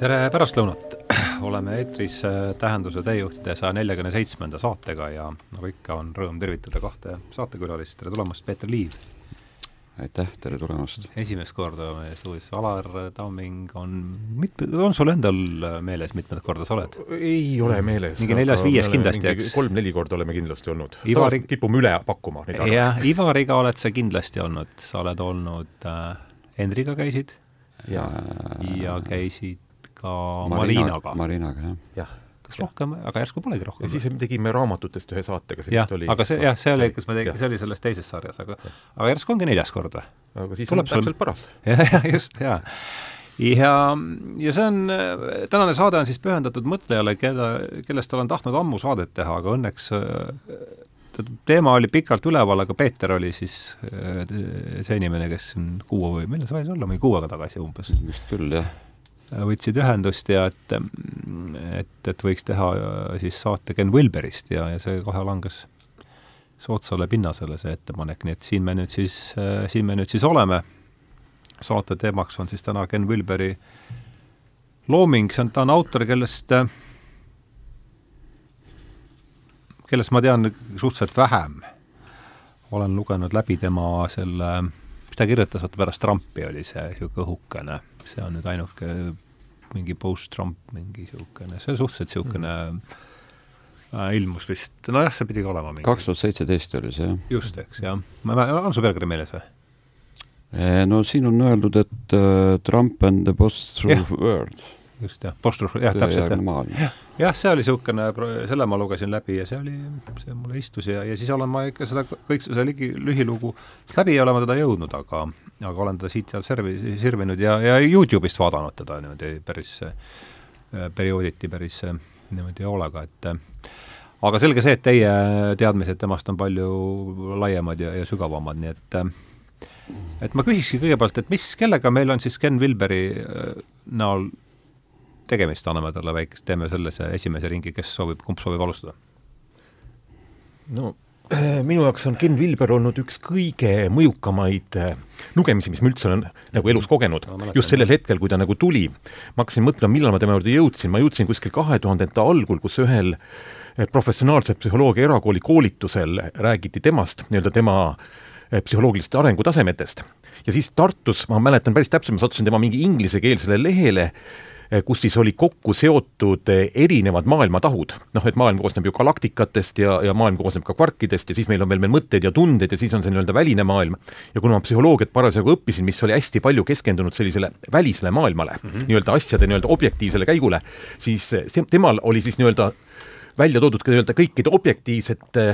tere pärastlõunat! oleme eetris äh, Tähenduse teejuhtide saja neljakümne seitsmenda saatega ja nagu ikka, on rõõm tervitada kahte saatekülalist, tere tulemast, Peeter Liiv! aitäh, tere tulemast! esimest korda meie stuudios, Alar Tamming on mitme, on sul endal meeles, mitmendat korda sa oled? ei ole meeles. mingi neljas-viies kindlasti, eks? kolm-neli korda oleme kindlasti olnud. Ivari... kipume üle pakkuma jah, Ivariga oled sa kindlasti olnud, sa oled olnud äh,, Hendriga käisid ja, ja käisid ka Marina, Marinaga. Marinaga, jah. jah. kas rohkem, aga järsku polegi rohkem? ja siis me tegime raamatutest ühe saatega, see vist oli aga see, jah, see oli, kus me tegime, see oli selles teises sarjas, aga aga järsku ongi neljas kord või? aga siis Tuleb on sul- täpselt paras. jah, jah, just, jaa. ja, ja see on, tänane saade on siis pühendatud mõtlejale, keda, kellest olen tahtnud ammu saadet teha, aga õnneks äh, teema oli pikalt üleval, aga Peeter oli siis äh, see inimene, kes kuu või millal see võis olla, mingi kuu aega tagasi umbes, vist küll, jah. Võtsid ühendust ja et, et, et võiks teha äh, siis saate Ken Wilberist ja, ja see kohe langes soodsale pinnasele, see ettepanek, nii et siin me nüüd siis, siin me nüüd siis oleme. saate teemaks on siis täna Ken Wilberi looming, see on, ta on autor, kellest, kellest ma tean suhteliselt vähem. olen lugenud läbi tema selle, mis ta kirjutas, vaata pärast Trumpi oli see niisugune õhukene, see on nüüd ainuke mingi post-Trump, mingi niisugune, see on suhteliselt niisugune äh, ilmus vist, nojah, see pidi ka olema mingi kaks tuhat seitseteist oli see, jah. just, eks, jah. ma, ma, on sul pealkiri meeles või? Eh, no siin on öeldud, et uh, Trump and the post-truth world. just, jah, Postrus, jah, täpselt, jah. jah, see oli niisugune, selle ma lugesin läbi ja see oli, see mulle istus ja, ja siis olen ma ikka seda kõik see ligi, lühilugu, läbi ei ole ma teda jõudnud, aga aga olen teda siit-sealt servi, sirvinud ja, ja Youtube'ist vaadanud teda niimoodi päris äh, periooditi päris äh, niimoodi hoolega, et äh, aga selge see, et teie teadmised temast on palju laiemad ja, ja sügavamad, nii et et ma küsikski kõigepealt, et mis, kellega meil on siis Ken Wilberi äh, näol tegemist, anname talle väikest, teeme sellise esimese ringi, kes soovib, kumb soovib alustada? no minu jaoks on Ken Wilber olnud üks kõige mõjukamaid äh, lugemisi, mis ma üldse olen nagu elus kogenud mäletan. just sellel hetkel, kui ta nagu tuli. ma hakkasin mõtlema, millal ma tema juurde jõudsin, ma jõudsin kuskil kahe tuhandete algul, kus ühel eh, professionaalse psühholoogia erakooli koolitusel räägiti temast, nii-öelda tema eh, psühholoogilistest arengutasemetest. ja siis Tartus, ma mäletan päris täpselt, ma sattusin tema mingi inglisekeelsele lehele, eh, kus siis oli kokku seotud eh, erinevad maailmatahud. noh, et maailm koosneb ju galaktikatest ja, ja maailm koosneb ka kvarkidest ja siis meil on veel meil mõtted ja tunded ja siis on see nii-öelda väline maailm. ja kuna ma psühholoogiat parasjagu õppisin, mis oli hästi palju keskendunud sellisele välisele maailmale mm, -hmm. nii-öelda asjade nii-öelda objektiivsele käigule, siis eh, see, temal oli siis nii-öelda välja toodud ka nii-öelda kõikide objektiivsete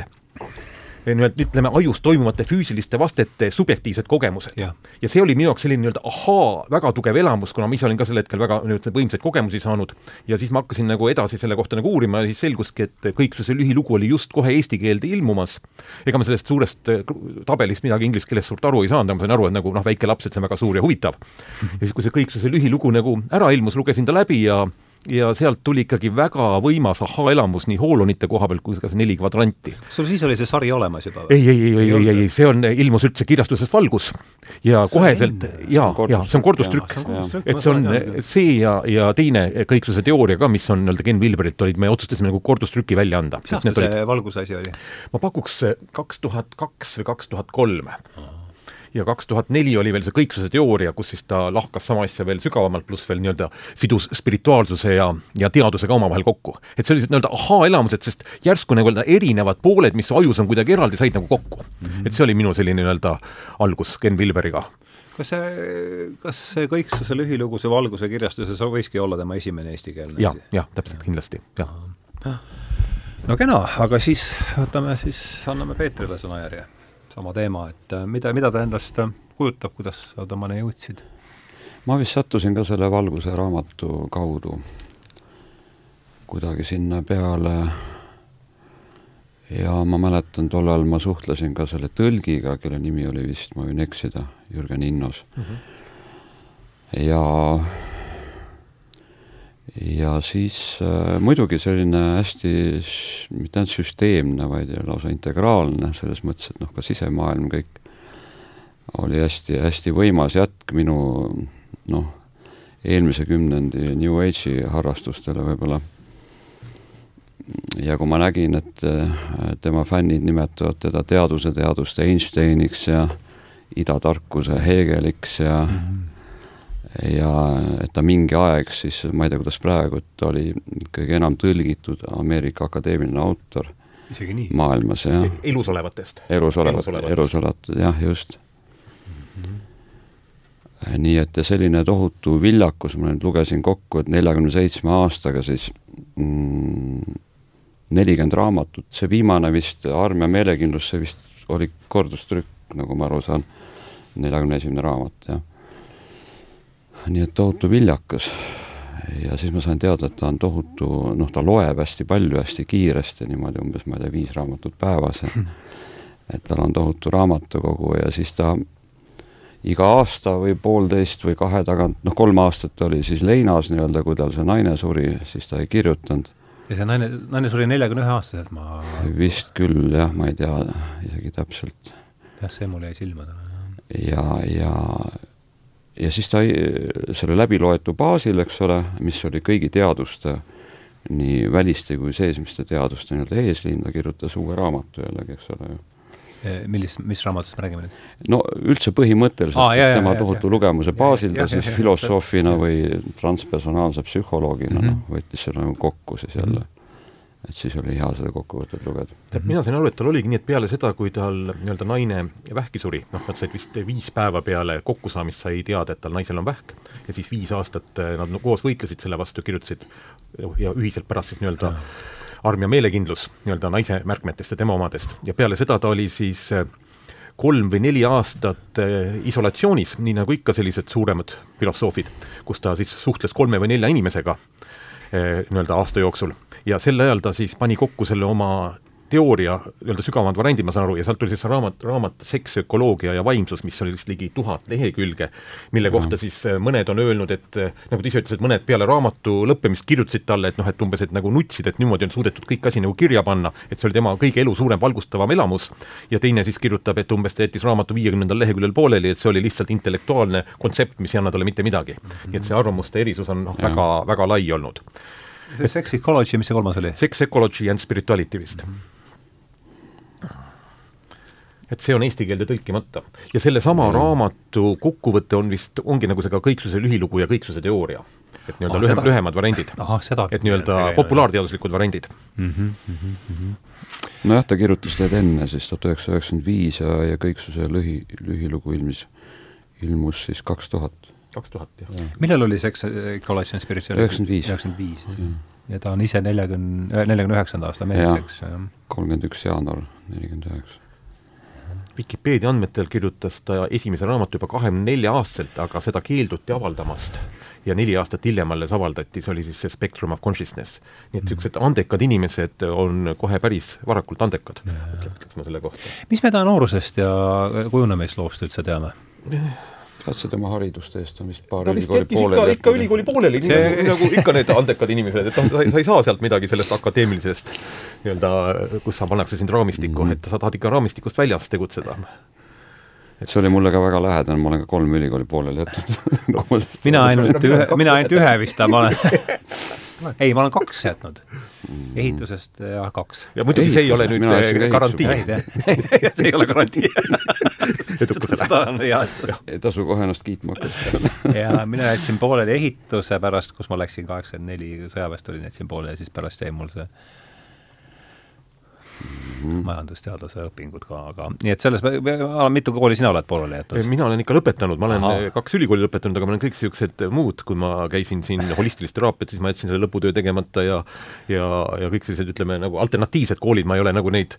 nii-öelda ütleme, ajus toimuvate füüsiliste vastete subjektiivsed kogemused. Ja see oli minu jaoks selline nii-öelda ahaa, väga tugev elamus, kuna ma ise olin ka sel hetkel väga nii-öelda võimsaid kogemusi saanud ja siis ma hakkasin nagu edasi selle kohta nagu uurima ja siis selguski, et kõiksuse lühilugu oli just kohe eesti keelde ilmumas. ega ma sellest suurest äh, tabelist midagi inglise keeles suurt aru ei saanud, aga ma sain aru, et nagu noh, väike laps, et see on väga suur ja huvitav. ja siis, kui see kõiksuse lühilugu nagu ära ilmus, lugesin ta läbi ja ja sealt tuli ikkagi väga võimas ahhaa-elamus nii hoolonite koha pealt kui ka see neli kvadranti sul siis oli see sari olemas juba või? ei, ei, ei, ei, ei, ei, see on, ilmus üldse kirjastuses Valgus ja See on koheselt enne. ja, See on ja see on kordustrükk et see on see ja, ja teine kõiksuse teooria ka, mis on nii-öelda Ken Wilberilt olid, me otsustasime nagu kordustrüki välja anda. mis aasta see valguse asi oli? ma pakuks kaks tuhat kaks või kaks tuhat kolm. Ja kaks tuhat neli oli veel see kõiksuse teooria, kus siis ta lahkas sama asja veel sügavamalt, pluss veel nii-öelda sidus spirituaalsuse ja, ja teadusega omavahel kokku. et see oli nii-öelda ahaa-elamused, sest järsku nagu erinevad pooled, mis ajus on kuidagi eraldi, said nagu kokku mm. -hmm. et see oli minu selline nii-öelda algus Ken Wilberiga. kas see, kas see kõiksuse lühilugu, see valguse kirjastuses võiski olla tema esimene eestikeelne jah asi?, jah, täpselt, kindlasti, jah. no kena, aga siis võtame siis, anname Peetrile sõnajärje. Sama teema, et äh, mida, mida ta endast äh, kujutab, kuidas sa temani jõudsid? ma vist sattusin ka selle Valguse raamatu kaudu kuidagi sinna peale ja ma mäletan, tollal ma suhtlesin ka selle tõlgiga, kelle nimi oli vist, ma võin eksida, Jürgen Innos mm. -hmm. ja ja siis äh, muidugi selline hästi mitte ainult süsteemne, vaid lausa integraalne, selles mõttes, et noh, ka sisemaailm kõik oli hästi-hästi võimas jätk minu noh, eelmise kümnendi New Age'i harrastustele võib-olla. ja kui ma nägin, et tema fännid nimetavad teda teaduse teaduste Einsteiniks ja idatarkuse Hegeliks ja mm -hmm ja et ta mingi aeg siis, ma ei tea, kuidas praegu, et ta oli kõige enam tõlgitud Ameerika akadeemiline autor isegi nii? maailmas, jah. E-, elus olevatest? elus olevat, elus olevat, jah, just mm. -hmm. nii et selline tohutu viljakus, ma nüüd lugesin kokku, et neljakümne seitsme aastaga siis mm, nelikümmend mm, raamatut, see viimane vist, Arm ja meelekindlus, see vist oli kordustrükk, nagu ma aru saan, neljakümne esimene raamat, jah. Nii et tohutu viljakas ja siis ma sain teada, et ta on tohutu, noh, ta loeb hästi palju, hästi kiiresti, niimoodi umbes, ma ei tea, viis raamatut päevas et tal on tohutu raamatukogu ja siis ta iga aasta või poolteist või kahe tagant, noh, kolm aastat oli siis leinas nii-öelda, kui tal see naine suri, siis ta ei kirjutanud. ja see naine, naine suri neljakümne ühe aastaselt, ma vist küll jah, ma ei tea isegi täpselt. jah, see mul jäi silma täna. ja, ja ja siis ta selle läbiloetu baasil, eks ole, mis oli kõigi teaduste, nii väliste kui seesmiste teaduste nii-öelda eesliin, ta kirjutas uue raamatu jällegi, eks ole ju e, millist, mis raamatust me räägime nüüd? no üldse põhimõtteliselt ah, jah, tema jah, tohutu jah, lugemuse baasil ta siis filosoofina või transpersonaalse psühholoogina mm -hmm. noh, võttis selle nagu kokku siis jälle mm. -hmm et siis oli hea seda kokkuvõtet lugeda. tead, mina sain aru, et tal oligi nii, et peale seda, kui tal nii-öelda naine vähki suri, noh, nad said vist viis päeva peale kokkusaamist sai teada, et tal naisel on vähk, ja siis viis aastat eh, nad no, koos võitlesid selle vastu, kirjutasid ja ühiselt pärast siis nii-öelda arm ja meelekindlus nii-öelda naise märkmetest ja tema omadest ja peale seda ta oli siis eh, kolm või neli aastat eh, isolatsioonis, nii nagu ikka sellised suuremad filosoofid, kus ta siis suhtles kolme või nelja inimesega nii-öelda aasta jooksul ja sel ajal ta siis pani kokku selle oma teooria nii-öelda sügavamad variandid, ma saan aru, ja sealt tuli siis raamat, raamat Seks, ökoloogia ja vaimsus, mis oli vist ligi tuhat lehekülge, mille kohta siis äh, mõned on öelnud, et äh, nagu ta ise ütles, et mõned peale raamatu lõppemist kirjutasid talle, et noh, et umbes, et nagu nutsid, et niimoodi on suudetud kõik asi nagu kirja panna, et see oli tema kõige elu suurem valgustavam elamus, ja teine siis kirjutab, et umbes ta jättis raamatu viiekümnendal leheküljel pooleli, et see oli lihtsalt intellektuaalne kontsept, mis ei anna talle mitte midagi. nii et see arvamuste erisus on noh, väga, väga lai olnud Sex Ecology, mis see kolmas oli? Sex Ecology and Spirituality vist mm. -hmm et see on eesti keelde tõlkimata. ja sellesama mm. raamatu kokkuvõte on vist, ongi nagu see ka kõiksuse lühilugu ja kõiksuse teooria. et nii-öelda ah, lühem, lühemad variandid. et nii-öelda populaarteaduslikud variandid mm. -hmm, mm -hmm. nojah, ta kirjutas need enne siis tuhat üheksasada üheksakümmend viis ja, ja kõiksuse lühi, lühilugu ilmus, ilmus siis kaks tuhat kaks tuhat, jah. millal oli Sex Ecology and Spirituality? üheksakümmend viis. üheksakümmend viis, ja ta on ise neljakümne, neljakümne üheksanda aasta mees, eks. kolmkümmend üks jaanuar, nelikümmend üheksa. Vikipeedia andmetel kirjutas ta esimese raamatu juba kahekümne nelja aastaselt, aga seda keelduti avaldamast. ja neli aastat hiljem alles avaldati, see oli siis see Spectrum of Consciousness. nii et niisugused andekad inimesed on kohe päris varakult andekad, ütleks ma selle kohta. mis me ta noorusest ja kujunemisloost üldse teame? Tead sa tema hariduste eest on vist paar ta vist jättis ikka, ikka ülikooli pooleli, nii nagu, nagu ikka need andekad inimesed, et noh, sa, sa ei saa sealt midagi sellest akadeemilisest nii-öelda, kus sa pannakse sind raamistikku mm, -hmm. et sa tahad ikka raamistikust väljas tegutseda et see oli mulle ka väga lähedane, ma olen ka kolm ülikooli pooleli jätnud no, mina ainult ühe, mina ainult ühe vist ma olen ei, ma olen kaks jätnud. ehitusest jah, kaks. ja muidugi see ei ole nüüd äh, garantii. see ei ole garantii edukusele. ei tasu kohe ennast kiitma hakata ja mina jätsin pooleli ehituse pärast, kus ma läksin kaheksakümmend neli sõjaväest olin, jätsin pooleli, siis pärast jäi mul see mm. majandusteaduse õpingud ka, aga nii et selles, mitu kooli sina oled pooleli jätnud? mina olen ikka lõpetanud, ma olen Aha. kaks ülikooli lõpetanud, aga ma olen kõik niisugused muud, kui ma käisin siin holistilist teraapiat, siis ma jätsin selle lõputöö tegemata ja ja, ja kõik sellised, ütleme, nagu alternatiivsed koolid, ma ei ole nagu neid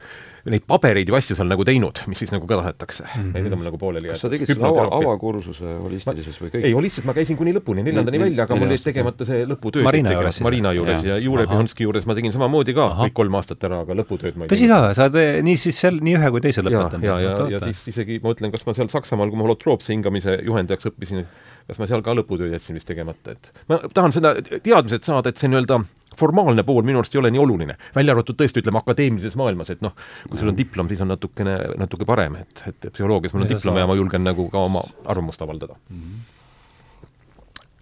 neid pabereid ja asju seal nagu teinud, mis siis nagu ka tahetakse mm. -hmm. Need on mul nagu pooleli kas sa tegid selle ava, avakursuse holistilises või kõik? ei, holistis ma käisin kuni lõpuni, neljandani välja, aga mul jäi tegemata see lõputöö. Marina juures? Marina juures ja, ja Juure Pihonski juures ma tegin samamoodi ka Aha. kõik kolm aastat ära, aga lõputööd ma ei tõsi ka, sa oled nii siis seal nii ühe kui teise lõpetanud? ja, ja, ja, ja siis isegi ma mõtlen, kas ma seal Saksamaal, kui ma holotroopse hingamise juhendajaks õppisin, kas ma seal ka lõputöö jätsin vist tegemata, et ma tahan seda teadmised saada, et see nii-öelda formaalne pool minu arust ei ole nii oluline, välja arvatud tõesti, ütleme, akadeemilises maailmas, et noh, kui sul on diplom, siis on natukene, natuke parem, et, et psühholoogias mul on diplom ja ma julgen nagu ka oma arvamust avaldada mm. -hmm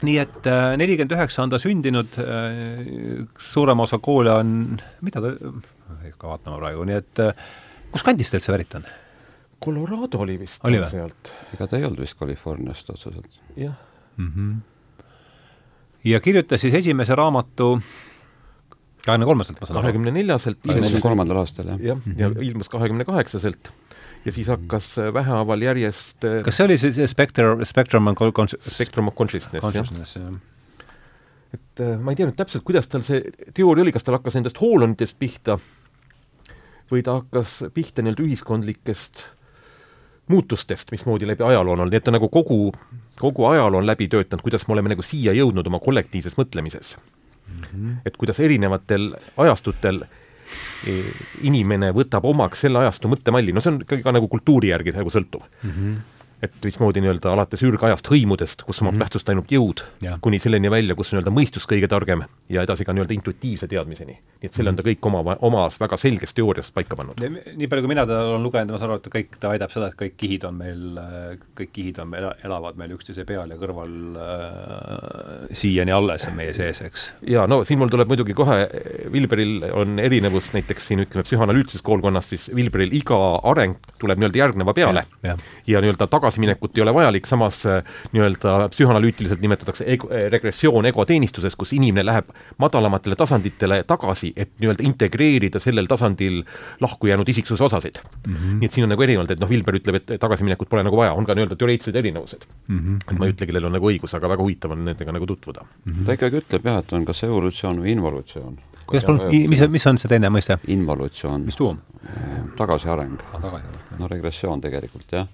nii et äh, nelikümmend üheksa on ta sündinud, suurem osa koole on, mida ta, ei hakka vaatama praegu, nii et kus kandist ta üldse pärit on? Colorado oli vist oli sealt. ega ta ei olnud vist Californiast otseselt. jah mm. -hmm. ja kirjutas siis esimese raamatu kahekümne kolmeselt, ma saan aru? kahekümne neljaselt. seitsmekümne kolmandal aastal, jah. jah, ja Mhm. ilmus kahekümne kaheksaselt ja siis hakkas vähehaaval järjest kas see oli see, see Spectre, Spectrum on con-, Spectrum of Consciousness, jah. consciousness, jah? et äh, ma ei tea nüüd täpselt, kuidas tal see teooria oli, kas tal hakkas nendest hoolonitest pihta või ta hakkas pihta nii-öelda ühiskondlikest muutustest, mismoodi läbi ajaloo on olnud, nii et ta nagu kogu, kogu ajaloo on läbi töötanud, kuidas me oleme nagu siia jõudnud oma kollektiivses mõtlemises mm. -hmm. et kuidas erinevatel ajastutel e, inimene võtab omaks selle ajastu mõttemalli, no see on ikkagi ka nagu kultuuri järgi nagu sõltuv mm. -hmm et mismoodi nii-öelda alates ürgajast hõimudest, kus omab mm -hmm. tähtsust ainult jõud, kuni selleni välja, kus nii-öelda mõistus kõige targem ja edasi ka nii-öelda intuitiivse teadmiseni. nii et selle on ta kõik oma, omas väga selges teoorias paika pannud. nii palju, kui mina teda olen lugenud, ma saan aru, et kõik, ta väidab seda, et kõik kihid on meil, kõik kihid on meil, elavad meil üksteise peal ja kõrval äh, siiani alles meie sees, eks. jaa, no siin mul tuleb muidugi kohe, Vilberil on erinevus näiteks siin ütleme, psühhanalüütilises koolkonnas, siis Vilberil iga areng tuleb nii-öelda järgneva peale ja, ja. ja nii-öelda tagasiminekut ei ole vajalik, samas nii-öelda psühhanalüütiliselt nimetatakse ego, regressioon egoteenistuses, kus inimene läheb madalamatele tasanditele tagasi, et nii-öelda integreerida sellel tasandil lahku jäänud isiksuse osasid mm. -hmm. nii et siin on nagu erinevalt, et noh, Vilber ütleb, et tagasiminekut pole nagu vaja, on ka nii-öelda teoreetilised erinevused mm. -hmm. et ma ei ütle, kellel on nagu õigus, aga väga huvitav on nendega nagu tutvuda mm. -hmm. ta ikkagi ütleb jah, et on kas evolutsioon või involutsioon. Kuidas palun, mis, mis on see teine mõiste? involutsioon. mis tuum? tagasiareng. no regressioon tegelikult, jah.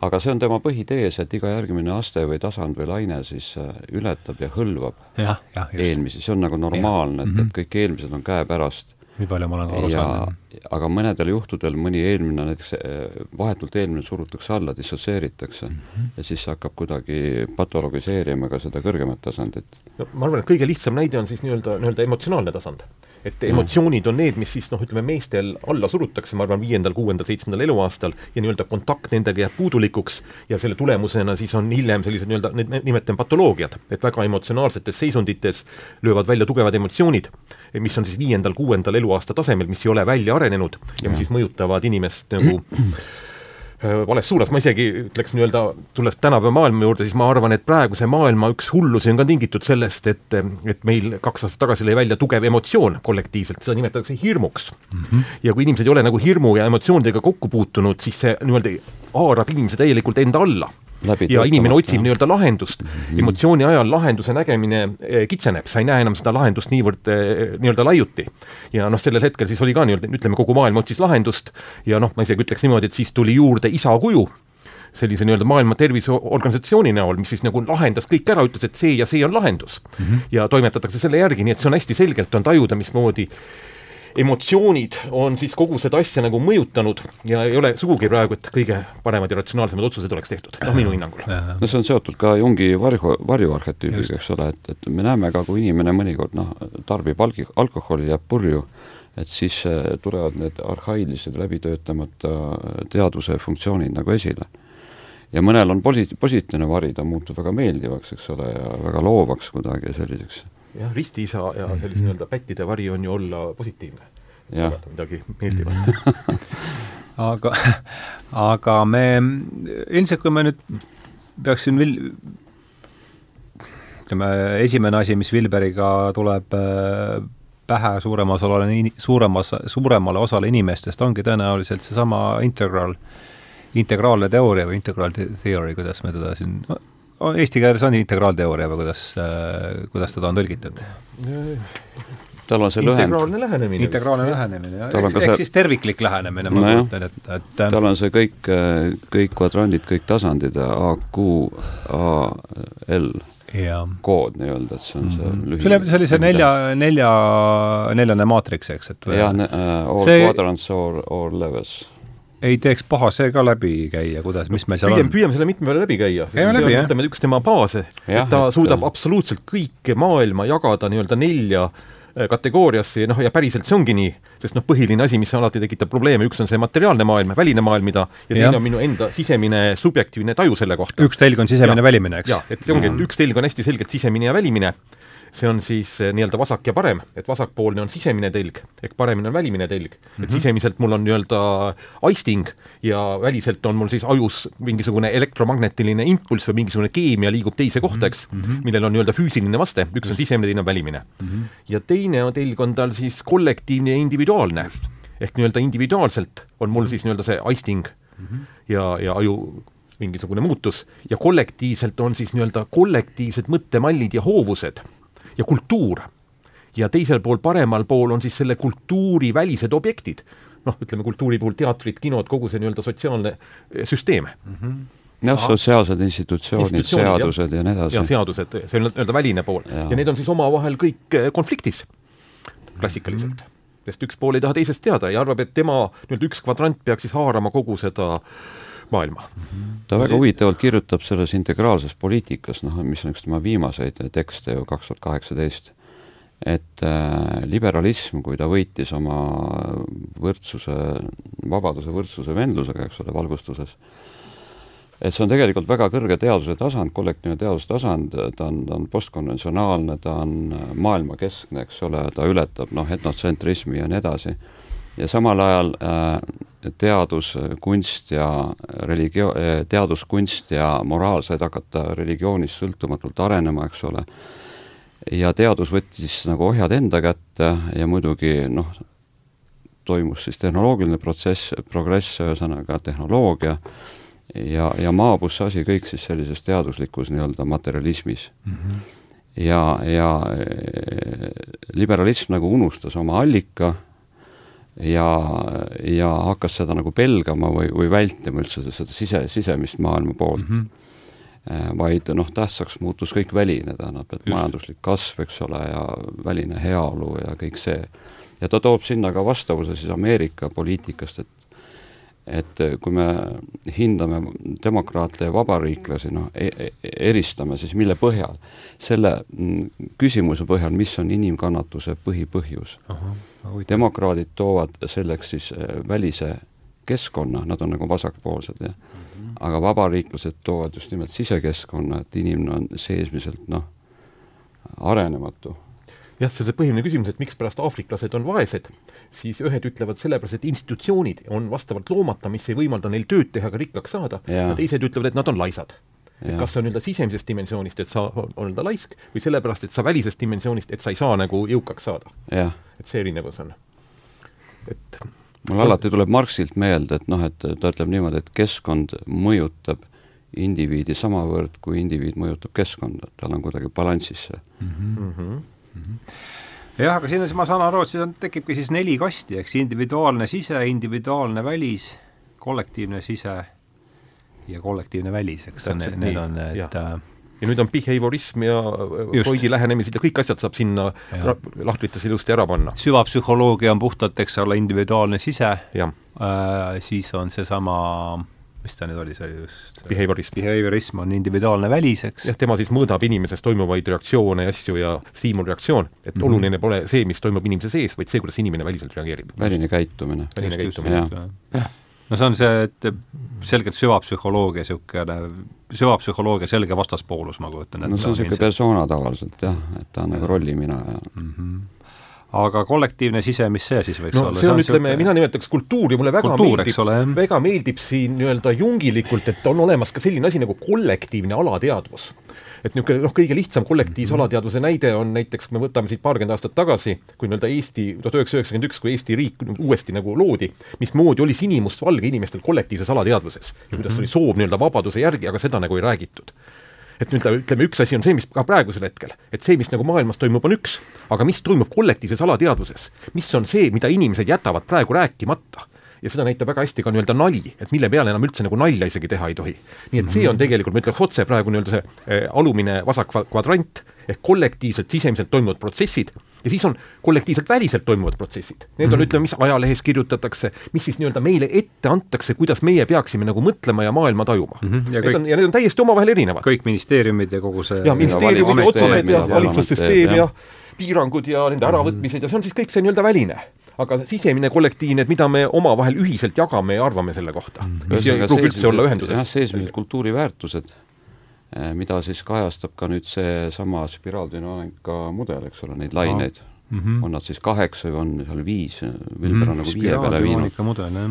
aga see on tema põhitees, et iga järgmine aste või tasand või laine siis äh, ületab ja hõlvab ja, ja, eelmisi, see on nagu normaalne, et, et kõik eelmised on käepärast. Nii palju ma olen aru saanud. aga mõnedel juhtudel mõni eelmine, näiteks äh, vahetult eelmine surutakse alla, dissotseeritakse mm -hmm. ja siis hakkab kuidagi patologiseerima ka seda kõrgemat tasandit. no ma arvan, et kõige lihtsam näide on siis nii-öelda, nii-öelda emotsionaalne tasand et emotsioonid on need, mis siis noh, ütleme meestel alla surutakse, ma arvan, viiendal, kuuendal, seitsmendal eluaastal ja nii-öelda kontakt nendega jääb puudulikuks ja selle tulemusena siis on hiljem sellised nii-öelda, need nimetame patoloogiad, et väga emotsionaalsetes seisundites löövad välja tugevad emotsioonid, mis on siis viiendal, kuuendal eluaasta tasemel, mis ei ole välja arenenud ja mis siis mõjutavad inimest nagu vales suunas, ma isegi ütleks nii-öelda, tulles tänapäeva maailma juurde, siis ma arvan, et praeguse maailma üks hullusi on ka tingitud sellest, et et meil kaks aastat tagasi lõi välja tugev emotsioon kollektiivselt, seda nimetatakse hirmuks mm. -hmm. ja kui inimesed ei ole nagu hirmu ja emotsioonidega kokku puutunud, siis see nii-öelda haarab inimese täielikult enda alla Läbi ja inimene otsib nii-öelda lahendust mm. -hmm. emotsiooni ajal lahenduse nägemine eh, kitseneb, sa ei näe enam seda lahendust niivõrd eh, nii-öelda laiuti. ja noh, sellel hetkel siis oli ka nii-öelda, ütleme, kogu maailm otsis lahendust ja noh, ma isegi ütleks niimoodi, et siis tuli juurde isa kuju, sellise nii-öelda Maailma Terviseorganisatsiooni näol, mis siis nagu lahendas kõik ära, ütles, et see ja see on lahendus mm. -hmm. ja toimetatakse selle järgi, nii et see on hästi selgelt, on tajuda, mismoodi emotsioonid on siis kogu seda asja nagu mõjutanud ja ei ole sugugi praegu, et kõige paremad ja ratsionaalsemad otsused oleks tehtud, noh minu hinnangul. no see on seotud ka Jungi varju, varjuarhetüübiga, eks ole, et, et me näeme ka, kui inimene mõnikord noh, tarbib algi-, alkoholi, jääb purju, et siis äh, tulevad need arhailised läbitöötamata teadvuse funktsioonid nagu esile. ja mõnel on posi-, positiivne vari, ta muutub väga meeldivaks, eks ole, ja väga loovaks kuidagi selliseks jah, ristiisa ja sellise nii-öelda pättide vari on ju olla positiivne. midagi meeldivat. Aga, aga me, ilmselt kui me nüüd peaksin vil-, ütleme, esimene asi, mis Vilberiga tuleb pähe suuremas osale, suuremas, suuremale osale inimestest, ongi tõenäoliselt seesama integral, integraalne teooria või integral theory, kuidas me teda siin no, Eesti keeles on integraalteooria või kuidas, kuidas teda on tõlgitud? tal on see lühend. integraalne lähenemine. integraalne lähenemine, jah. ehk see... siis terviklik lähenemine, ma no kujutan, et, et tal on see kõik, kõik kvadrandid, kõik tasandid, A, Q, A, L ja. kood nii-öelda, et see on see mm -hmm. lühi-. see oli, see nelja, nelja, neljane maatriks, eks, et jah, uh, all see... quadrants or, or levels ei teeks paha see ka läbi käia, kuidas, mis meil seal pigem, on? püüame selle mitme peale läbi käia, on, ütleme, üks tema baase, et ta suudab absoluutselt kõike maailma jagada nii-öelda nelja kategooriasse ja noh, ja päriselt see ongi nii, sest noh, põhiline asi, mis alati tekitab probleeme, üks on see materiaalne maailm, väline maailm, mida ja teine on minu enda sisemine subjektiivne taju selle kohta. üks telg on sisemine, välimine, eks? jah, et see ongi, et üks telg on hästi selgelt sisemine ja välimine see on siis eh, nii-öelda vasak ja parem, et vasakpoolne on sisemine telg ehk paremini on välimine telg mm. -hmm. et mhm. sisemiselt mul on nii-öelda aisting ja väliselt on mul siis ajus mingisugune elektromagnetiline impulss või mingisugune keemia liigub teise kohta, eks mm, -hmm. millel on nii-öelda füüsiline vaste, üks on sisemine, teine on välimine mm. -hmm. ja teine on telg on tal siis kollektiivne ja individuaalne. ehk nii-öelda individuaalselt on mul siis nii-öelda see aisting mm -hmm. ja, ja aju mingisugune muutus ja kollektiivselt on siis nii-öelda kollektiivsed mõttemallid ja hoovused ja kultuur. ja teisel pool, paremal pool on siis selle kultuuri välised objektid. noh, ütleme kultuuri puhul teatrid, kinod, kogu see nii-öelda sotsiaalne eh, süsteem mm. -hmm jah, sotsiaalsed institutsioonid, seadused ja, ja nii edasi. ja seadused, see on nii-öelda väline pool ja. ja need on siis omavahel kõik eh, konfliktis klassikaliselt mm. -hmm. sest üks pool ei taha teisest teada ja arvab, et tema nii-öelda üks kvadrant peaks siis haarama kogu seda äh, maailma. ta väga huvitavalt kirjutab selles integraalses poliitikas, noh, mis on üks tema viimaseid tekste ju kaks tuhat kaheksateist, et äh, liberalism, kui ta võitis oma võrdsuse, vabaduse, võrdsuse vendlusega, eks ole, valgustuses, et see on tegelikult väga kõrge teaduse tasand, kollektiivne teaduse tasand, ta on, ta on postkonventsionaalne, ta on maailmakeskne, eks ole, ta ületab noh, etnotsentrismi ja nii edasi ja samal ajal äh, teadus, kunst ja religio-, äh, teaduskunst ja moraal said hakata religioonist sõltumatult arenema, eks ole, ja teadus võttis nagu ohjad enda kätte ja muidugi noh, toimus siis tehnoloogiline protsess, progress, ühesõnaga tehnoloogia, ja, ja maabus see asi kõik siis sellises teaduslikus nii-öelda materialismis mm. -hmm. ja, ja äh, liberalism nagu unustas oma allika ja, ja hakkas seda nagu pelgama või, või vältima üldse seda sise, sisemist maailma poolt mm. -hmm vaid noh, tähtsaks muutus kõik väline, tähendab, et Just. majanduslik kasv, eks ole, ja väline heaolu ja kõik see. ja ta toob sinna ka vastavuse siis Ameerika poliitikast, et et kui me hindame demokraate ja vabariiklasi, noh e, e eristame siis mille põhjal? selle mm, küsimuse põhjal, mis on inimkannatuse põhipõhjus. demokraadid toovad selleks siis äh, välise keskkonna, nad on nagu vasakpoolsed, jah mm. -hmm. aga vabariiklased toovad just nimelt sisekeskkonna, et inimene on seesmiselt noh, arenematu jah, see on see põhiline küsimus, et mikspärast aafriklased on vaesed, siis ühed ütlevad sellepärast, et institutsioonid on vastavalt loomata, mis ei võimalda neil tööd teha ega rikkaks saada, ja teised ütlevad, et nad on laisad. et kas see on nii-öelda sisemisest dimensioonist, et sa oled laisk, või sellepärast, et sa välisest dimensioonist, et sa ei saa nagu jõukaks saada. et see erinevus on. et mul alati tuleb Marxilt meelde, et noh, et ta ütleb niimoodi, et keskkond mõjutab indiviidi samavõrd, kui indiviid mõjutab keskkonda, et tal on kuidagi balansis see mm. -hmm. -hmm. jah, aga siin on, ma saan aru, et siis on, tekibki siis neli kasti, eks? Individuaalne sise, individuaalne välis, kollektiivne sise ja kollektiivne välis, eks? Need, need on need äh, ja nüüd on behaviorism ja Freudi lähenemised ja kõik asjad saab sinna lahtrites ilusti ära panna. süvapsühholoogia on puhtalt, eks ole, individuaalne sise, äh, siis on seesama äh, mis ta nüüd oli, see just behaviorism. behaviorism on individuaalne välis, eks. jah, tema siis mõõdab inimeses toimuvaid reaktsioone ja asju ja stiimulreaktsioon, et mm -hmm. oluline pole see, mis toimub inimese sees, vaid see, kuidas inimene väliselt reageerib. väline käitumine. väline käitumine, jah no see on see, et selgelt süvapsühholoogia niisugune, süvapsühholoogia selge vastaspoolus, ma kujutan ette. no see on niisugune persona tavaliselt jah, et ta on nagu rollimina ja mm -hmm aga kollektiivne sise, mis see siis võiks no, olla? see on, ütleme, mina nimetaks kultuuri, mulle väga Kultuur, meeldib, väga meeldib siin nii-öelda jungilikult, et on olemas ka selline asi nagu kollektiivne alateadvus et niisugune noh, kõige lihtsam kollektiivse mhm. alateadvuse näide on näiteks, kui me võtame siit paarkümmend aastat tagasi, kui nii-öelda Eesti, tuhat üheksasada üheksakümmend üks, kui Eesti riik uuesti nagu loodi, mismoodi oli sinimustvalge inimestel kollektiivses alateadvuses ja kuidas mhm. oli soov nii-öelda vabaduse järgi, aga seda nagu ei räägitud et nüüd ütleme, üks asi on see, mis ka praegusel hetkel, et see, mis nagu maailmas toimub, on üks, aga mis toimub kollektiivses alateadvuses, mis on see, mida inimesed jätavad praegu rääkimata? Ja seda näitab väga hästi ka nii-öelda nali, et mille peale enam üldse nagu nalja isegi teha ei tohi. nii et see on mhm. tegelikult, ma ütleks otse praegu nii-öelda see eh, alumine vasak kvadrant. Ehk kollektiivselt sisemiselt toimuvad protsessid ja siis on kollektiivselt väliselt toimuvad protsessid. Need on mm, -hmm. ütleme, mis ajalehes kirjutatakse, mis siis nii-öelda meile ette antakse, kuidas meie peaksime nagu mõtlema ja maailma tajuma mm. -hmm. Ja, kõik, on, ja need on täiesti omavahel erinevad. kõik ministeeriumid ja kogu see ja ministeeriumid, otsused ja valitsussüsteem ja piirangud ja nende äravõtmised ja see on siis kõik see nii-öelda väline aga sisemine kollektiivne, et mida me omavahel ühiselt jagame ja arvame selle kohta mm, -hmm. mis ei pruugi üldse olla ühenduses. jah, seesmised kultuuriväärtused mida siis kajastab ka nüüd seesama spiraaldünaamika mudel, eks ole, neid laineid mm. -hmm. on nad siis kaheksa või on seal viis, Vilber on mm -hmm. nagu viie peale viinud. mudel, jah.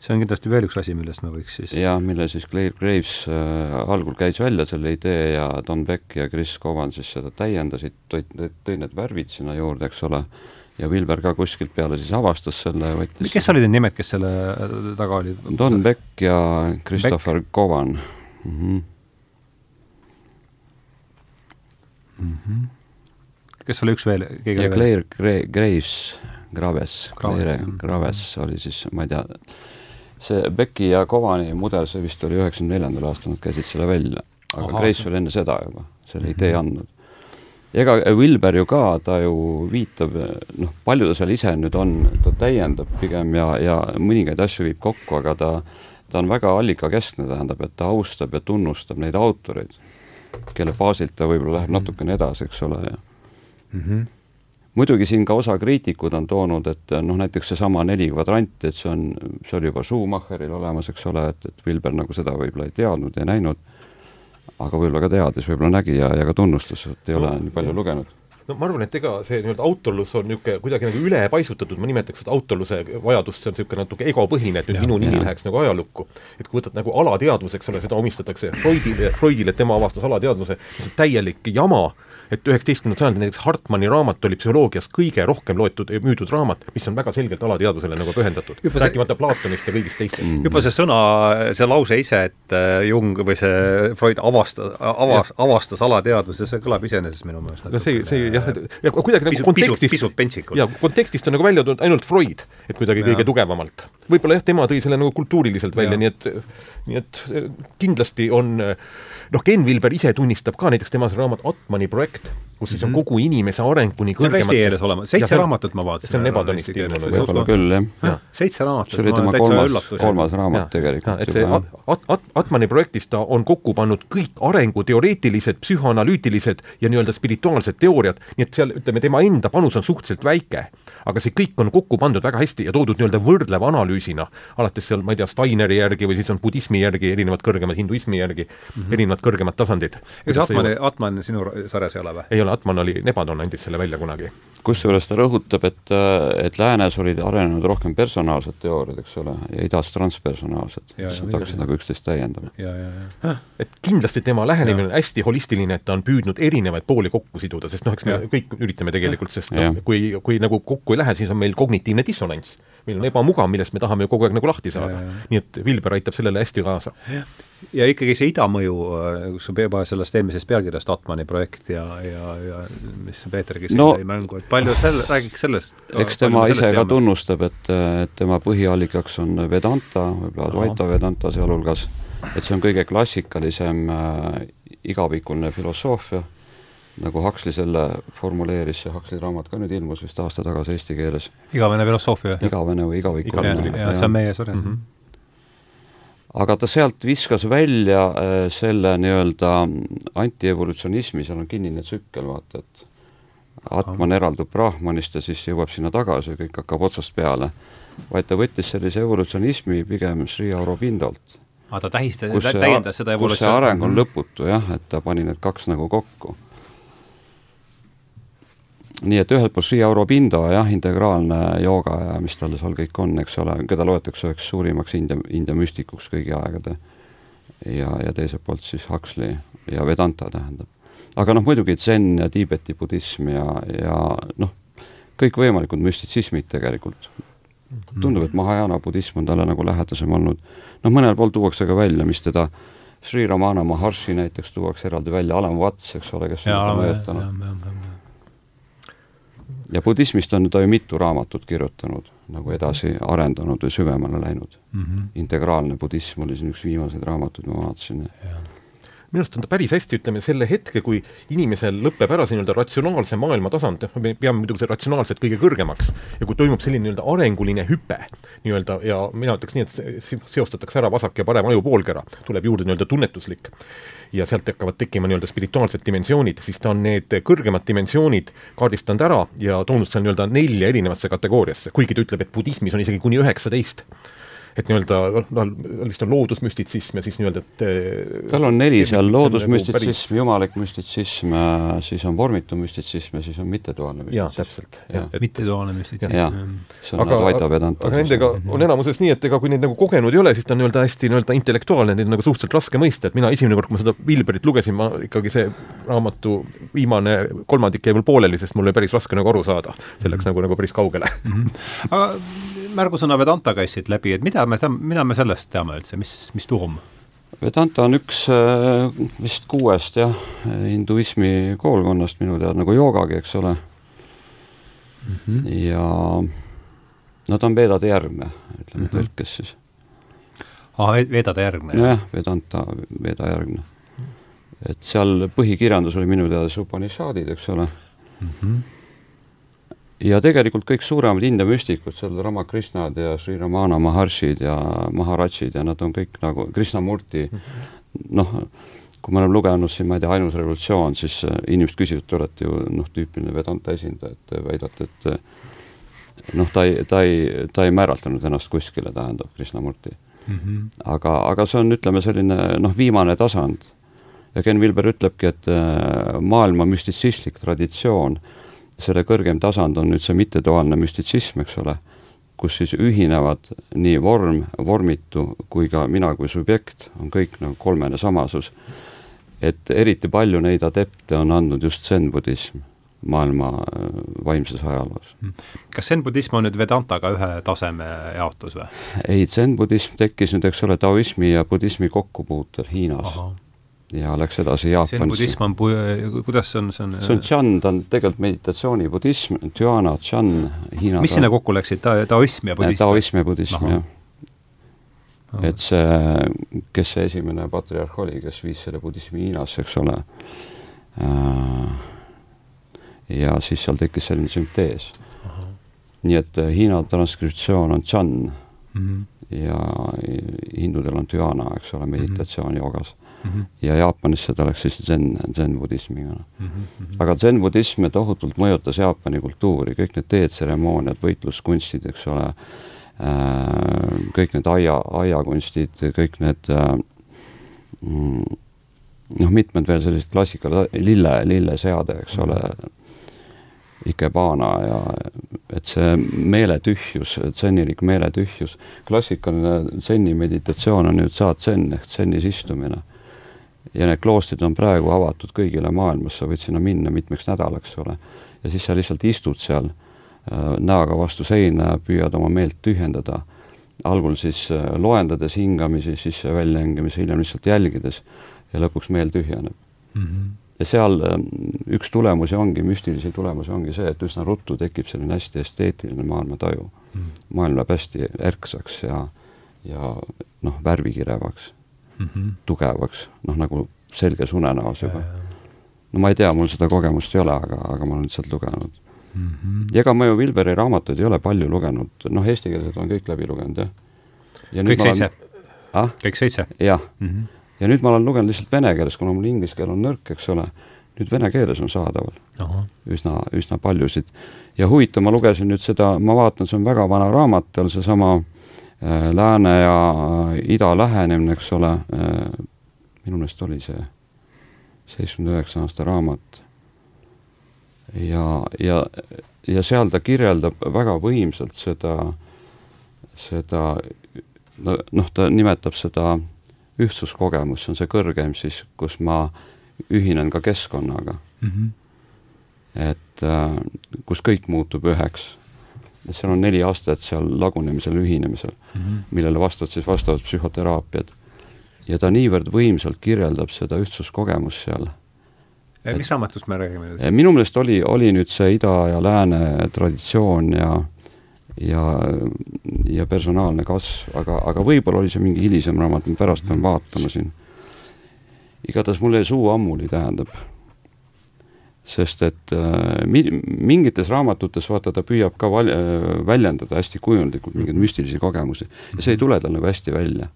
see on kindlasti veel üks asi, millest me võiks siis jah, mille siis Claire Graves äh, algul käis välja, selle idee, ja Don Beck ja Chris Cowan siis seda täiendasid, tõid, tõid need värvid sinna juurde, eks ole, ja Vilber ka kuskilt peale siis avastas selle, võttis kes olid need nimed, kes selle äh, taga olid? Don Beck ja Christopher Beck. Cowan mm. -hmm mm. -hmm. kes oli üks veel? ja Claire Gra Graves, Graves, Claire Graves oli siis, ma ei tea, see Becki ja Kovani mudel, see vist oli üheksakümne neljandal aastal, nad käisid selle välja, aga Aha, Graves oli enne seda juba selle mm -hmm. idee andnud. ega Wilber ju ka, ta ju viitab, noh, palju ta seal ise nüüd on, ta täiendab pigem ja, ja mõningaid asju viib kokku, aga ta ta on väga allikakeskne, tähendab, et ta austab ja tunnustab neid autoreid kelle baasilt ta võib-olla läheb natukene edasi, eks ole, ja mm -hmm. muidugi siin ka osa kriitikud on toonud, et noh, näiteks seesama neli kvadranti, et see on, see oli juba Schumacheril olemas, eks ole, et, et Wilber nagu seda võib-olla ei teadnud ja näinud, aga võib-olla ka teadis, võib-olla nägi ja, ja ka tunnustas, et ei no, ole nii palju lugenud no ma arvan, et ega see nii-öelda autorlus on niisugune kuidagi nagu ülepaisutatud, ma nimetaks seda autorluse vajadust, see on niisugune natuke egopõhine, et nüüd ja, minu nimi ja. läheks nagu ajalukku. et kui võtad nagu alateadvus, eks ole, seda omistatakse Freudile, Freudile, et tema avastas alateadvuse, see on täielik jama et üheksateistkümnendal sajandil näiteks Hartmanni raamat oli psühholoogias kõige rohkem loetud ja müüdud raamat, mis on väga selgelt alateadvusele nagu pühendatud, rääkimata Platonist ja kõigist teistest mm.. juba see sõna, see lause ise, et äh, Jung või see Freud avastas, avas, avastas alateadvuse, see kõlab iseenesest minu meelest no see, see jah, ja kuidagi nagu kontekstist pisut pentsikult. jaa, kontekstist on nagu välja tulnud ainult Freud, et kuidagi ja. kõige tugevamalt. võib-olla jah, tema tõi selle nagu kultuuriliselt välja, nii et nii et kindlasti on noh, Ken Vilber ise tunnistab ka näiteks temas raamat Atmani projekt, kus siis on mhm. kogu inimese areng kuni kõrgemate see on eesti keeles olemas, seitse raamatut ma vaatasin. see on Nebadonist ilmunud. võib-olla küll, jah. seitse raamatut. see oli tema kolmas, kolmas raamat tegelikult. et see At-, At-, At-, Atmani projektis ta on kokku pannud kõik arenguteoreetilised, psühhoanalüütilised ja nii-öelda spirituaalsed teooriad, nii et seal ütleme, tema enda panus on suhteliselt väike. Aga see kõik on kokku pandud väga hästi ja toodud nii-öelda võrdleva analüüsina, alates seal, ma ei tea, Steineri järgi või siis on budismi järgi erinevad kõrgemad, hinduismi järgi mm -hmm. erinevad kõrgemad tasandid. ega Atmani, Atman sinu sarjas ei ole või? ei ole, Atman oli, Nebadon andis selle välja kunagi. Kusjuures ta rõhutab, et, et läänes olid arenenud rohkem personaalsed teooriad, eks ole, ja idas transpersonaalsed, mis hakkasid nagu üksteist täiendama. et kindlasti tema lähenemine on hästi holistiline, et ta on püüdnud erinevaid pooli kokku siduda, sest noh, eks me ja. kõik üritame tegelikult, sest noh, kui, kui nagu kokku ei lähe, siis on meil kognitiivne dissonants meil on ebamugav, millest me tahame ju kogu aeg nagu lahti saada. nii et Vilber aitab sellele hästi kaasa. ja ikkagi see idamõju, kus on juba sellest eelmisest pealkirjast Atmani projekt ja, ja, ja mis Peetergi no, sai mängu, et palju selle, räägiks sellest. eks tema ise ka teame. tunnustab, et, et tema põhiallikaks on Vedanta, võib-olla Advaita Vedanta sealhulgas, et see on kõige klassikalisem äh, igavikuline filosoofia nagu Huxley selle formuleeris, see Huxley raamat ka nüüd ilmus vist aasta tagasi eesti keeles. igavene filosoofia? igavene või igavikuline. see on meie sarjas mm. -hmm aga ta sealt viskas välja äh, selle nii-öelda antievolutsionismi, seal on kinnine tsükkel, vaata, et Atman eraldub Brahmanist ja siis jõuab sinna tagasi ja kõik hakkab otsast peale. vaid ta võttis sellise evolutsionismi pigem Sri Aurobindolt. aa, ah, ta tähistas, täiendas seda evolutsiooni? kus see areng on mhm. lõputu jah, et ta pani need kaks nagu kokku nii et ühelt poolt Sri Aurobindo jah, integraalne jooga ja mis tal seal kõik on, eks ole, keda loetakse üheks suurimaks India, India müstikuks kõigi aegade. ja, ja teiselt poolt siis Huxley ja Vedanta tähendab. aga noh, muidugi zen ja Tiibeti budism ja, ja noh, kõikvõimalikud müstitsismid tegelikult. tundub, et Mahajana budism on talle nagu lähedasem olnud. noh, mõnel pool tuuakse ka välja, mis teda Sri Ramana Maharshi näiteks tuuakse eraldi välja, Alan Watts, eks ole, kes on mõjutanud ja budismist on ta ju mitu raamatut kirjutanud, nagu edasi arendanud või süvemale läinud mm. -hmm. integraalne budism oli siin üks viimaseid raamatuid, ma vaatasin minu arust on ta päris hästi, ütleme, selle hetke, kui inimesel lõpeb ära see nii-öelda ratsionaalse maailma tasand, me peame muidugi seda ratsionaalset kõige kõrgemaks, ja kui toimub selline nii-öelda arenguline hüpe nii-öelda ja mina ütleks nii, et seostatakse ära vasak ja parem ajupoolkera, tuleb juurde nii-öelda tunnetuslik ja sealt hakkavad tekkima nii-öelda spirituaalsed dimensioonid, siis ta on need kõrgemad dimensioonid kaardistanud ära ja toonud seal nii-öelda nelja erinevasse kategooriasse, kuigi ta ütleb, et budismis on isegi kuni üheksateist et nii-öelda noh, vist on loodusmüstitsism ja siis nii-öelda, et eh, tal on neli seal, loodusmüstitsism nagu, jumalik müstitsism, siis on vormitu müstitsism ja siis on mittetoaalne müstitsism. jaa, täpselt. mittetoaalne müstitsism. see on aga, nagu Vedanta. aga nendega on enamuses nii, et ega kui neid nagu kogenud ei ole, siis ta on nii-öelda hästi nii-öelda intellektuaalne, neid on nagu suhteliselt raske mõista, et mina esimene kord, kui ma seda Wilberit lugesin, ma ikkagi see raamatu viimane kolmandik jäi mul pooleli, sest mul oli päris raske nagu aru saada. see läks mm -hmm. nagu, nagu päris kaugele mm. -hmm. aga märgusõna Vedanta käis siit läbi, et mida me, mida me sellest teame üldse, mis, mis tuum? Vedanta on üks äh, vist kuuest jah, hinduismi koolkonnast minu teada, nagu joogagi, eks ole mm. -hmm. ja no ta on Vedade järgne, ütleme mm -hmm. tõlkes siis. aa, Vedade järgne? jah, Vedanta, Veda järgne. et seal põhikirjandus oli minu teada Upanishadid, eks ole mm. -hmm ja tegelikult kõik suuremad India müstikud, seal Ramakrishnad ja Sri Ramana Maharshid ja Maharajid ja nad on kõik nagu Krishnamurti mm -hmm. noh, kui me oleme lugenud siin, ma ei tea, Ainus revolutsioon, siis äh, inimesed küsivad, te olete ju noh, tüüpiline Vedanta esindaja, et te väidate, et äh, noh, ta ei, ta ei, ta ei määratlenud ennast kuskile, tähendab, Krishnamurti mm. -hmm. aga, aga see on, ütleme, selline noh, viimane tasand. ja Ken Wilber ütlebki, et äh, maailma müstitsistlik traditsioon äh, selle kõrgem tasand on nüüd see mittetoaalne müstitsism, eks ole, kus siis ühinevad nii vorm, vormitu kui ka mina kui subjekt, on kõik nagu kolmene samasus. et eriti palju neid adepte on andnud just zen-budism maailma äh, vaimses ajaloos. kas zen-budism on nüüd Vedantaga ühe taseme jaotus või? ei, zen-budism tekkis nüüd, eks ole, taoismi ja budismi kokkupuutel Hiinas ja läks edasi Jaapanisse. see budism on, kuidas see on, see on see on Chan, ta on tegelikult meditatsiooni budism, Dhyana, Chan, Hiina mis sinna kokku läksid, ta-, taoism ja budism? taoism ja budism, jah. et see, kes see esimene patriarh oli, kes viis selle budismi Hiinasse, eks ole, äh, ja siis seal tekkis selline süntees. nii et äh, Hiina transkriptsioon on Chan mm -hmm. ja hindudel on Dhyana, eks ole, meditatsioon mm -hmm. joogas mm. -hmm. ja Jaapanisse ta läks siis zen, zen-budismiga mm. -hmm. aga zen-budism tohutult mõjutas Jaapani kultuuri, kõik need teetseremooniad, võitluskunstid, eks ole äh,, kõik need aia, aiakunstid, kõik need äh, mm, noh, mitmed veel sellised klassikal, lille, lilleseade, eks ole mm, -hmm. Ikebana ja et see meeletühjus, tsenilik meeletühjus, klassikaline tsenni meditatsioon on nüüd saad tsenn ehk tsennis istumine ja need kloostrid on praegu avatud kõigile maailmas, sa võid sinna minna mitmeks nädalaks, ole. ja siis sa lihtsalt istud seal äh, näoga vastu seina ja püüad oma meelt tühjendada. algul siis äh, loendades hingamisi, siis väljahingamisi, hiljem lihtsalt jälgides ja lõpuks meel tühjeneb mm. -hmm. ja seal äh, üks tulemusi ongi, müstilisi tulemusi ongi see, et üsna ruttu tekib selline hästi esteetiline maailmataju mm. -hmm. maailm läheb hästi erksaks ja, ja noh, värvikirevaks mm -hmm. tugevaks, noh nagu selges unenäos juba. no ma ei tea, mul seda kogemust ei ole, aga, aga ma olen lihtsalt lugenud mm. -hmm. ja ega ma ju Vilberi raamatuid ei ole palju lugenud, noh, eestikeelsed olen kõik läbi lugenud, jah. kõik seitse ah?? kõik seitse? jah mm. -hmm. ja nüüd ma olen lugenud lihtsalt vene keeles, kuna mul inglise keel on nõrk, eks ole, nüüd vene keeles on saadaval Aha. üsna, üsna paljusid. ja huvitav, ma lugesin nüüd seda, ma vaatan, see on väga vana raamat, tal seesama Äh, lääne ja äh, ida lähenemine, eks ole, äh, minu meelest oli see seitsmekümne üheksa aasta raamat. ja, ja, ja seal ta kirjeldab väga võimsalt seda, seda noh, ta nimetab seda ühtsuskogemus, see on see kõrgem siis, kus ma ühinen ka keskkonnaga mm. -hmm. et äh, kus kõik muutub üheks et seal on neli astet seal lagunemisel, ühinemisel mm, -hmm. millele vastavad siis vastavad psühhoteraapiad. ja ta niivõrd võimsalt kirjeldab seda ühtsuskogemust seal. mis raamatust me räägime minu meelest oli, oli nüüd see ida ja lääne traditsioon ja ja, ja personaalne kasv, aga, aga võib-olla oli see mingi hilisem raamat, ma pärast pean vaatama siin. igatahes mul jäi suu ammuli, tähendab. Sest et äh, mi-, mingites raamatutes vaata, ta püüab ka val-, äh, väljendada hästi kujundlikult mingeid müstilisi kogemusi. Ja see ei tule tal nagu hästi välja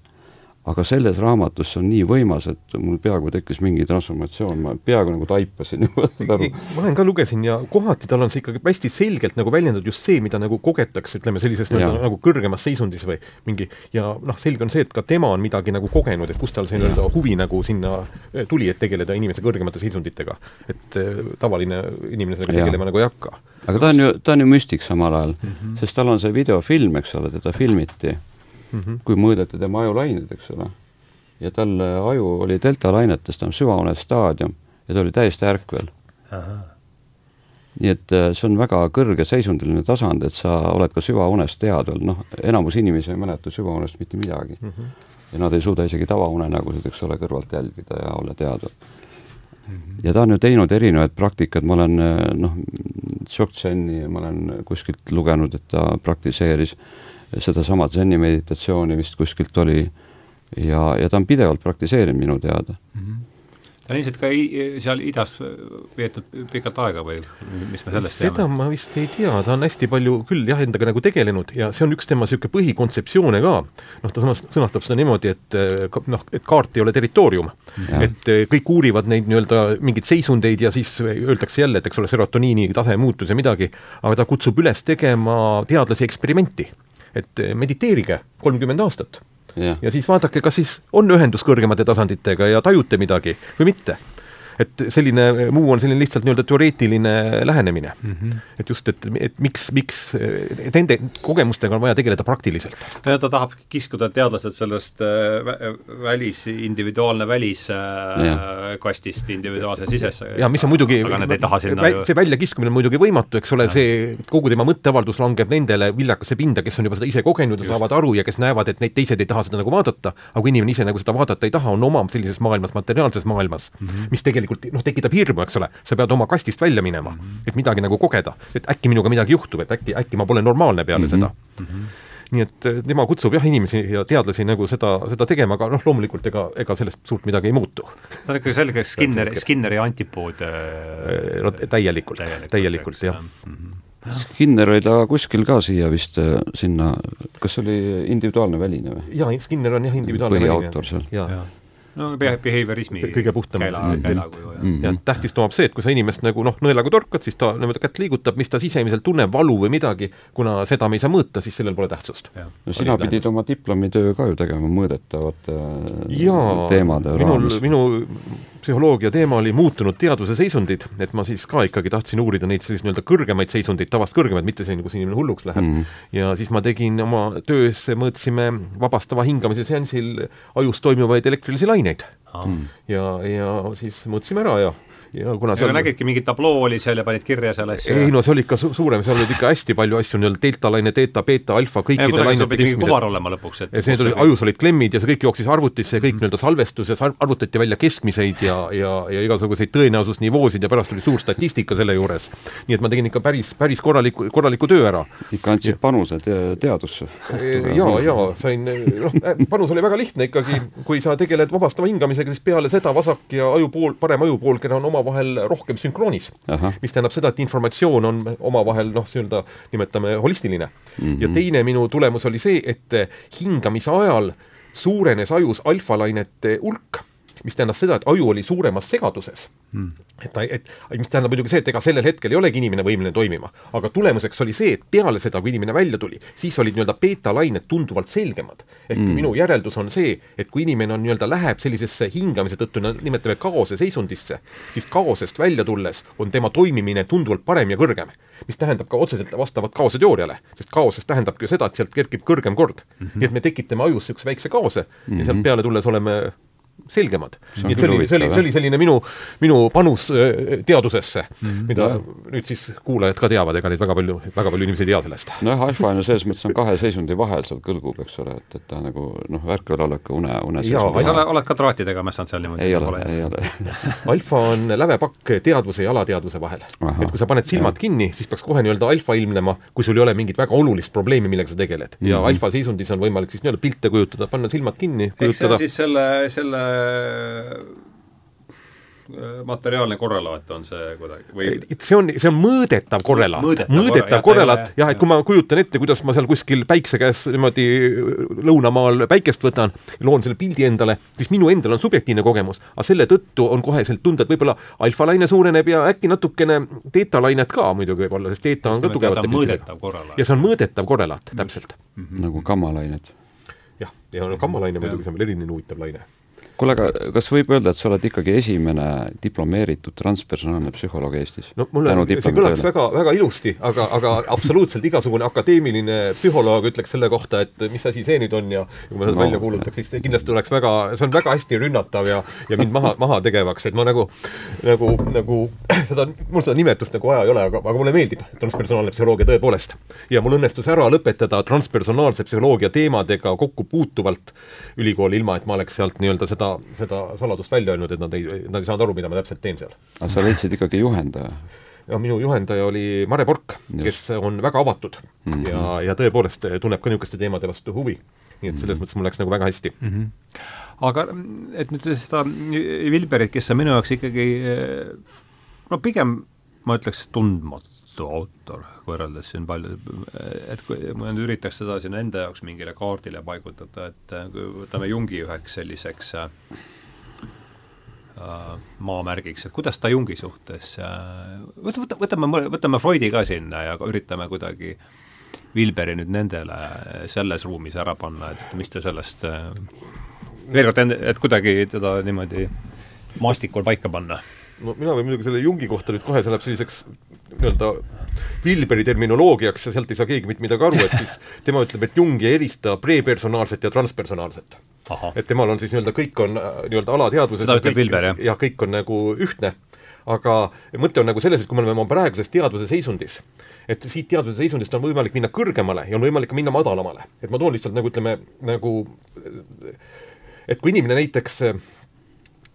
aga selles raamatus on nii võimas, et mul peaaegu tekkis mingi transformatsioon, ma peaaegu nagu taipasin ma olen ka lugesin ja kohati tal on see ikkagi hästi selgelt nagu väljendatud just see, mida nagu kogetakse, ütleme sellises nii-öelda nagu kõrgemas seisundis või mingi. Ja noh, selge on see, et ka tema on midagi nagu kogenud, et kust tal see nii-öelda huvi nagu sinna eh, tuli, et tegeleda inimese kõrgemate seisunditega. et äh, tavaline inimene sellega tegelema nagu ei hakka. aga ta on ju, ta on ju müstik samal ajal. Mm, -hmm. sest tal on see videofilm, eks ole, teda filmiti mm, -hmm. kui mõõdeti tema ajulained, eks ole. ja tal aju oli deltalainetes, ta on süvaunes staadium ja ta oli täiesti ärkvel. nii et äh, see on väga kõrge seisundiline tasand, et sa oled ka süvaunes teadvel, noh, enamus inimesi ei mäleta süvaunest mitte midagi mm. -hmm. ja nad ei suuda isegi tavaunenägusid, eks ole, kõrvalt jälgida ja olla teadvel. -hmm. ja ta on ju teinud erinevaid praktikaid, ma olen äh, noh, Dzogcheni ma olen kuskilt lugenud, et ta praktiseeris äh, sedasama zen-i meditatsiooni vist kuskilt oli ja, ja ta on pidevalt praktiseerinud minu teada mm. -hmm ta on ilmselt ka seal idas veetnud pikalt aega või mis me sellest seda teame? ma vist ei tea, ta on hästi palju küll jah, endaga nagu tegelenud ja see on üks tema niisugune põhikontseptsioone ka. noh, ta sõnas, sõnastab seda niimoodi, et noh, et kaart ei ole territoorium. et kõik uurivad neid nii-öelda mingeid seisundeid ja siis öeldakse jälle, et eks ole, serotoniini tase muutus ja midagi, aga ta kutsub üles tegema teadlasi eksperimenti et eh, mediteerige kolmkümmend aastat ja. ja siis vaadake, kas siis on ühendus kõrgemate tasanditega ja tajute midagi või mitte et selline muu on selline lihtsalt nii-öelda teoreetiline lähenemine mm. -hmm. et just, et, et miks, miks, nende kogemustega on vaja tegeleda praktiliselt. ta tahab kiskuda teadlased sellest äh, välis, individuaalne väliskastist äh, individuaalse sisesse. ja mis on muidugi aga nad ei taha sinna ju see väljakiskumine on muidugi võimatu, eks ole, see kogu tema mõtteavaldus langeb nendele viljakasse pinda, kes on juba seda ise kogenud ja saavad aru ja kes näevad, et neid teised ei taha seda nagu vaadata, aga kui inimene ise nagu seda vaadata ei taha, on oma sellises maailmas, materiaalses maailmas mm, -hmm. mis tegelikult tegelikult noh, tekitab hirmu, eks ole, sa pead oma kastist välja minema mm, -hmm. et midagi nagu kogeda, et äkki minuga midagi juhtub, et äkki, äkki ma pole normaalne peale mm -hmm. seda mm. -hmm nii et eh, tema kutsub jah, inimesi ja teadlasi nagu seda, seda tegema, aga noh, loomulikult ega, ega sellest suurt midagi ei muutu. no ikka selge Skinneri, Skinneri antipood äh, no täielikult, täielikult, täielikult jah mm. -hmm. Skinner oli ta kuskil ka siia vist sinna, kas oli individuaalne väline või? jaa, Skinner on jah individuaalne väline. põhiautor seal. No behaviorismi kõige puhtam käela, käelakuju, jah mm. -hmm. ja tähtis tomab see, et kui sa inimest nagu noh, nõelaga torkad, siis ta niimoodi kätt liigutab, mis ta sisemiselt tunneb, valu või midagi, kuna seda me ei saa mõõta, siis sellel pole tähtsust. no sina pidid oma diplomitöö ka ju tegema mõõdetavate teemade minul, minu psühholoogia teema oli muutunud teadvuse seisundid, et ma siis ka ikkagi tahtsin uurida neid selliseid nii-öelda kõrgemaid seisundeid, tavast kõrgemaid, mitte selline, kus inimene hulluks läheb mm. -hmm. ja siis ma tegin oma töös, mõõtsime vabastava hingamise seansil ajus toimuvaid elektrilisi laineid mm.. ja, ja siis mõõtsime ära ja ja kuna seal nägidki, mingi tabloo oli seal ja panid kirja seal asju? ei no see oli ikka su suurem, seal olid ikka hästi palju asju, nii-öelda delta-laine, teeta, beeta, alfa, kõikide lainete keskmised kovar olema lõpuks, et ja see tuli, ajus olid klemmid ja see kõik jooksis arvutisse ja kõik mm. nii-öelda salvestus ja arvutati välja keskmiseid ja, ja, ja igasuguseid tõenäosusnivoosid ja pärast oli suur statistika selle juures. nii et ma tegin ikka päris, päris korraliku, korraliku töö ära. ikka andsid panuse te teadusse? jaa, jaa, sain, noh, panus oli väga lihtne ikkagi, kui sa tegeled vabastava hingamisega, siis peale seda vasak ja ajupool, parem ajupoolkera on oma omavahel rohkem sünkroonis. mis tähendab seda, et informatsioon on omavahel noh, nii-öelda nimetame holistiline mm. -hmm. ja teine minu tulemus oli see, et hingamise ajal suurenes ajus alfalainete hulk mis tähendas seda, et aju oli suuremas segaduses hmm.. et ta, et mis tähendab muidugi see, et ega sellel hetkel ei olegi inimene võimeline toimima, aga tulemuseks oli see, et peale seda, kui inimene välja tuli, siis olid nii-öelda beeta-lained tunduvalt selgemad. ehk hmm. minu järeldus on see, et kui inimene on nii-öelda, läheb sellisesse hingamise tõttu, nimetame kaose seisundisse, siis kaosest välja tulles on tema toimimine tunduvalt parem ja kõrgem. mis tähendab ka otseselt vastavat kaose teooriale, sest kaoses tähendabki ju seda, et sealt kerkib kõrgem kord mm. -hmm. nii et me tekitame ajus niisuguse väikse kaose mm -hmm. ja sealt mhm. peale tulles oleme selgemad. nii et see oli, see oli, see oli selline minu, minu panus äh, teadusesse mm, -hmm. mida ja. nüüd siis kuulajad ka teavad, ega neid väga palju, väga palju inimesi ei tea sellest. nojah, alfa on ju selles mõttes on kahe seisundi vahel seal kõlgub, eks ole, et, et ta nagu noh, ärkvel olek une, une seisund. sa oled ka traatidega mässanud seal niimoodi? ei ole, ei ole alfa on lävepakk teadvuse ja alateadvuse vahel. et kui sa paned silmad ja. kinni, siis peaks kohe nii-öelda alfa ilmnema, kui sul ei ole mingit väga olulist probleemi, millega sa tegeled mm. -hmm. ja mhm. alfa seisundis on võimalik siis nii-öelda pilte kujutada, panna silmad kinni, kujutada. see on siis selle, selle materiaalne korrelaat on see kuidagi või see on, see on mõõdetav korrelaat. mõõdetav, mõõdetav korrelaat, jah, jah, et kui ma kujutan ette, kuidas ma seal kuskil päikse käes niimoodi lõunamaal päikest võtan, loon selle pildi endale, siis minu endal on subjektiivne kogemus, aga selle tõttu on koheselt tunda, et võib-olla alfalaine suureneb ja äkki natukene teetalainet ka muidugi võib-olla, sest teeta on ka tugevate piltidega. ja see on mõõdetav korrelaat, täpselt mm. -hmm. nagu gammalained. jah, ja no gammalaine muidugi, see on veel eriline huvitav laine kuule, aga kas võib öelda, et sa oled ikkagi esimene diplomeeritud transpersonaalne psühholoog Eestis? no mulle, see kõlaks väga, väga ilusti, aga, aga absoluutselt igasugune akadeemiline psühholoog ütleks selle kohta, et mis asi see nüüd on ja kui ma seda no, välja kuulutaks, siis kindlasti oleks väga, see on väga hästi rünnatav ja ja mind maha, maha tegevaks, et ma nagu, nagu, nagu seda, mul seda nimetust nagu vaja ei ole, aga, aga mulle meeldib transpersonaalne psühholoogia tõepoolest. ja mul õnnestus ära lõpetada transpersonaalse psühholoogia teemadega kokku puutuvalt ülikooli, ilma et ma oleks sealt nii-öelda seda seda saladust välja öelnud, et nad ei, nad ei saanud aru, mida ma täpselt teen seal. aga sa leidsid ikkagi juhendaja? ja minu juhendaja oli Mare Pork, kes on väga avatud mm -hmm. ja, ja tõepoolest tunneb ka niisuguste teemade vastu huvi. nii et selles -hmm. mõttes mul läks nagu väga hästi mm. -hmm. aga et nüüd seda Vilberit, kes on minu jaoks ikkagi no pigem ma ütleks tundmatu autor, võrreldes siin palju, et kui ma nüüd üritaks seda siin enda jaoks mingile kaardile paigutada, et kui võtame Jungi üheks selliseks äh, maamärgiks, et kuidas ta Jungi suhtes äh, võt-, võt-, võtame, võtame Freudi ka sinna ja üritame kuidagi Vilberi nüüd nendele selles ruumis ära panna, et mis te sellest äh, veel kord, et kuidagi teda niimoodi maastikul paika panna. No mina võin muidugi selle Jungi kohta nüüd kohe, see läheb selliseks nii-öelda Wilberi terminoloogiaks ja sealt ei saa keegi mitte midagi aru, et siis tema ütleb, et Jung ei erista prepersonaalset ja transpersonaalset. et temal on siis nii-öelda kõik on äh, nii-öelda alateadvuses seda ütleb Wilber, jah? jah, kõik on nagu ühtne, aga mõte on nagu selles, et kui me oleme oma praeguses teadvuse seisundis, et siit teadvuse seisundist on võimalik minna kõrgemale ja on võimalik minna madalamale. et ma toon lihtsalt nagu ütleme, nagu et kui inimene näiteks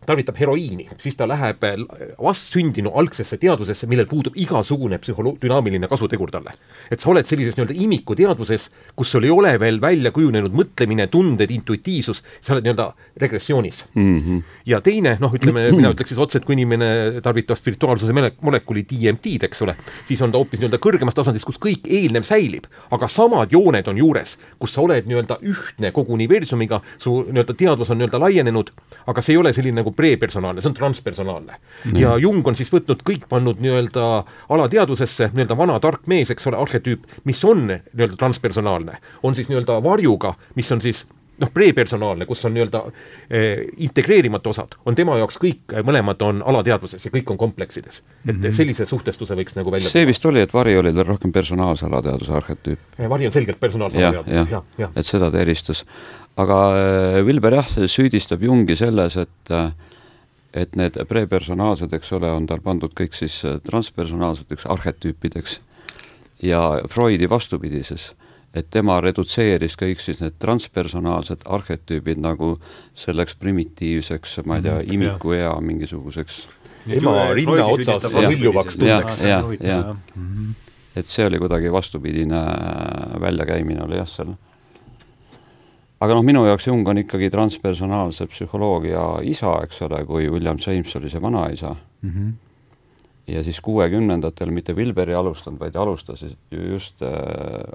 tarvitab heroiini, siis ta läheb äh, vastsündinu algsesse teadvusesse, millel puudub igasugune psühholo-, dünaamiline kasutegur talle. et sa oled sellises nii-öelda imikuteadvuses, kus sul ei ole veel välja kujunenud mõtlemine, tunded, intuitiivsus, sa oled nii-öelda regressioonis mm. -hmm. ja teine, noh, ütleme mina ütleks siis otse, et kui inimene tarvitab spirituaalsuse molekuli DMT-d, eks ole, siis on ta hoopis nii-öelda kõrgemas tasandis, kus kõik eelnev säilib, aga samad jooned on juures, kus sa oled nii-öelda ühtne kogu universumiga, su nii-öelda teadvus on nii-öelda laienenud, aga see ei ole selline nagu prepersonaalne, see on transpersonaalne mm.. ja Jung on siis võtnud kõik, pannud nii-öelda alateadvusesse, nii-öelda vana tark mees, eks ole, arhetüüp, mis on nii-öelda transpersonaalne, on siis nii-öelda varjuga, mis on siis noh, prepersonaalne, kus on nii-öelda eh, integreerimata osad, on tema jaoks kõik, mõlemad on alateadvuses ja kõik on kompleksides. et mm -hmm. sellise suhtestuse võiks nagu välja see vist oli, et vari oli tal rohkem personaalse alateadvuse arhetüüp. Eh, vari on selgelt personaalse alateadvuse, jah, jah ja. et seda ta eristas. aga eh, Vilber jah, süüdistab Jungi selles, et äh, et need prepersonaalsed, eks ole, on tal pandud kõik siis äh, transpersonaalseteks arhetüüpideks ja Freudi vastupidises, et tema redutseeris kõik siis need transpersonaalsed arhetüübid nagu selleks primitiivseks, ma ei tea, mhm, imikuea mingisuguseks ema rinna otsas hõljuvaks tundeks. jah, jah, jah. Mhm. et see oli kuidagi vastupidine väljakäimine oli jah, seal aga noh, minu jaoks Jung on ikkagi transpersonaalse psühholoogia isa, eks ole, kui William James oli see vanaisa mm. -hmm. ja siis kuuekümnendatel mitte Wilberi alustanud, vaid alustasid ju just äh,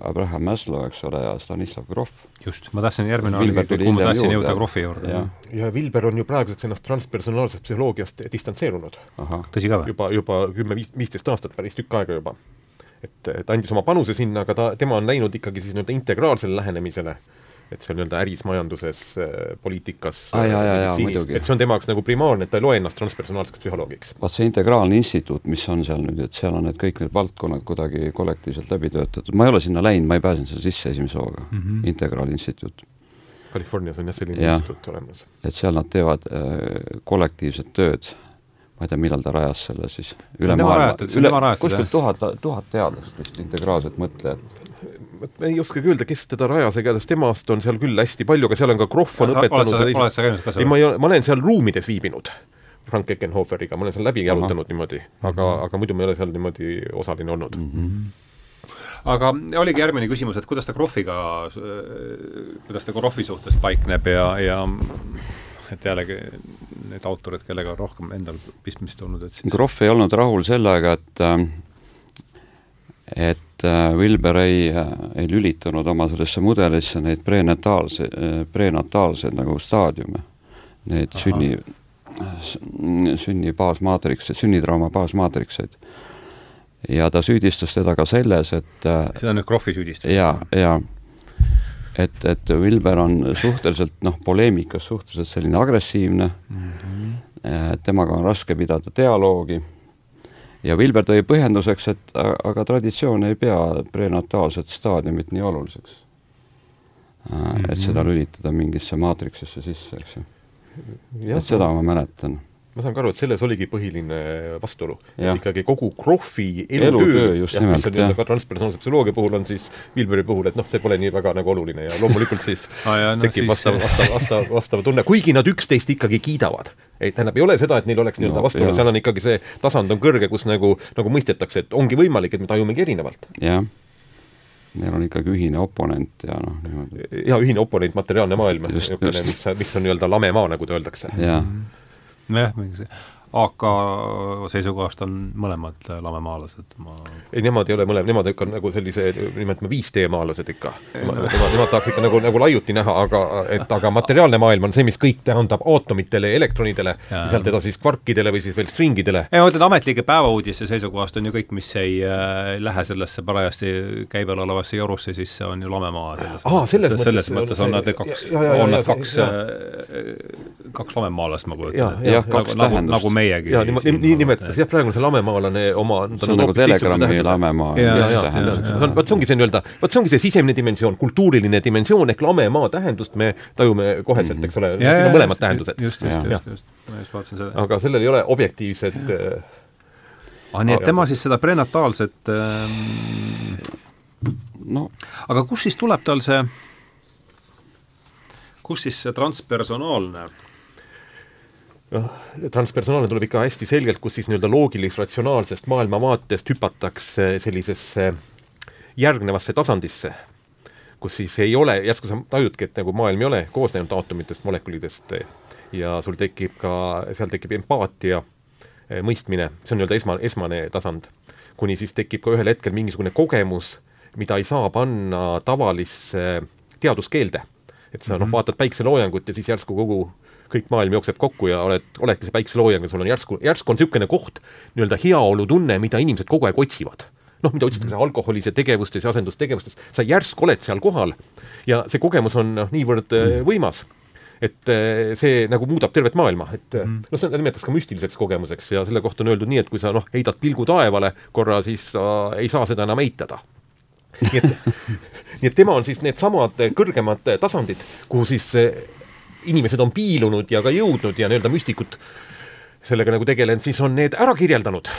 Abraham Maslow, eks ole, ja Stanislav Grof. just, ma tahtsin järgmine Wilber oli, kuhu ma tahtsin juurde. jõuda Grofi juurde. ja, ja Wilber on ju praeguseks ennast transpersonaalsest psühholoogiast distantseerunud. tõsi ka või? juba, juba kümme, viisteist aastat, päris tükk aega juba. et, et andis oma panuse sinna, aga ta, tema on läinud ikkagi siis nii-öelda integraalsele lähenemisele et see on nii-öelda äris, majanduses, äh, poliitikas ah,, et see on tema jaoks nagu primaarne, et ta ei loe ennast transpersonaalseks psühholoogiks. vaat see integraalne instituut, mis on seal nüüd, et seal on need kõik need valdkonnad kuidagi kollektiivselt läbi töötatud, ma ei ole sinna läinud, ma ei pääsenud sinna sisse esimese hooga. Mm, -hmm. integraalinstituut. Californias on jah selline ja, instituut olemas. et seal nad teevad äh, kollektiivset tööd. Ma ei tea, millal ta rajas selle siis üle maailma, üle, kuskil tuhat, tuhat teadlast vist, integraalset mõtlejat ma ei oskagi öelda, kes teda rajas, igatahes temast on seal küll hästi palju, aga seal on ka Krohv on õpetanud oled sa, oled sa käinud ka seal? ei, ma ei ole, ma olen seal ruumides viibinud. Frank Eckenhoferiga, ma olen seal läbi jalutanud niimoodi, aga mm, -hmm. aga muidu ma ei ole seal niimoodi osaline olnud mm. -hmm. aga oligi järgmine küsimus, et kuidas ta Krohviga, kuidas ta Krohvi suhtes paikneb ja, ja et jällegi need autorid, kellega on rohkem endal pistmist olnud, et siis Krohv ei olnud rahul sellega, et äh, et äh, Wilber ei, ei lülitanud oma sellesse mudelisse neid prenataalse, prenataalseid nagu staadiume, neid Aha. sünni, sünni baasmaatrikseid, sünnitrauma baasmaatrikseid. ja ta süüdistas teda ka selles, et seda on nüüd Krohvi süüdistus? jaa, jaa et, et Wilber on suhteliselt noh, poleemikas suhteliselt selline agressiivne mm, -hmm. temaga on raske pidada dialoogi ja Wilber tõi põhjenduseks, et aga traditsioon ei pea prenataalset staadiumit nii oluliseks. -hmm. et seda lülitada mingisse maatriksisse sisse, eks ju. et seda ma mäletan ma saan ka aru, et selles oligi põhiline vastuolu. et ikkagi kogu Krohvi elutöö, jah, mis on nii-öelda ka transpersonaalse psühholoogia puhul on siis Wilberi puhul, et noh, see pole nii väga nagu oluline ja loomulikult siis ah, jah, no, tekib siis... vastav, vastav, vastav, vastav tunne, kuigi nad üksteist ikkagi kiidavad. ei, tähendab, ei ole seda, et neil oleks nii-öelda no, vastuolu, seal on ikkagi see tasand on kõrge, kus nagu, nagu mõistetakse, et ongi võimalik, et me tajumegi erinevalt. jah neil on ikkagi ühine oponent ja noh, niimoodi. jaa, ühine oponent, materiaalne maailm, niisugune, mis, mis on nii-öelda lame maa, nagu öeldakse. jah mm -hmm nojah, mingi see AK seisukohast on mõlemad lamemaalased, ma ei, nemad ei ole mõlemad, nemad ikka nagu sellise, nimetame 5D maalased ikka. Nemad, nemad tahaks ikka nagu, nagu laiuti näha, aga et aga materiaalne maailm on see, mis kõik tähendab aatomitele, elektronidele, sealt edasi siis kvarkidele või siis veel stringidele. ei, ma mõtlen, ametlike päevauudiste seisukohast on ju kõik, mis ei äh, lähe sellesse parajasti käibel olevasse jorusse, siis see on ju lamemaa selles Aa, selles mõttes, selles mõttes on nad kaks, on nad kaks, äh, kaks lamemaalast, ma kujutan ette. nagu, nagu me meiegi. jaa, nii, nii nimetatakse, jah, praegu on see lamemaalane oma see on nagu telegrammi lamemaa. vot see ongi see nii-öelda, vot see ongi see sisemine dimensioon, kultuuriline dimensioon ehk lamemaa tähendust me tajume koheselt eks ole, siin on mõlemad tähendused. just, just, just, just, ma just vaatasin selle. aga sellel ei ole objektiivset ah, nii et tema siis seda prenataalset ähm, no aga kust siis tuleb tal see, kust siis see transpersonaalne noh, transpersonaalne tuleb ikka hästi selgelt, kus siis nii-öelda loogilis-ratsionaalsest maailmavaatest hüpatakse sellisesse järgnevasse tasandisse, kus siis ei ole, järsku sa tajudki, et nagu maailm ei ole koosnenud aatomitest, molekulidest ja sul tekib ka, seal tekib empaatia, mõistmine, see on nii-öelda esma, esmane tasand. kuni siis tekib ka ühel hetkel mingisugune kogemus, mida ei saa panna tavalisse teaduskeelde. et sa mm -hmm. noh, mhm. vaatad päikseloojangut ja siis järsku kogu kõik maailm jookseb kokku ja oled, oledki see päikseloojaga, sul on järsku, järsku on niisugune koht, nii-öelda heaolutunne, mida inimesed kogu aeg otsivad noh, mida otsitakse mhm. alkoholis ja tegevustes ja asendustegevustes, sa järsku oled seal kohal ja see kogemus on noh, niivõrd äh, mhm. võimas, et äh, see nagu muudab tervet maailma, et mm. noh, seda nimetatakse ka müstiliseks kogemuseks ja selle kohta on öeldud nii, et kui sa noh, heidad pilgu taevale korra, siis sa ei saa seda enam eitada. nii et, nii et tema on siis needsamad kõrgemad tasandid, kuhu siis inimesed on piilunud ja ka jõudnud ja nii-öelda müstikud sellega nagu tegelenud, siis on need ära kirjeldanud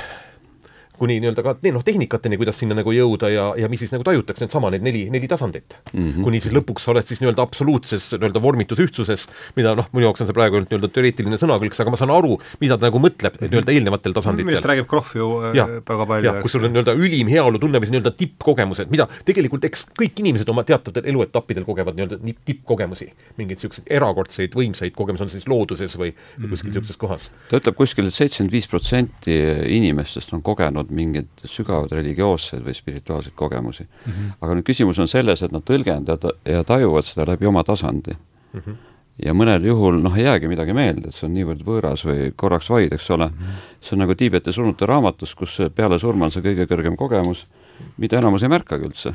kuni nii-öelda ka noh, tehnikateni, kuidas sinna nagu jõuda ja, ja mis siis nagu tajutakse, needsama need neli, neli tasandit mm. -hmm. kuni siis lõpuks sa oled siis nii-öelda absoluutses nii-öelda vormitus ühtsuses, mida noh, minu jaoks on see praegu ainult nii-öelda teoreetiline sõnakõlks, aga ma saan aru, mida ta nagu mõtleb mm -hmm. nii-öelda eelnevatel tasanditel. millest räägib Krohv ju äh, ja, väga palju. kus sul on nii-öelda ülim heaolutunne või nii-öelda tippkogemused, mida tegelikult eks kõik inimesed oma teatavatel eluetappidel kogevad nii-öelda tippkogemusi, mingeid niisuguseid erakordseid võimsaid kogemusi, on see siis looduses või mm -hmm. kuskil niisuguses kohas. ta ütleb kuskil, et seitsekümmend viis protsenti inimestest on kogenud saanud mingeid sügavaid religioosseid või spirituaalseid kogemusi mm. -hmm. aga nüüd küsimus on selles, et nad tõlgendavad ja tajuvad seda läbi oma tasandi mm. -hmm. ja mõnel juhul noh, ei jäägi midagi meelde, et see on niivõrd võõras või korraks vaid, eks ole mm. -hmm. see on nagu Tiibeti surnute raamatus, kus peale surma on see kõige kõrgem kogemus, mida enamus ei märkagi üldse.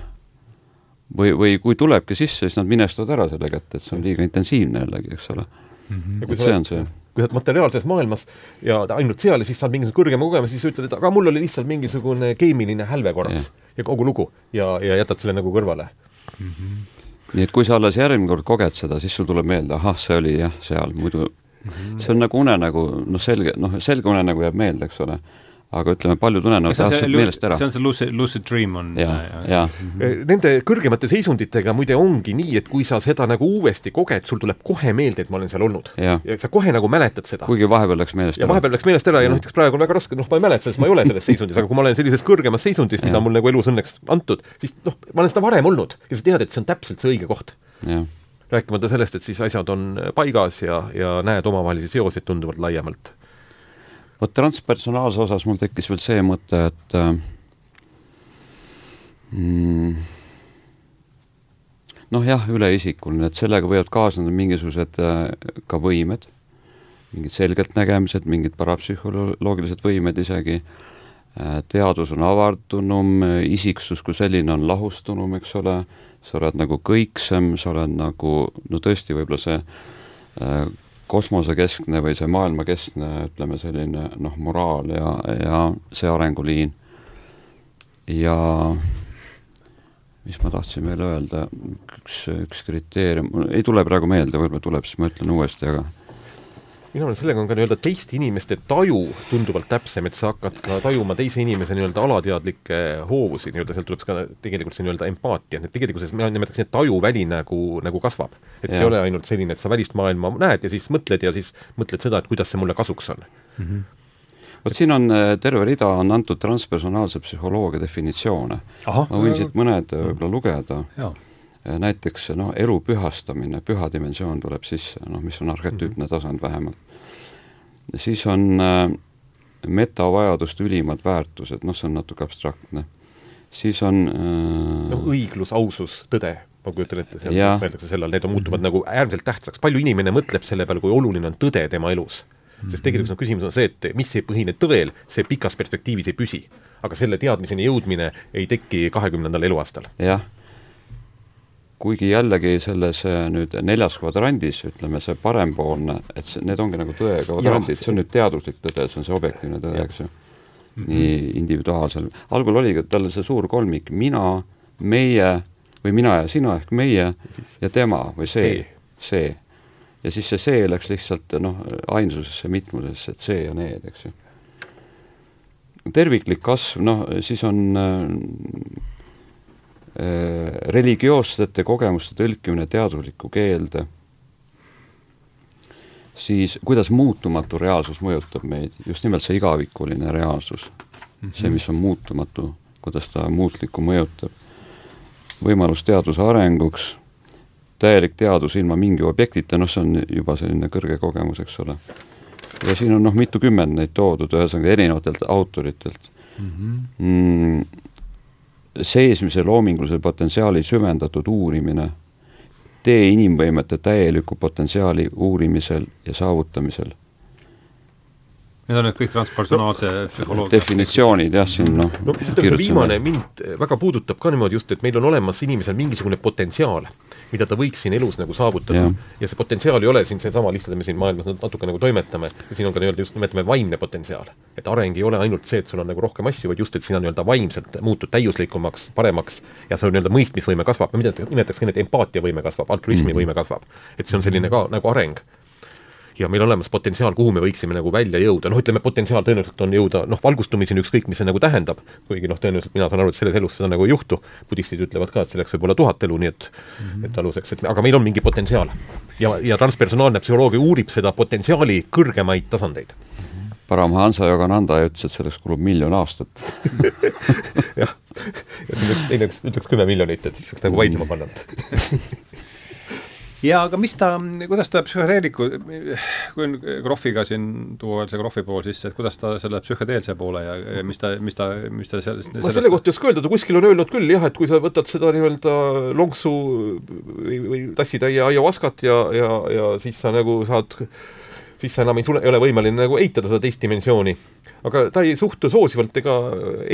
või, või kui tulebki sisse, siis nad minestavad ära selle kätte, et see on liiga intensiivne jällegi, eks ole mm. -hmm. et see on see oled materiaalses maailmas ja ainult seal ja siis saad mingisugune kõrgema kogemuse, siis ütled, et aga mul oli lihtsalt mingisugune keemiline hälve korraks ja, ja kogu lugu ja, ja jätad selle nagu kõrvale mm. -hmm. nii et kui sa alles järgmine kord koged seda, siis sul tuleb meelde, ahah, see oli jah, seal, muidu mm -hmm. see on nagu unenägu, noh, selge, noh, selge unenägu jääb meelde, eks ole aga ütleme, paljud unenäod lähevad meelest ära. see on see lucid, lucid dream on ja, ja. Mhm. Nende kõrgemate seisunditega muide ongi nii, et kui sa seda nagu uuesti koged, sul tuleb kohe meelde, et ma olen seal olnud. ja sa kohe nagu mäletad seda. kuigi vahepeal läks meelest ära. ja vahepeal läks meelest ära ja noh, näiteks praegu on väga raske, noh, ma ei mäleta, sest ma ei ole selles seisundis, aga kui ma olen sellises kõrgemas seisundis, mida mul nagu elus õnneks antud, siis noh, ma olen seda varem olnud ja sa tead, et see on täpselt see õige koht. rääkimata sellest, et siis asjad on paigas ja, ja näed omavahelisi seoseid tunduvalt laiemalt. Vot transpersonaalse osas mul tekkis veel see mõte, et äh, mm, noh jah, üleisikuline, et sellega võivad kaasneda mingisugused äh, ka võimed, mingid selgeltnägemised, mingid parapsühholoogilised võimed isegi äh,, teadus on avardunum, isiksus kui selline on lahustunum, eks ole, sa oled nagu kõiksem, sa oled nagu no tõesti, võib-olla see kosmosekeskne või see maailmakeskne, ütleme selline noh, moraal ja, ja see arenguliin. ja mis ma tahtsin veel öelda, üks, üks kriteerium, ei tule praegu meelde, võib-olla tuleb, siis ma ütlen uuesti, aga minu arust sellega on ka nii-öelda teiste inimeste taju tunduvalt täpsem, et sa hakkad ka tajuma teise inimese nii-öelda alateadlikke hoovusid, nii-öelda sealt tuleb ka tegelikult see nii-öelda empaatia, et tegelikkuses mina nimetaksin, et tajuväli nagu, nagu kasvab. et see ei ole ainult selline, et sa välist maailma näed ja siis mõtled ja siis mõtled seda, et kuidas see mulle kasuks on mm. -hmm vot siin on äh, terve rida, on antud transpersonaalse psühholoogia definitsioone. ma võin siit mõned äh, võib-olla lugeda. Äh, näiteks noh, elu pühastamine, püha dimensioon tuleb sisse, noh, mis on arhetüüpne tasand vähemalt. Siis on äh, metavajaduste ülimad väärtused, noh, see on natuke abstraktne. siis on äh, noh, õiglus, ausus, tõde, ma kujutan ette, seal mõeldakse selle all, need on, muutuvad nagu äärmiselt tähtsaks, palju inimene mõtleb selle peale, kui oluline on tõde tema elus sest tegelikult on küsimus on see, et mis ei põhine tõel, see pikas perspektiivis ei püsi. aga selle teadmiseni jõudmine ei teki kahekümnendal eluaastal. jah kuigi jällegi selles äh, nüüd neljas kvadrandis, ütleme see parempoolne, et see, need ongi nagu tõe kvadrandid, see on nüüd teaduslik tõde, see on see objektiivne tõde, eks ju. Mhm. nii individuaalsel, algul oligi tal see suur kolmik, mina, meie või mina ja sina ehk meie ja tema või see, see. ja siis see see läks lihtsalt noh, ainsusesse, mitmusesse, et see ja need, eks ju. terviklik kasv, noh, siis on äh, Äh, religioossete kogemuste tõlkimine teaduslikku keelde, siis kuidas muutumatu reaalsus mõjutab meid, just nimelt see igavikuline reaalsus mm, -hmm. see, mis on muutumatu, kuidas ta muutlikku mõjutab, võimalus teaduse arenguks, täielik teadus ilma mingi objektita, noh, see on juba selline kõrge kogemus, eks ole. ja siin on noh, mitukümmend neid toodud, ühesõnaga erinevatelt autoritelt mm. -hmm. Mm, seesmise loomingulise potentsiaali süvendatud uurimine, tee inimvõimete täieliku potentsiaali uurimisel ja saavutamisel. Need on nüüd kõik transpersonaalse psühholoogia definitsioonid jah, siin noh no see viimane mind väga puudutab ka niimoodi just, et meil on olemas inimesel mingisugune potentsiaal mida ta võiks siin elus nagu saavutada. Ja, ja see potentsiaal ei ole siin seesama, lihtsalt me siin maailmas natuke nagu toimetame, ja siin on ka nii-öelda just nimetame vaimne potentsiaal. et areng ei ole ainult see, et sul on nagu rohkem asju, vaid just, et sina nii-öelda vaimselt muutud täiuslikumaks, paremaks ja su nii-öelda mõistmisvõime kasvab, ma nimetaks ka, et empaatiavõime kasvab, altruismi võime kasvab. et see on selline ka nagu areng ja meil on olemas potentsiaal, kuhu me võiksime nagu välja jõuda, noh ütleme, potentsiaal tõenäoliselt on jõuda noh, valgustumiseni, ükskõik mis see nagu tähendab, kuigi noh, tõenäoliselt mina saan aru, et selles elus seda nagu ei juhtu, budistid ütlevad ka, et selleks võib olla tuhat elu, nii et mm -hmm. et aluseks, et aga meil on mingi potentsiaal. ja, ja transpersonaalne psühholoogia uurib seda potentsiaali kõrgemaid tasandeid. Paramahansa Yogananda ütles, et selleks kulub miljon aastat. Jah, ja siis üks teine ütleks kümme miljonit, et siis võiks nagu vaidlema panna ja aga mis ta, kuidas ta psühhedeeliku, kui on Krohviga siin tuua veel see Krohvi pool sisse, et kuidas ta selle psühhedeelse poole ja, mis ta, mis ta, mis ta sellest ma selle kohta ei oska öelda, ta kuskil on öelnud küll jah, et kui sa võtad seda nii-öelda lonksu või, või tassitäie aiavaskat ja, ja, ja siis sa nagu saad siis sa enam ei tule, ei ole võimeline nagu eitada seda teist dimensiooni. aga ta ei suhtu soosivalt ega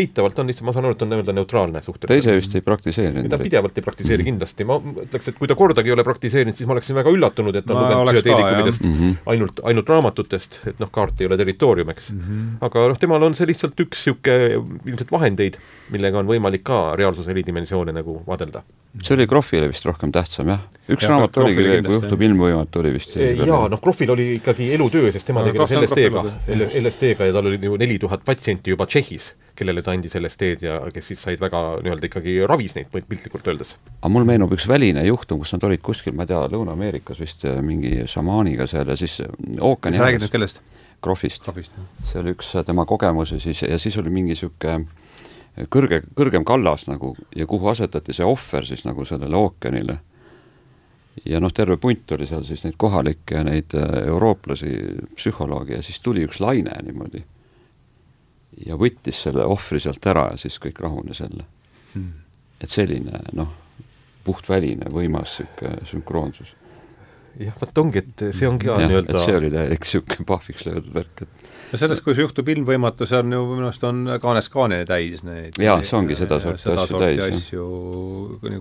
eitavalt, on lihtsalt, ma saan aru, et on nii-öelda neutraalne suhteliselt. ta ise vist ei praktiseerinud? ta pidevalt ei praktiseeri -hmm. kindlasti, ma ütleks, et kui ta kordagi ei ole praktiseerinud, siis ma oleksin väga üllatunud, et ta on lugenud psühhedeelikumidest mm -hmm. ainult, ainult raamatutest, et noh, kaart ei ole territoorium, eks mm. -hmm. aga noh, temal on see lihtsalt üks niisugune ilmselt vahendeid, millega on võimalik ka reaalsuse eri dimensioone nagu vaadelda. see oli Krohvile vist rohkem tähtsam, jah? üks ja, raamat oligi, kui juhtub ilmvõimatu, oli vist jaa, noh, Krohvil oli ikkagi elutöö, sest tema tegeles LSD-ga, LSD-ga ja tal oli ju neli tuhat patsienti juba Tšehhis, kellele ta andis LSD-d ja kes siis said väga nii-öelda ikkagi ravis neid piltlikult öeldes. aga mul meenub üks väline juhtum, kus nad olid kuskil, ma ei tea, Lõuna-Ameerikas vist äh, mingi šamaaniga seal ja siis äh, ookeani sa räägid nüüd kellest? Krohvist. see oli üks äh, tema kogemusi siis ja siis oli mingi niisugune kõrge, kõrgem kallas nagu ja kuhu asetati see ohver siis nagu sellele ookeanile ja noh, terve punt oli seal siis neid kohalikke, neid äh, eurooplasi, psühholooge ja siis tuli üks laine niimoodi ja võttis selle ohvri sealt ära ja siis kõik rahunes jälle hmm.. et selline noh, puhtväline võimas niisugune sünkroonsus. Jah, vot ongi, et see ongi ka nii-öelda see oli täielik niisugune pahviks löödud värk, et ja sellest, kuidas juhtub ilmvõimatu, see on ju minu arust on Kaanes Kaaneni täis neid jaa, see ongi seda sorti asju täis. asju,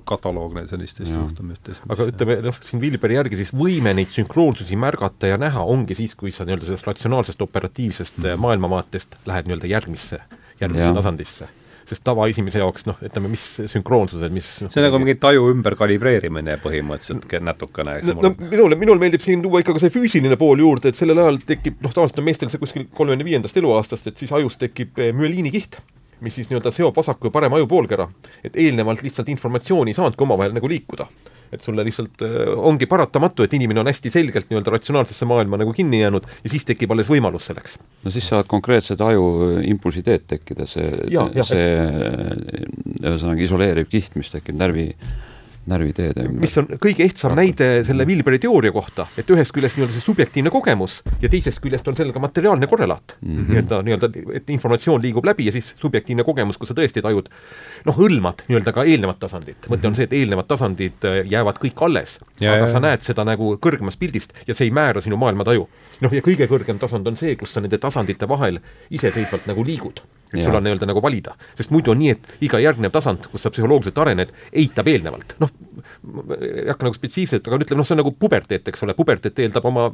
kataloog neid sellistest juhtumistest. aga ütleme, noh, siin Vilberi järgi siis võime neid sünkroonsusi märgata ja näha ongi siis, kui sa nii-öelda sellest ratsionaalsest operatiivsest mm. maailmavaatest lähed nii-öelda järgmisse, järgmisse ja. tasandisse sest tavainimese jaoks noh, ütleme, mis sünkroonsused, mis noh, see on nagu mingi taju ümberkalibreerimine põhimõtteliselt natukene. no, no minule, minul meeldib siin tuua ikka ka see füüsiline pool juurde, et sellel ajal tekib, noh, tavaliselt on meestel see kuskil kolmekümne viiendast eluaastast, et siis ajus tekib eh, müeliinikiht mis siis nii-öelda seob vasaku ja parema ajupoolkera, et eelnevalt lihtsalt informatsiooni ei saanudki omavahel nagu liikuda et sulle lihtsalt äh, ongi paratamatu, et inimene on hästi selgelt nii-öelda ratsionaalsesse maailma nagu kinni jäänud ja siis tekib alles võimalus selleks. no siis saavad konkreetsed aju impulsiteed tekkida, see, see ühesõnaga isoleeriv kiht, mis tekib närvi närviteede ümber. mis on kõige ehtsam näide selle Wilberi teooria kohta, et ühest küljest nii-öelda see subjektiivne kogemus ja teisest küljest on sellel ka materiaalne korrelaat mm -hmm.. nii-öelda, nii-öelda, et informatsioon liigub läbi ja siis subjektiivne kogemus, kus sa tõesti tajud noh, hõlmad nii-öelda ka eelnevat tasandit. mõte on see, et eelnevad tasandid äh, jäävad kõik alles, aga ja, sa näed seda nagu kõrgemast pildist ja see ei määra sinu maailmataju. Noh, ja kõige kõrgem tasand on see, kus sa nende tasandite vahel iseseisvalt nagu liigud et ja. sul on nii-öelda nagu valida, sest muidu on nii, et iga järgnev tasand, kus sa psühholoogiliselt arened, eitab eelnevalt, noh, ei hakka nagu spetsiifiliselt, aga ütleme noh, see on nagu puberteet, eks ole, puberteet eeldab oma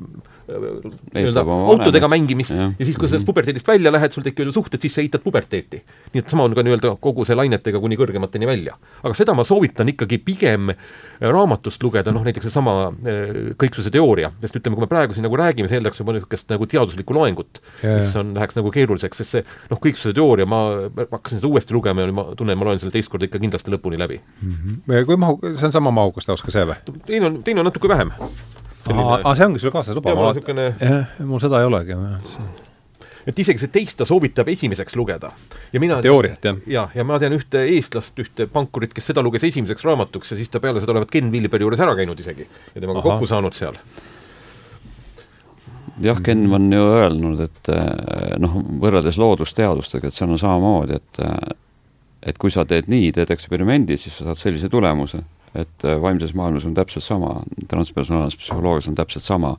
nii-öelda autodega mängimist ja. ja siis, kui sa sellest mhm. puberteedist välja lähed, sul tekivad ju suhted, siis sa eitad puberteeti. nii et sama on ka nii-öelda kogu see lainetega kuni kõrgemateni välja. aga seda ma soovitan ikkagi pigem raamatust lugeda, noh näiteks seesama kõiksuse teooria, sest ütleme, kui me praegu siin nagu räägime, see eeldaks juba niisugust nagu teaduslikku loengut, mis on, läheks nagu keeruliseks, sest see noh, kõiksuse teooria teooria, ma hakkasin seda uuesti lugema ja ma tunnen, ma loen selle teist korda ikka kindlasti lõpuni läbi mm. -hmm. kui mahu-, see on sama mahukas teos ka see või? teine on, teine on natuke vähem. aa, see ongi sul kaasas luba? Niisugune... jah, mul seda ei olegi. et isegi see teist ta soovitab esimeseks lugeda. ja mina teooriat, jah? jah, ja ma tean ühte eestlast, ühte pankurit, kes seda luges esimeseks raamatuks ja siis ta peale seda olevat Ken Villiperi juures ära käinud isegi ja temaga kokku saanud seal jah, Ken on ju öelnud, et eh, noh, võrreldes loodusteadustega, et seal on samamoodi, et eh, et kui sa teed nii, teed eksperimendi, siis sa saad sellise tulemuse. et eh, vaimses maailmas on täpselt sama, transpersonaalses psühholoogias on täpselt sama,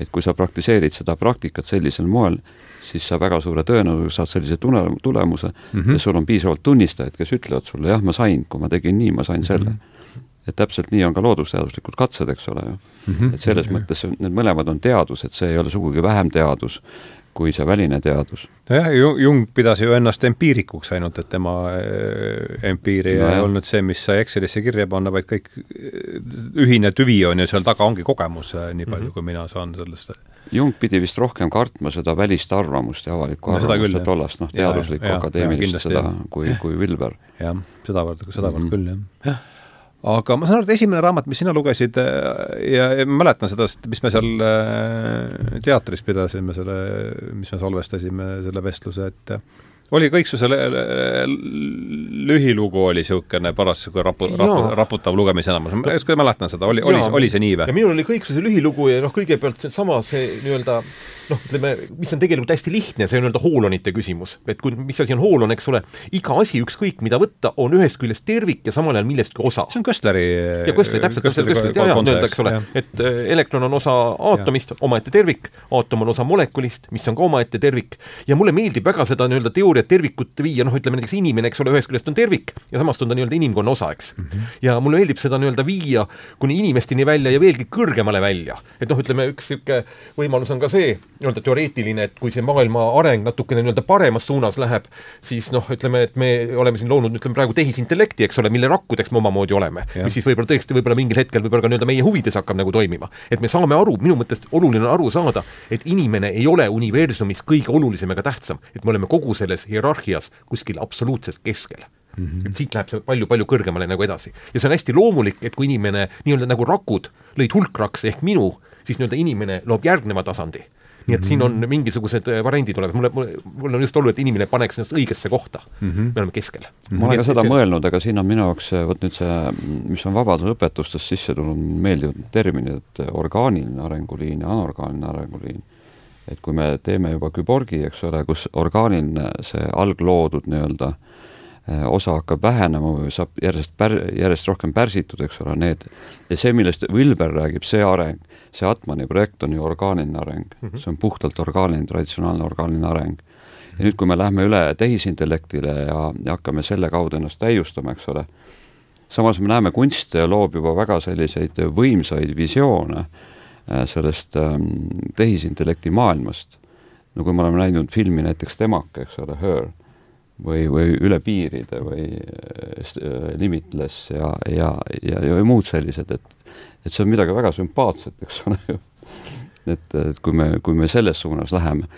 et kui sa praktiseerid seda praktikat sellisel moel, siis sa väga suure tõenäosusega saad sellise tule-, tulemuse mm -hmm. ja sul on piisavalt tunnistajaid, kes ütlevad sulle, jah, ma sain, kui ma tegin nii, ma sain selle mm. -hmm et täpselt nii on ka loodusteaduslikud katsed, eks ole ju mm. -hmm. et selles -hmm. mõttes need mõlemad on teadus, et see ei ole sugugi vähem teadus kui see väline teadus. nojah, Jung pidas ju ennast empiirikuks ainult, et tema äh, empiiria no, ei olnud see, mis sai Excelisse kirja panna, vaid kõik äh, ühine tüvi on ju seal taga, ongi kogemus, äh, nii palju mm, -hmm. kui mina saan sellest. Jung pidi vist rohkem kartma seda välist arvamust ja avalikku no, arvamust, tollast noh, teaduslikku akadeemilist seda, kui, kui Vilber. jah, sedavõrd, sedavõrd mm -hmm. küll, jah aga ma saan aru, et esimene raamat, mis sina lugesid äh, ja, ja ma mäletan seda, mis me seal äh, teatris pidasime, selle, mis me salvestasime, selle vestluse, et oli kõik su selle lühilugu oli niisugune paras niisugune rapu-, rapu, raputav lugemise enamus, ma just mäletan seda, oli, oli, oli see nii või? ja minul oli kõik see lühilugu ja noh, kõigepealt seesama, see nii-öelda noh, ütleme, mis on tegelikult hästi lihtne, see on nii-öelda hoolonite küsimus. et kui, mis asi on hoolon, eks ole, iga asi, ükskõik mida võtta, on ühest küljest tervik ja samal ajal millestki osa. see on Köstleri ja Köstleri, täpselt, Köstleri, jaa, jaa, nii-öelda, eks ole, et äh, elektron on osa aatomist, omaette tervik, aatom on osa molekulist, mis on ka omaette tervik, ja mulle meeldib väga seda nii-öelda teooriat tervikut viia, noh, ütleme näiteks inimene, eks ole, ühest küljest on tervik ja samast on ta nii-öelda inimkonna osa, eks mm. -hmm. ja mulle meeldib seda nii-öelda viia kuni inimesteni välja ja veelgi kõrgemale välja. et noh, ütleme üks niisugune võimalus on ka see, nii-öelda teoreetiline, et kui see maailma areng natukene nii-öelda paremas suunas läheb, siis noh, ütleme, et me oleme siin loonud, ütleme praegu tehisintellekti, eks ole, mille rakkudeks me omamoodi oleme, mis siis võib-olla tõesti, võib-olla mingil hetkel võib-olla ka nii-öelda meie huvides hakkab nagu toimima. et me saame aru, minu mõttest oluline on aru saada, et inimene ei ole universumis kõige olulisem ega tähtsam, et me oleme kogu selles hierarhias kuskil absoluutselt keskel Mm -hmm. et siit läheb see palju-palju kõrgemale nagu edasi. ja see on hästi loomulik, et kui inimene nii-öelda nagu rakud lõid hulkrakse ehk minu, siis nii-öelda inimene loob järgneva tasandi nii et mm -hmm. siin on mingisugused äh, variandid olemas, mulle, mulle, mul on just oluline, et inimene paneks ennast õigesse kohta mm. -hmm. me oleme keskel mm. -hmm. ma olen ka seda see... mõelnud, aga siin on minu jaoks, vot nüüd see, mis on vabadusõpetustes sisse tulnud, meeldivad terminid, et orgaaniline arenguliin ja anorgaaniline arenguliin. Et kui me teeme juba küborgi, eks ole, kus orgaaniline, see algloodud nii-öelda äh, Äh, osa hakkab vähenema või saab järjest pär-, järjest rohkem pärsitud, eks ole, need, ja see, millest Wilber räägib, see areng, see Atmani projekt on ju orgaaniline areng mm, -hmm. see on puhtalt orgaaniline, traditsionaalne orgaaniline areng. ja nüüd, kui me lähme üle tehisintellektile ja, ja hakkame selle kaudu ennast täiustama, eks ole, samas me näeme, kunst loob juba väga selliseid võimsaid visioone äh, sellest ähm, tehisintellekti maailmast. no kui me oleme näinud filmi näiteks Temake, eks ole, Her või, või üle piiride või äh, Limitless ja, ja, ja, ja muud sellised, et et see on midagi väga sümpaatset, eks ole ju. et, et kui me, kui me selles suunas läheme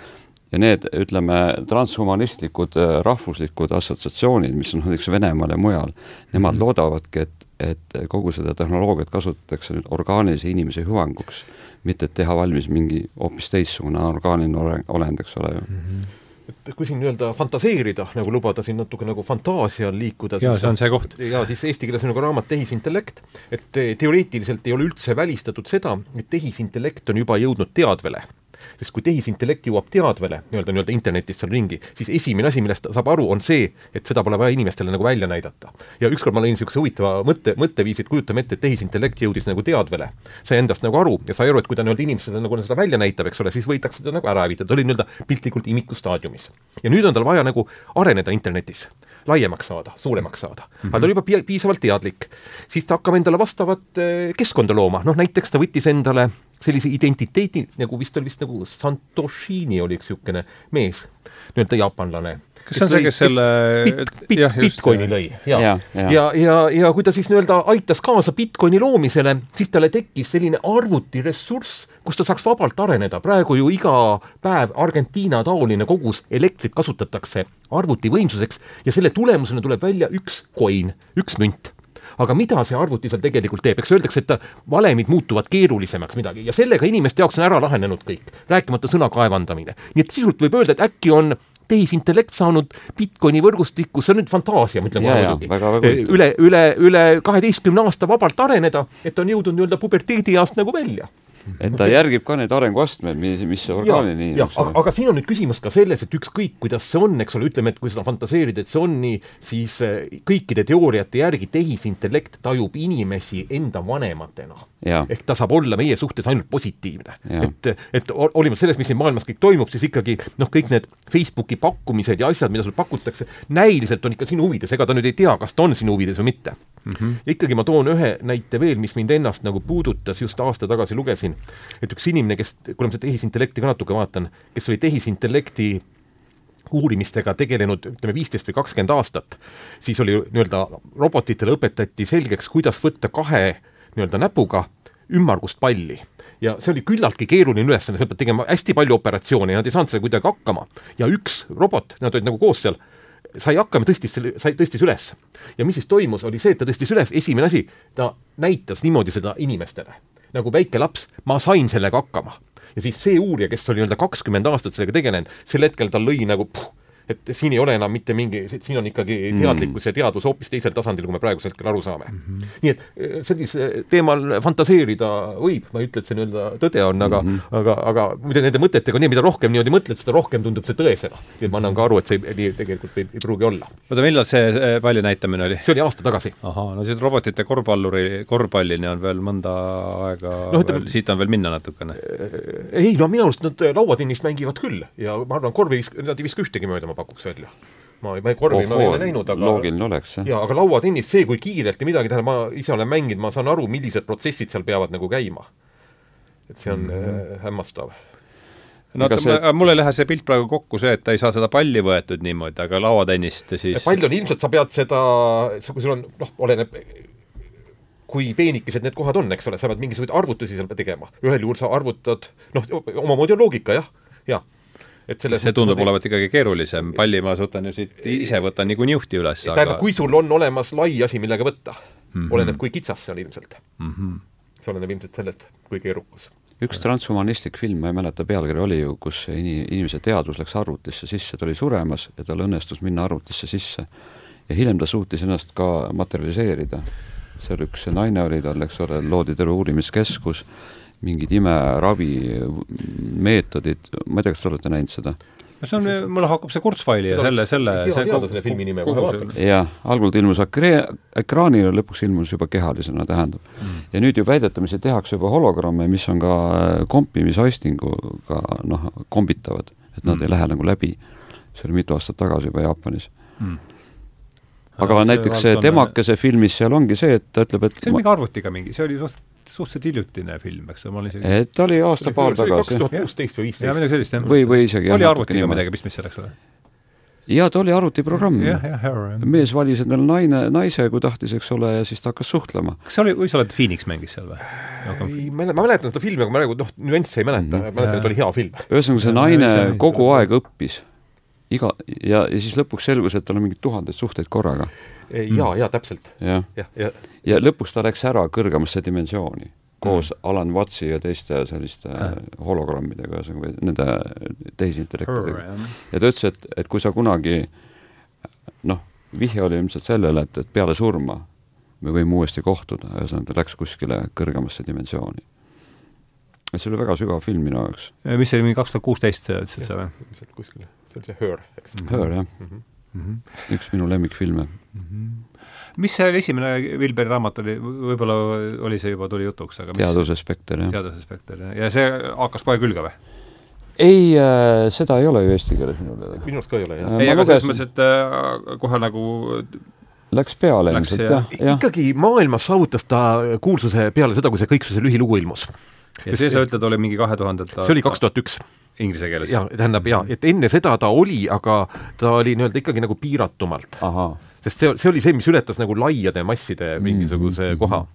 ja need, ütleme, transhumanistlikud äh, rahvuslikud assotsiatsioonid, mis on näiteks Venemaal ja mujal, nemad mm -hmm. loodavadki, et, et kogu seda tehnoloogiat kasutatakse nüüd orgaanilise inimese hüvanguks, mitte et teha valmis mingi hoopis teistsugune orgaaniline olend, eks ole ju mm. -hmm et kui siin nii-öelda fantaseerida, nagu lubada siin natuke nagu fantaasial liikuda, jaa, see on see koht. jaa, siis eesti keeles on nagu raamat Tehisintellekt, et teoreetiliselt ei ole üldse välistatud seda, et tehisintellekt on juba jõudnud teadvele sest kui tehisintellekt jõuab teadvele nii-öelda, nii-öelda internetis seal ringi, siis esimene asi, millest ta saab aru, on see, et seda pole vaja inimestele nagu välja näidata. ja ükskord ma lõin niisuguse huvitava mõtte, mõtteviisi, et kujutame ette, et tehisintellekt jõudis nagu teadvele, sai endast nagu aru ja sai aru, et kui ta nii-öelda inimesele nagu seda välja näitab, eks ole, siis võidakse teda nagu ära hävitada, ta oli nii-öelda piltlikult imikustaadiumis. ja nüüd on tal vaja nagu areneda internetis laiemaks saada, suuremaks saada mm. -hmm. aga ta oli juba piisavalt teadlik. siis ta hakkab endale vastavat eh, keskkonda looma, noh näiteks ta võttis endale sellise identiteedi, nagu vist oli vist nagu Santoshini oli üks niisugune mees, nii-öelda jaapanlane. kas see on see, kes selle bit, bit, jah, Bitcoini lõi ja, ja, ja, ja, ja, ja kui ta siis nii-öelda aitas kaasa Bitcoini loomisele, siis talle tekkis selline arvutiressurss, kus ta saaks vabalt areneda, praegu ju iga päev Argentiina taoline kogus elektrit kasutatakse arvutivõimsuseks ja selle tulemusena tuleb välja üks coin, üks münt. Aga mida see arvuti seal tegelikult teeb, eks öeldakse, et valemid muutuvad keerulisemaks midagi ja sellega inimeste jaoks on ära lahenenud kõik, rääkimata sõna kaevandamine. nii et sisult võib öelda, et äkki on tehisintellekt saanud Bitcoini võrgustikku, see on nüüd fantaasia, ma ütlen kohe muidugi, üle, üle, üle kaheteistkümne aasta vabalt areneda, et on jõudnud nii-öelda puberteediast nagu välja et ta järgib ka neid arenguastmeid, mis, mis orgaaniline inimene aga, aga siin on nüüd küsimus ka selles, et ükskõik, kuidas see on, eks ole, ütleme, et kui seda fantaseerida, et see on nii, siis äh, kõikide teooriate järgi tehisintellekt tajub inimesi enda vanematena. ehk ta saab olla meie suhtes ainult positiivne. et, et hoolimata sellest, mis siin maailmas kõik toimub, siis ikkagi noh, kõik need Facebooki pakkumised ja asjad, mida sulle pakutakse, näiliselt on ikka sinu huvides, ega ta nüüd ei tea, kas ta on sinu huvides või mitte mm. -hmm. ja ikkagi ma toon ühe näite veel, mis mind ennast nagu puudutas, just aasta tagasi lugesin, et üks inimene, kes, kui ma seda tehisintellekti ka natuke vaatan, kes oli tehisintellekti uurimistega tegelenud ütleme viisteist või kakskümmend aastat, siis oli nii-öelda robotitele õpetati selgeks, kuidas võtta kahe nii-öelda näpuga ümmargust palli ja see oli küllaltki keeruline ülesanne, sa pead tegema hästi palju operatsioone ja nad ei saanud sellega kuidagi hakkama. ja üks robot, nad olid nagu koos seal, sai hakkama, tõstis selle, sai, tõstis üles. ja mis siis toimus, oli see, et ta tõstis üles, esimene asi, ta näitas niimoodi seda inimestele. nagu väike laps, ma sain sellega hakkama. ja siis see uurija, kes oli nii-öelda kakskümmend aastat sellega tegelenud, sel hetkel tal lõi nagu puh, et siin ei ole enam mitte mingi, siin on ikkagi mm. teadlikkus ja teadus hoopis teisel tasandil, kui me praegusel hetkel aru saame mm. -hmm. nii et eh, sellise teemal fantaseerida võib, ma ei ütle, et see nii-öelda tõde on, aga mm, -hmm. aga, aga muide nende mõtetega nii, mida rohkem niimoodi mõtled, seda rohkem tundub see tõesena. nii et ma annan ka aru, et see nii tegelikult ei, ei pruugi olla. oota, millal see palli näitamine oli? see oli aasta tagasi. ahah, no siis robotite korvpalluri, korvpallini on veel mõnda aega no, ütleme, siit on veel minna natukene. ei no minu arust nad lauatennist mängivad küll ja ma arvan, korvi viska, nad ei viska ühtegi mööda, ma pakuks välja ma, ma ei korvi, ma ei ole näinud, aga loogiline oleks, jah. jaa, aga lauatennis, see, kui kiirelt ja midagi, tähendab, ma ise olen mänginud, ma saan aru, millised protsessid seal peavad nagu käima. et see on mm -hmm. hämmastav no oota see..., mul ei lähe see pilt praegu kokku, see, et ta ei saa seda palli võetud niimoodi, aga lauatennist siis pall on ilmselt, sa pead seda, kui sul on, noh, oleneb kui peenikesed need kohad on, eks ole, sa pead mingisuguseid arvutusi seal tegema. ühel juhul sa arvutad, noh, omamoodi on loogika, jah, jah et selles see tundub olevat ikkagi keerulisem, palli ma võtan ju siit, ise võtan niikuinii juhti üles, aga tähendab, kui sul on olemas lai asi, millega võtta mm, -hmm. oleneb, kui kitsas see on ilmselt mm. -hmm. see oleneb ilmselt sellest, kui keerukas üks transhumanistlik film, ma ei mäleta pealkiri, oli ju, kus ini-, inimese teadvus läks arvutisse sisse, ta oli suremas ja tal õnnestus minna arvutisse sisse. ja hiljem ta suutis ennast ka materialiseerida. seal üks naine oli tal, eks ole, loodi terve uurimiskeskus, mingid imeravimeetodid, ma ei tea, kas te olete näinud seda? see on, mulle hakkab see Kurzweili ja selle, selle hea teada selle filmi nime, kohe vaataks. jah, algul ta ilmus ekre-, ekraanile, lõpuks ilmus juba kehalisena, tähendab mm.. ja nüüd ju väidetamisi tehakse juba hologramme, mis on ka äh, kompimisastinguga noh, kombitavad, et nad mm. ei lähe nagu läbi. see oli mitu aastat tagasi juba Jaapanis mm aga see näiteks see temakese filmis seal ongi see, et ta ütleb, et see on mingi arvutiga mingi, see oli suht suhteliselt hiljutine film, eks ma olin isegi et ta oli aasta-paar tagasi. kaks tuhat kuusteist või viisteist. midagi sellist, jah. või, või isegi oli arvutiga midagi pistmist seal, eks ole? jaa, ta oli arvutiprogramm. mees valis endale naine, naise, kui tahtis, eks ole, ja siis ta hakkas suhtlema. kas see oli, või sa oled Phoenix mängis seal või? ei, ma mäletan seda filmi, aga ma praegu noh, nüansse ei mäleta mm, -hmm. mäletan, et oli hea film. ühesõnaga, see naine kogu aeg õppis iga, ja, ja siis lõpuks selgus, et tal on mingid tuhanded suhteid korraga. Jaa, jaa, täpselt. jah, ja, ja, ja lõpuks ta läks ära kõrgemasse dimensiooni koos mm. Alan Watsi ja teiste selliste mm. hologrammidega, ühesõnaga, nende tehisintellektidega. ja ta ütles, et, et kui sa kunagi noh, vihje oli ilmselt sellele, et, et peale surma me võime uuesti kohtuda, ühesõnaga ta läks kuskile kõrgemasse dimensiooni. et see oli väga sügav film minu jaoks. mis see oli, mingi kaks tuhat kuusteist ütlesid sa või? ilmselt kuskil, see oli see Her, eks. Her, jah mm. -hmm. üks minu lemmikfilme mm. -hmm mis see oli esimene Vilberi raamat oli, võib-olla oli see juba, tuli jutuks, aga mis teaduse spekter, jah. teaduse spekter, jah. ja see hakkas kohe külge või? ei äh,, seda ei ole ju eesti keeles minu teada. minu arust ka ei ole, jah. ei, aga selles mõttes, et äh, kohe nagu Läks peale ilmselt, jah ja.. ikkagi maailmas saavutas ta kuulsuse peale seda, kui see Kõiksuse lühilugu ilmus. ja see, sa ütled, oli mingi kahe tuhandeta see oli kaks tuhat üks inglise keeles? jaa, tähendab jaa, et enne seda ta oli, aga ta oli nii-öelda ikkagi nagu piiratumalt. Sest see, see oli see, mis ületas nagu laiade masside mingisuguse mm -hmm. koha.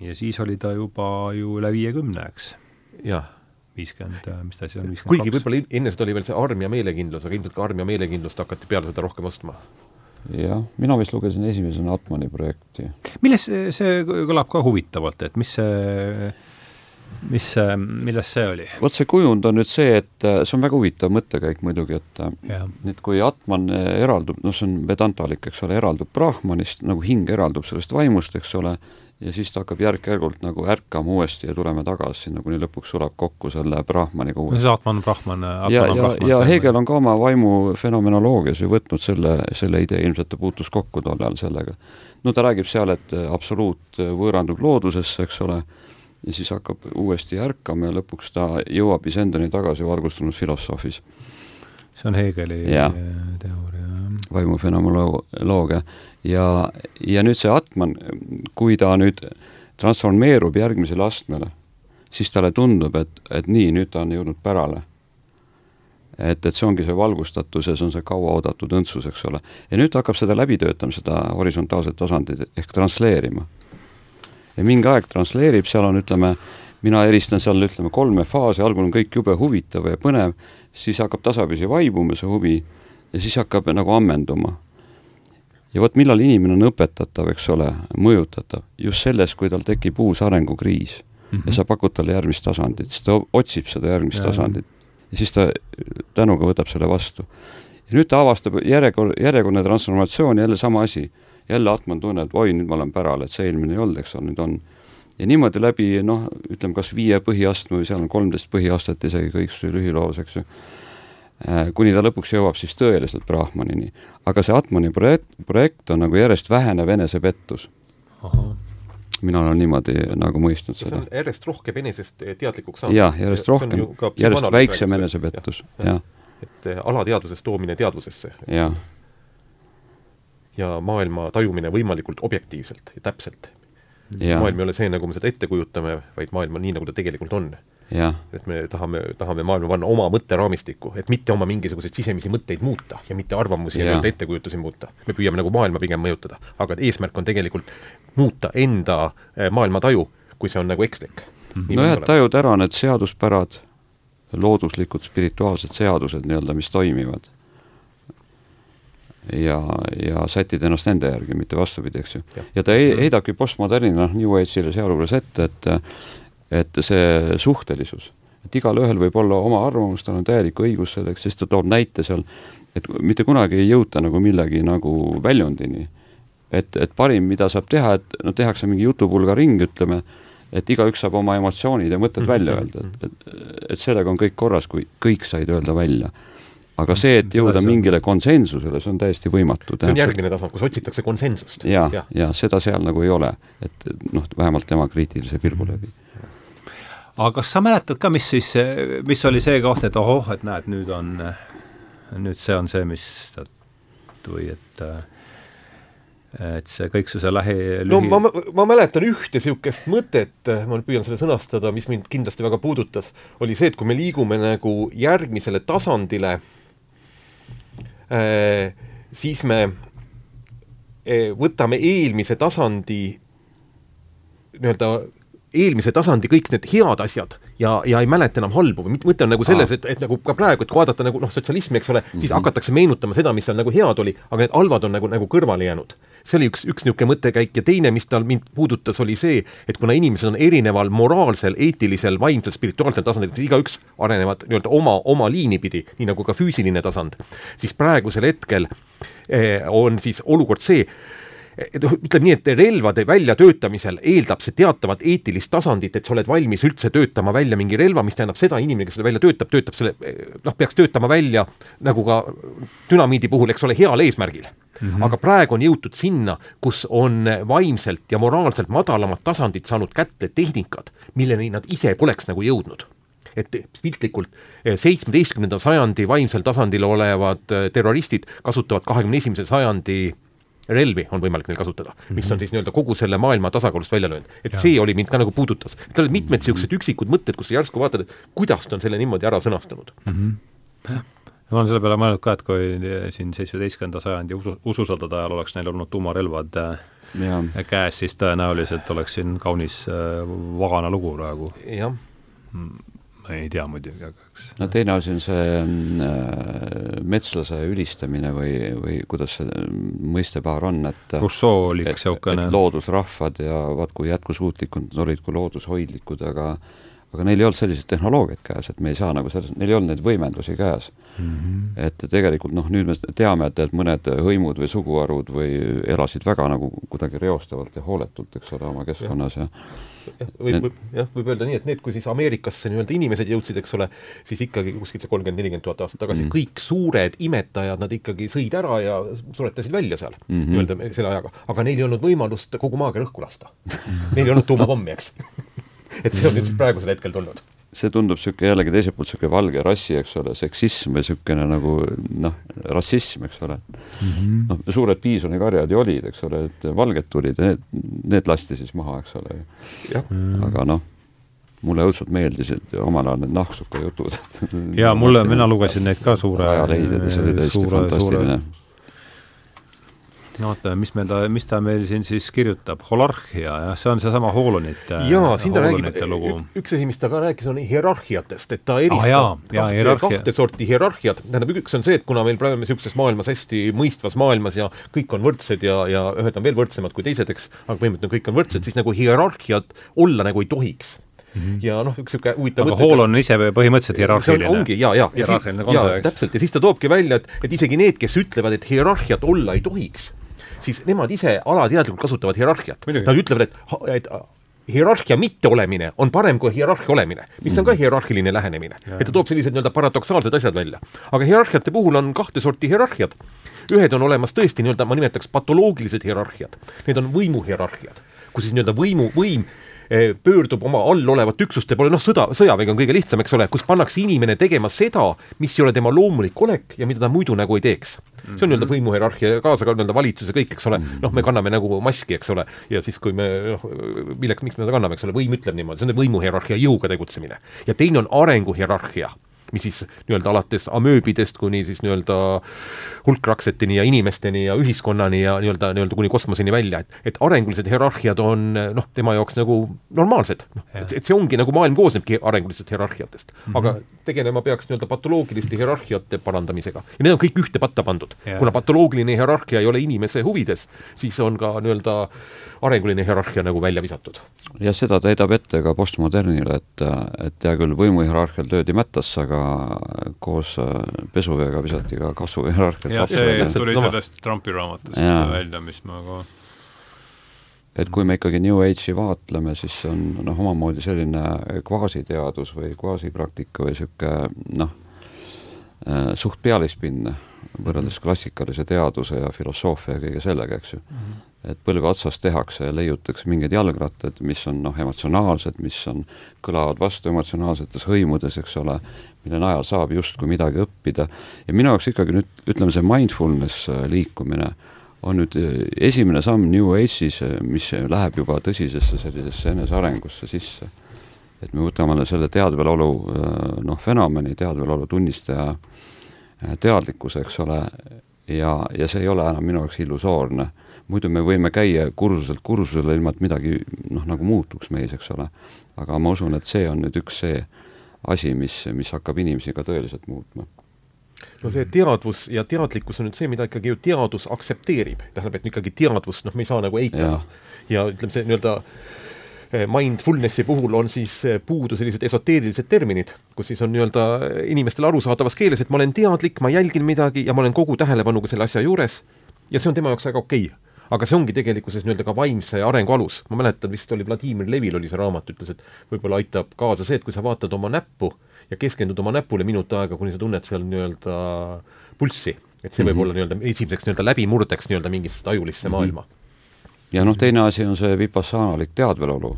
ja siis oli ta juba ju üle viiekümne, eks? jah viiskümmend, mis ta siis on, viiskümmend kuigi võib-olla enne seda oli veel see arm ja meelekindlus, aga ilmselt ka arm ja meelekindlust hakati peale seda rohkem ostma. jah, mina vist lugesin esimesena Atmani projekti. milles see, see kõlab ka huvitavalt, et mis see mis, milles see oli? vot see kujund on nüüd see, et äh, see on väga huvitav mõttekäik muidugi, et äh, ja. et kui Atman äh, eraldub, noh, see on vedantalik, eks ole, eraldub Brahmanist, nagu hing eraldub sellest vaimust, eks ole, ja siis ta hakkab järk-järgult nagu ärkama uuesti ja tulema tagasi sinna, kuni lõpuks sulab kokku selle Brahmaniga uuesti. see Atman, Brahman, Atman ja, ja, ja Hegel on ka oma vaimu fenomenoloogias ju võtnud selle, selle idee, ilmselt ta puutus kokku tol ajal sellega. no ta räägib seal, et absoluut võõrandub loodusesse, eks ole, ja siis hakkab uuesti ärkama ja lõpuks ta jõuab iseendani tagasi valgustunud filosoofis. see on Hegeli ja. teooria. vaimufenomenoloogia ja, ja nüüd see Atman, kui ta nüüd transformeerub järgmisele astmele, siis talle tundub, et, et nii, nüüd ta on jõudnud pärale. et, et see ongi see valgustatus ja see on see kauaoodatud õndsus, eks ole. ja nüüd ta hakkab seda läbi töötama, seda horisontaalset tasandit ehk transleerima ja mingi aeg transleerib, seal on, ütleme, mina eristan seal, ütleme, kolme faasi, algul on kõik jube huvitav ja põnev, siis hakkab tasapisi vaibuma see huvi ja siis hakkab nagu ammenduma. ja vot millal inimene on õpetatav, eks ole, mõjutatav, just selles, kui tal tekib uus arengukriis mm -hmm. ja sa pakud talle järgmist tasandit, siis ta otsib seda järgmist ja, tasandit ja siis ta tänuga võtab selle vastu. ja nüüd ta avastab järjekord, järjekordne transformatsioon, jälle sama asi jälle Atman tunneb, et oi, nüüd ma olen päral, et see eelmine ei olnud, eks ole, nüüd on. ja niimoodi läbi noh, ütleme kas viie põhiastme või seal on kolmteist põhiastet isegi kõik lühiloos, eks ju, äh, kuni ta lõpuks jõuab siis tõeliselt Brahmanini. aga see Atmani projekt, projekt on nagu järjest vähenev enesepettus. mina olen niimoodi nagu mõistnud seda. see on järjest rohkem enesest teadlikuks saanud. jah, järjest rohkem, järjest väiksem enesepettus, jah. et äh, alateadvusest toomine teadvusesse. jah ja maailma tajumine võimalikult objektiivselt ja täpselt. maailm ei ole see, nagu me seda ette kujutame, vaid maailm on nii, nagu ta tegelikult on. et me tahame, tahame maailma panna oma mõtteraamistikku, et mitte oma mingisuguseid sisemisi mõtteid muuta ja mitte arvamusi ja, ja ettekujutusi muuta. me püüame nagu maailma pigem mõjutada, aga eesmärk on tegelikult muuta enda eh, maailmataju, kui see on nagu ekslik. nojah, et tajuda ära need seaduspärad, looduslikud spirituaalsed seadused nii-öelda, mis toimivad ja, ja sätid ennast nende järgi, mitte vastupidi, eks ju. ja ta heidabki postmodernina noh, New Age'ile sealjuures ette, et et see suhtelisus, et igalühel võib olla oma arvamus, tal on täielik õigus selleks, siis ta toob näite seal, et mitte kunagi ei jõuta nagu millegi nagu väljundini. et, et parim, mida saab teha, et no tehakse mingi jutupulga ring, ütleme, et igaüks saab oma emotsioonid ja mõtted välja öelda, et, et, et sellega on kõik korras, kui kõik said öelda välja aga see, et jõuda mingile konsensusele, see on täiesti võimatu. see on järgmine tasand, kus otsitakse konsensust. ja, ja, ja seda seal nagu ei ole, et noh, vähemalt tema kriitilise pilgu läbi. aga kas sa mäletad ka, mis siis, mis oli see koht, et ohoh, et näed, nüüd on, nüüd see on see, mis või et et see kõiksuse lähi lühi... no ma, ma mäletan ühte niisugust mõtet, ma nüüd püüan selle sõnastada, mis mind kindlasti väga puudutas, oli see, et kui me liigume nagu järgmisele tasandile Äh, siis me äh, võtame eelmise tasandi nii-öelda eelmise tasandi kõik need head asjad ja, ja ei mäleta enam halbu või mõte on nagu selles, et, et nagu ka praegu, et kui vaadata nagu noh, sotsialismi, eks ole mm, -hmm. siis mhm. hakatakse meenutama seda, mis seal nagu head oli, aga need halvad on nagu, nagu kõrvale jäänud see oli üks, üks niisugune mõttekäik ja teine, mis tal mind puudutas, oli see, et kuna inimesed on erineval moraalsel, eetilisel, vaimsel, spirituaalsel tasandil, igaüks arenevad nii-öelda oma, oma liini pidi, nii nagu ka füüsiline tasand, siis praegusel hetkel eh, on siis olukord see, ütleme nii, et relvade väljatöötamisel eeldab see teatavat eetilist tasandit, et sa oled valmis üldse töötama välja mingi relva, mis tähendab seda, inimene, kes seda välja töötab, töötab selle, noh, peaks töötama välja nagu ka dünamiidi puhul, eks ole, heal eesmärgil mm. -hmm. aga praegu on jõutud sinna, kus on vaimselt ja moraalselt madalamat tasandit saanud kätte tehnikad, milleni nad ise poleks nagu jõudnud et piltlikult seitsmeteistkümnenda sajandi vaimsel tasandil olevad terroristid kasutavad kahekümne esimese sajandi relvi on võimalik neil kasutada, mis on mhm. siis nii-öelda kogu selle maailma tasakaalust välja löönud. et ja. see oli mind ka nagu puudutas. tal olid mitmed niisugused üksikud mõtted, kus sa järsku vaatad, et kuidas ta on selle niimoodi ära sõnastanud mm. -hmm. ma olen selle peale mõelnud ka, et kui siin seitsmeteistkümnenda sajandi usu, ususõdade ajal oleks neil olnud tuumarelvad äh, ja. käes, siis tõenäoliselt oleks siin kaunis äh, vagana lugu praegu. jah mm ei tea muidugi, aga eks no teine asi on see äh, metslase ülistamine või, või kuidas see mõistepaar on, et Rousseau oli niisugune loodusrahvad ja vaat kui jätkusuutlikud nad olid, kui loodushoidlikud, aga aga neil ei olnud selliseid tehnoloogiaid käes, et me ei saa nagu selles, neil ei olnud neid võimendusi käes mm. -hmm. et tegelikult noh, nüüd me teame, et, et mõned hõimud või suguharud või elasid väga nagu kuidagi reostavalt ja hooletult, eks ole, oma keskkonnas ja, ja võib, võib, jah, võib öelda nii, et need, kui siis Ameerikasse nii-öelda inimesed jõudsid, eks ole, siis ikkagi kuskilt see kolmkümmend, nelikümmend tuhat aastat tagasi mm. kõik suured imetajad, nad ikkagi sõid ära ja suretasid välja seal mm -hmm. nii-öelda selle ajaga. aga neil ei olnud võimalust kogu maakera õhku lasta Neil ei olnud tuumapommi, eks et see on nüüd siis praegusel hetkel tulnud see tundub niisugune jällegi teiselt poolt niisugune valge rassi, eks ole, seksism või niisugune nagu noh, rassism, eks ole mm. -hmm. noh, suured piisonikarjad ju olid, eks ole, et valged tulid ja need, need lasti siis maha, eks ole. aga noh, mulle õudselt meeldisid omal ajal need nahksuka jutud. jaa, mulle, mina lugesin neid ka suure ajaleided ja see oli täiesti suure, fantastiline suure no oota, mis meil ta, mis ta meil siin siis kirjutab, holarhia, jah, see on seesama Hoolonite jaa, siin ta räägib, üks asi, mis ta ka rääkis, on hierarhiatest, et ta eristab ah, jaa, jaa, kahte, kahte sorti hierarhiat, tähendab, üks on see, et kuna meil praegu niisuguses maailmas hästi mõistvas maailmas ja kõik on võrdsed ja, ja ühed on veel võrdsemad kui teised, eks, aga põhimõtteliselt kõik on võrdsed, siis nagu hierarhiat olla nagu ei tohiks Mm -hmm. ja noh, üks niisugune huvitav aga hool on ise põhimõtteliselt hierarhiline. ongi, jaa, jaa. hierarhiline kontsepts. täpselt, ja siis ta toobki välja, et, et isegi need, kes ütlevad, et hierarhiat olla ei tohiks, siis nemad ise alateadlikult kasutavad hierarhiat. Nad ütlevad, et, et hierarhia mitteolemine on parem kui hierarhia olemine, mis on ka mm. hierarhiline lähenemine. et ta toob sellised nii-öelda paradoksaalsed asjad välja. aga hierarhiate puhul on kahte sorti hierarhiad. ühed on olemas tõesti nii-öelda, ma nimetaks patoloogilised hierarhiad, need on võimuhierarhiad, kus siis nii-öelda võimu, võim pöördub oma all olevate üksuste poole, noh, sõda, sõjavägi on kõige lihtsam, eks ole, kus pannakse inimene tegema seda, mis ei ole tema loomulik olek ja mida ta muidu nagu ei teeks. see on nii-öelda mhm. võimuhierarhia, kaasa ka nii-öelda valitsus ja kõik, eks ole, mhm. noh, me kanname nagu maski, eks ole, ja siis, kui me noh, milleks, miks me seda kanname, eks ole, võim ütleb niimoodi, see on võimuhierarhia jõuga tegutsemine. ja teine on arenguhierarhia mis siis nii-öelda alates amööbidest kuni siis nii-öelda hulkrakseteni ja inimesteni ja ühiskonnani ja nii-öelda, nii-öelda kuni kosmoseni välja, et et arengulised hierarhiad on noh, tema jaoks nagu normaalsed, noh, et, et see ongi nagu maailm koosnebki arengulistest hierarhiatest mm. -hmm. aga tegelema peaks nii-öelda patoloogiliste hierarhiate parandamisega. ja need on kõik ühte patta pandud. kuna patoloogiline hierarhia ei ole inimese huvides, siis on ka nii-öelda arenguline hierarhia nagu välja visatud. ja seda ta heidab ette ka postmodernile, et, et hea küll, võimuhierarhial töödi mättasse, aga koos äh, pesuveega visati ka kasvuhierarhiat jah, see tuli sellest Trumpi raamatust ja. välja, mis ma ka et kui me ikkagi New Age'i vaatleme, siis see on noh, omamoodi selline kvaasiteadus või kvaasipraktika või niisugune noh, äh, suht pealispinne võrreldes klassikalise teaduse ja filosoofia ja kõige sellega, eks ju mm. -hmm et põlve otsas tehakse ja leiutakse mingeid jalgrattad, mis on noh, emotsionaalsed, mis on, kõlavad vastu emotsionaalsetes hõimudes, eks ole, mille najal saab justkui midagi õppida. ja minu jaoks ikkagi nüüd ütleme, see mindfulness äh, liikumine on nüüd äh, esimene samm New Age'is, äh, mis läheb juba tõsisesse sellisesse enesearengusse sisse. et me võtame selle teadvelolu noh, fenomeni, teadvelolu tunnistaja teadlikkuse, eks ole, ja, ja see ei ole enam minu jaoks illusoorne muidu me võime käia kursuselt kursusele, ilma et midagi noh, nagu muutuks meis, eks ole. aga ma usun, et see on nüüd üks see asi, mis, mis hakkab inimesi ka tõeliselt muutma. No see teadvus ja teadlikkus on nüüd see, mida ikkagi ju teadus aktsepteerib, tähendab, et ikkagi teadvust, noh, me ei saa nagu eitada. ja ütleme, see nii-öelda eh, mindfulnessi puhul on siis eh, puudu sellised esoteerilised terminid, kus siis on nii-öelda inimestele arusaadavas keeles, et ma olen teadlik, ma jälgin midagi ja ma olen kogu tähelepanuga selle asja juures. Ja see on tema jaoks väga okei. okay aga see ongi tegelikkuses nii-öelda ka vaimse arengu alus. ma mäletan, vist oli Vladimir Levil oli see raamat, ütles, et võib-olla aitab kaasa see, et kui sa vaatad oma näppu ja keskendud oma näpule minut aega, kuni sa tunned seal nii-öelda pulssi, et see mm -hmm. võib olla nii-öelda esimeseks nii-öelda läbimurdeks nii-öelda mingisse ajulisse mm -hmm. maailma. ja noh, teine asi on see vipassanalik teadvelolu,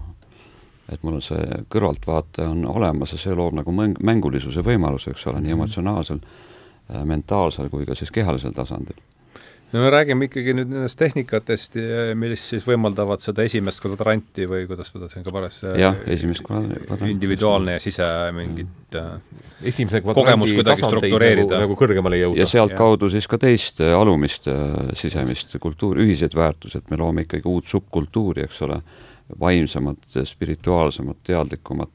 et mul on see kõrvaltvaate on olemas ja see loob nagu mäng, mängulisuse võimaluse, eks ole, nii mhm. emotsionaalsel, äh, mentaalsel kui ka siis kehalisel tasandil no me räägime ikkagi nüüd nendest tehnikatest, mis siis võimaldavad seda esimest kvadranti või kuidas ma tahtsin ka paras jah, esimest kvadranti. individuaalne ja sise mingit mm. esimese kogemus kuidagi struktureerida nagu, nagu kõrgemale jõuda. ja sealtkaudu siis ka teist alumist sisemist kultuuri, ühiseid väärtusi, et me loome ikkagi uut subkultuuri, eks ole, vaimsemat, spirituaalsemat, teadlikumat.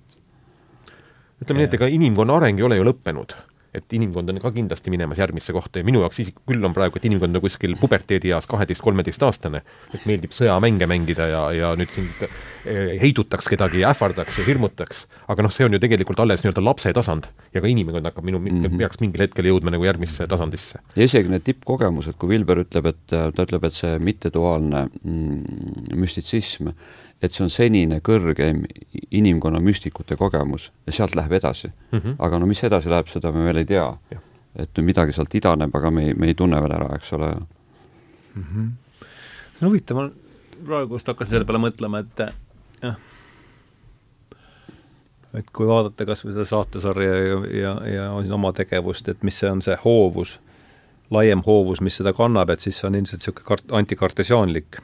ütleme nii, et ega inimkonna areng ei ole ju lõppenud et inimkond on ka kindlasti minemas järgmisse kohta ja minu jaoks isik küll on praegu, et inimkond on kuskil puberteedieas, kaheteist-kolmeteistaastane, et meeldib sõjamänge mängida ja, ja nüüd siin eh, heidutaks kedagi ja ähvardaks ja hirmutaks, aga noh, see on ju tegelikult alles nii-öelda lapse tasand ja ka inimkond hakkab minu mm, -hmm. peaks mingil hetkel jõudma nagu järgmisse tasandisse. ja isegi need tippkogemused, kui Vilber ütleb, et ta ütleb, et see mitteduaalne mm, müstitsism et see on senine kõrgeim inimkonna müstikute kogemus ja sealt läheb edasi mm. -hmm. aga no mis edasi läheb, seda me veel ei tea. et midagi sealt idaneb, aga me ei, me ei tunne veel ära, eks ole mm. -hmm. see on huvitav, ma praegu just hakkasin selle peale mõtlema, et jah, et kui vaadata kas või seda saatesarja ja, ja, ja oma tegevust, et mis see on see hoovus, laiem hoovus, mis seda kannab, et siis see on ilmselt niisugune kart-, antikartesiaanlik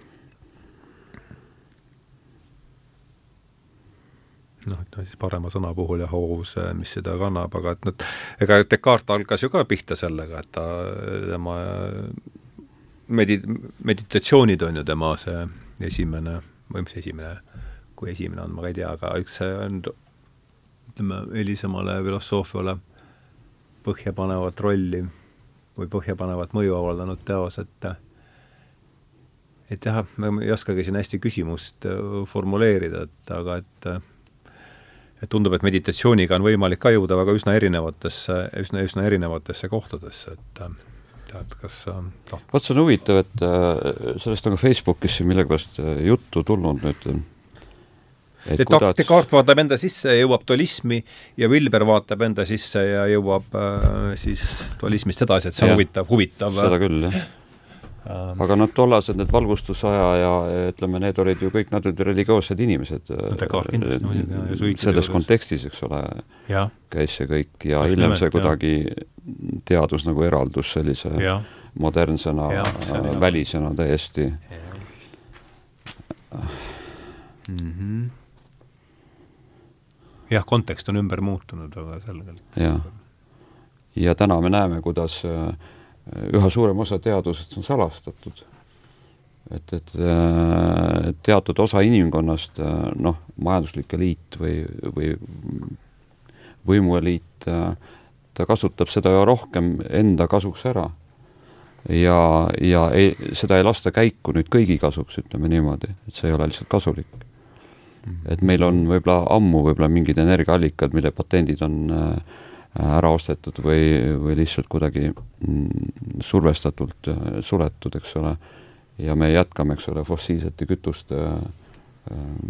noh, ütleme siis parema sõna puhul ja hoovus, mis seda kannab, aga et noh, ega Descartes algas ju ka pihta sellega, et ta, tema medi-, meditatsioonid on ju tema see esimene, või mis esimene, kui esimene on, ma ei tea, aga üks on ütleme, helisemale filosoofiale põhjapanevat rolli või põhjapanevat mõju avaldanud teos, et et jah, ma ei oskagi siin hästi küsimust formuleerida, et aga et et tundub, et meditatsiooniga on võimalik ka jõuda väga üsna erinevatesse, üsna, üsna erinevatesse kohtadesse, et tead, kas taht-. vot see on huvitav, et äh, sellest on ka Facebookis millegipärast äh, juttu tulnud nüüd et, et kuidas... Descartes vaatab enda sisse ja jõuab dualismi ja Vilber vaatab enda sisse ja jõuab äh, siis dualismist edasi, et see on huvitav, huvitav seda küll, jah aga noh, tollased need valgustusaja ja ütleme, need olid ju kõik, nad olid religioossed inimesed no,. selles kontekstis, eks ole, käis see kõik ja Just hiljem see kuidagi teadus nagu eraldus sellise ja. modernsena, välisena täiesti. Mm -hmm. jah, kontekst on ümber muutunud väga selgelt. jah ja täna me näeme, kuidas äh, üha suurem osa teadusest on salastatud. et, et äh, teatud osa inimkonnast, äh, noh, majanduslik eliit või, või võimueliit, ta kasutab seda rohkem enda kasuks ära. ja, ja ei, seda ei lasta käiku nüüd kõigi kasuks, ütleme niimoodi, et see ei ole lihtsalt kasulik et meil on võib-olla ammu võib-olla mingid energiaallikad, mille patendid on äh, ära ostetud või, või lihtsalt kuidagi mm, survestatult äh, suletud, eks ole, ja me jätkame, eks ole, fossiilsete kütuste äh,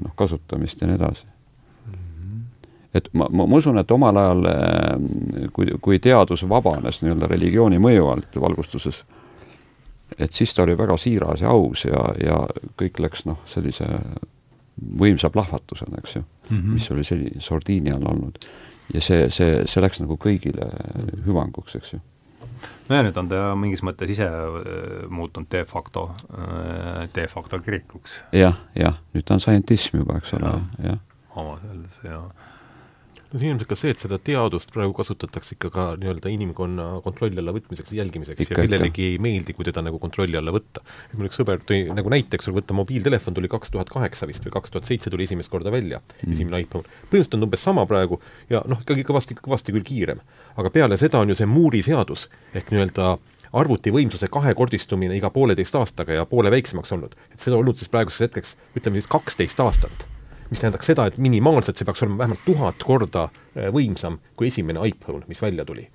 noh, kasutamist ja nii edasi. et ma, ma, ma usun, et omal ajal, kui, kui teadus vabanes nii-öelda religiooni mõju alt valgustuses, et siis ta oli väga siiras ja aus ja, ja kõik läks noh, sellise võimsa plahvatusena, eks ju mm, -hmm. mis oli selline sordiini all olnud. Ja see, see, see läks nagu kõigile hüvanguks, eks ju nojah, nüüd on ta mingis mõttes ise äh, muutunud de facto, äh, de facto kirikuks ja,. jah, jah, nüüd ta on scientism juba, eks ole, jah. oma selles ja no siin ilmselt ka see, et seda teadust praegu kasutatakse ikka ka nii-öelda inimkonna kontrolli alla võtmiseks ja jälgimiseks ikka, ja kellelegi ei meeldi, kui teda nagu kontrolli alla võtta. et mul üks sõber tõi nagu näiteks, võtta mobiiltelefon tuli kaks tuhat kaheksa vist või kaks tuhat seitse tuli esimest korda välja mm., esimene iPhone. põhimõtteliselt on umbes sama praegu ja noh, ikkagi kõvasti, kõvasti küll kiirem. aga peale seda on ju see Moore'i seadus ehk nii-öelda arvutivõimsuse kahekordistumine iga pooleteist aastaga ja poole väiksemaks olnud. et seda olnud siis praeguseks hetkeks, ütleme siis kaksteist aastat mis tähendaks seda, et minimaalselt see peaks olema vähemalt tuhat korda äh, võimsam kui esimene iPhone, mis välja tuli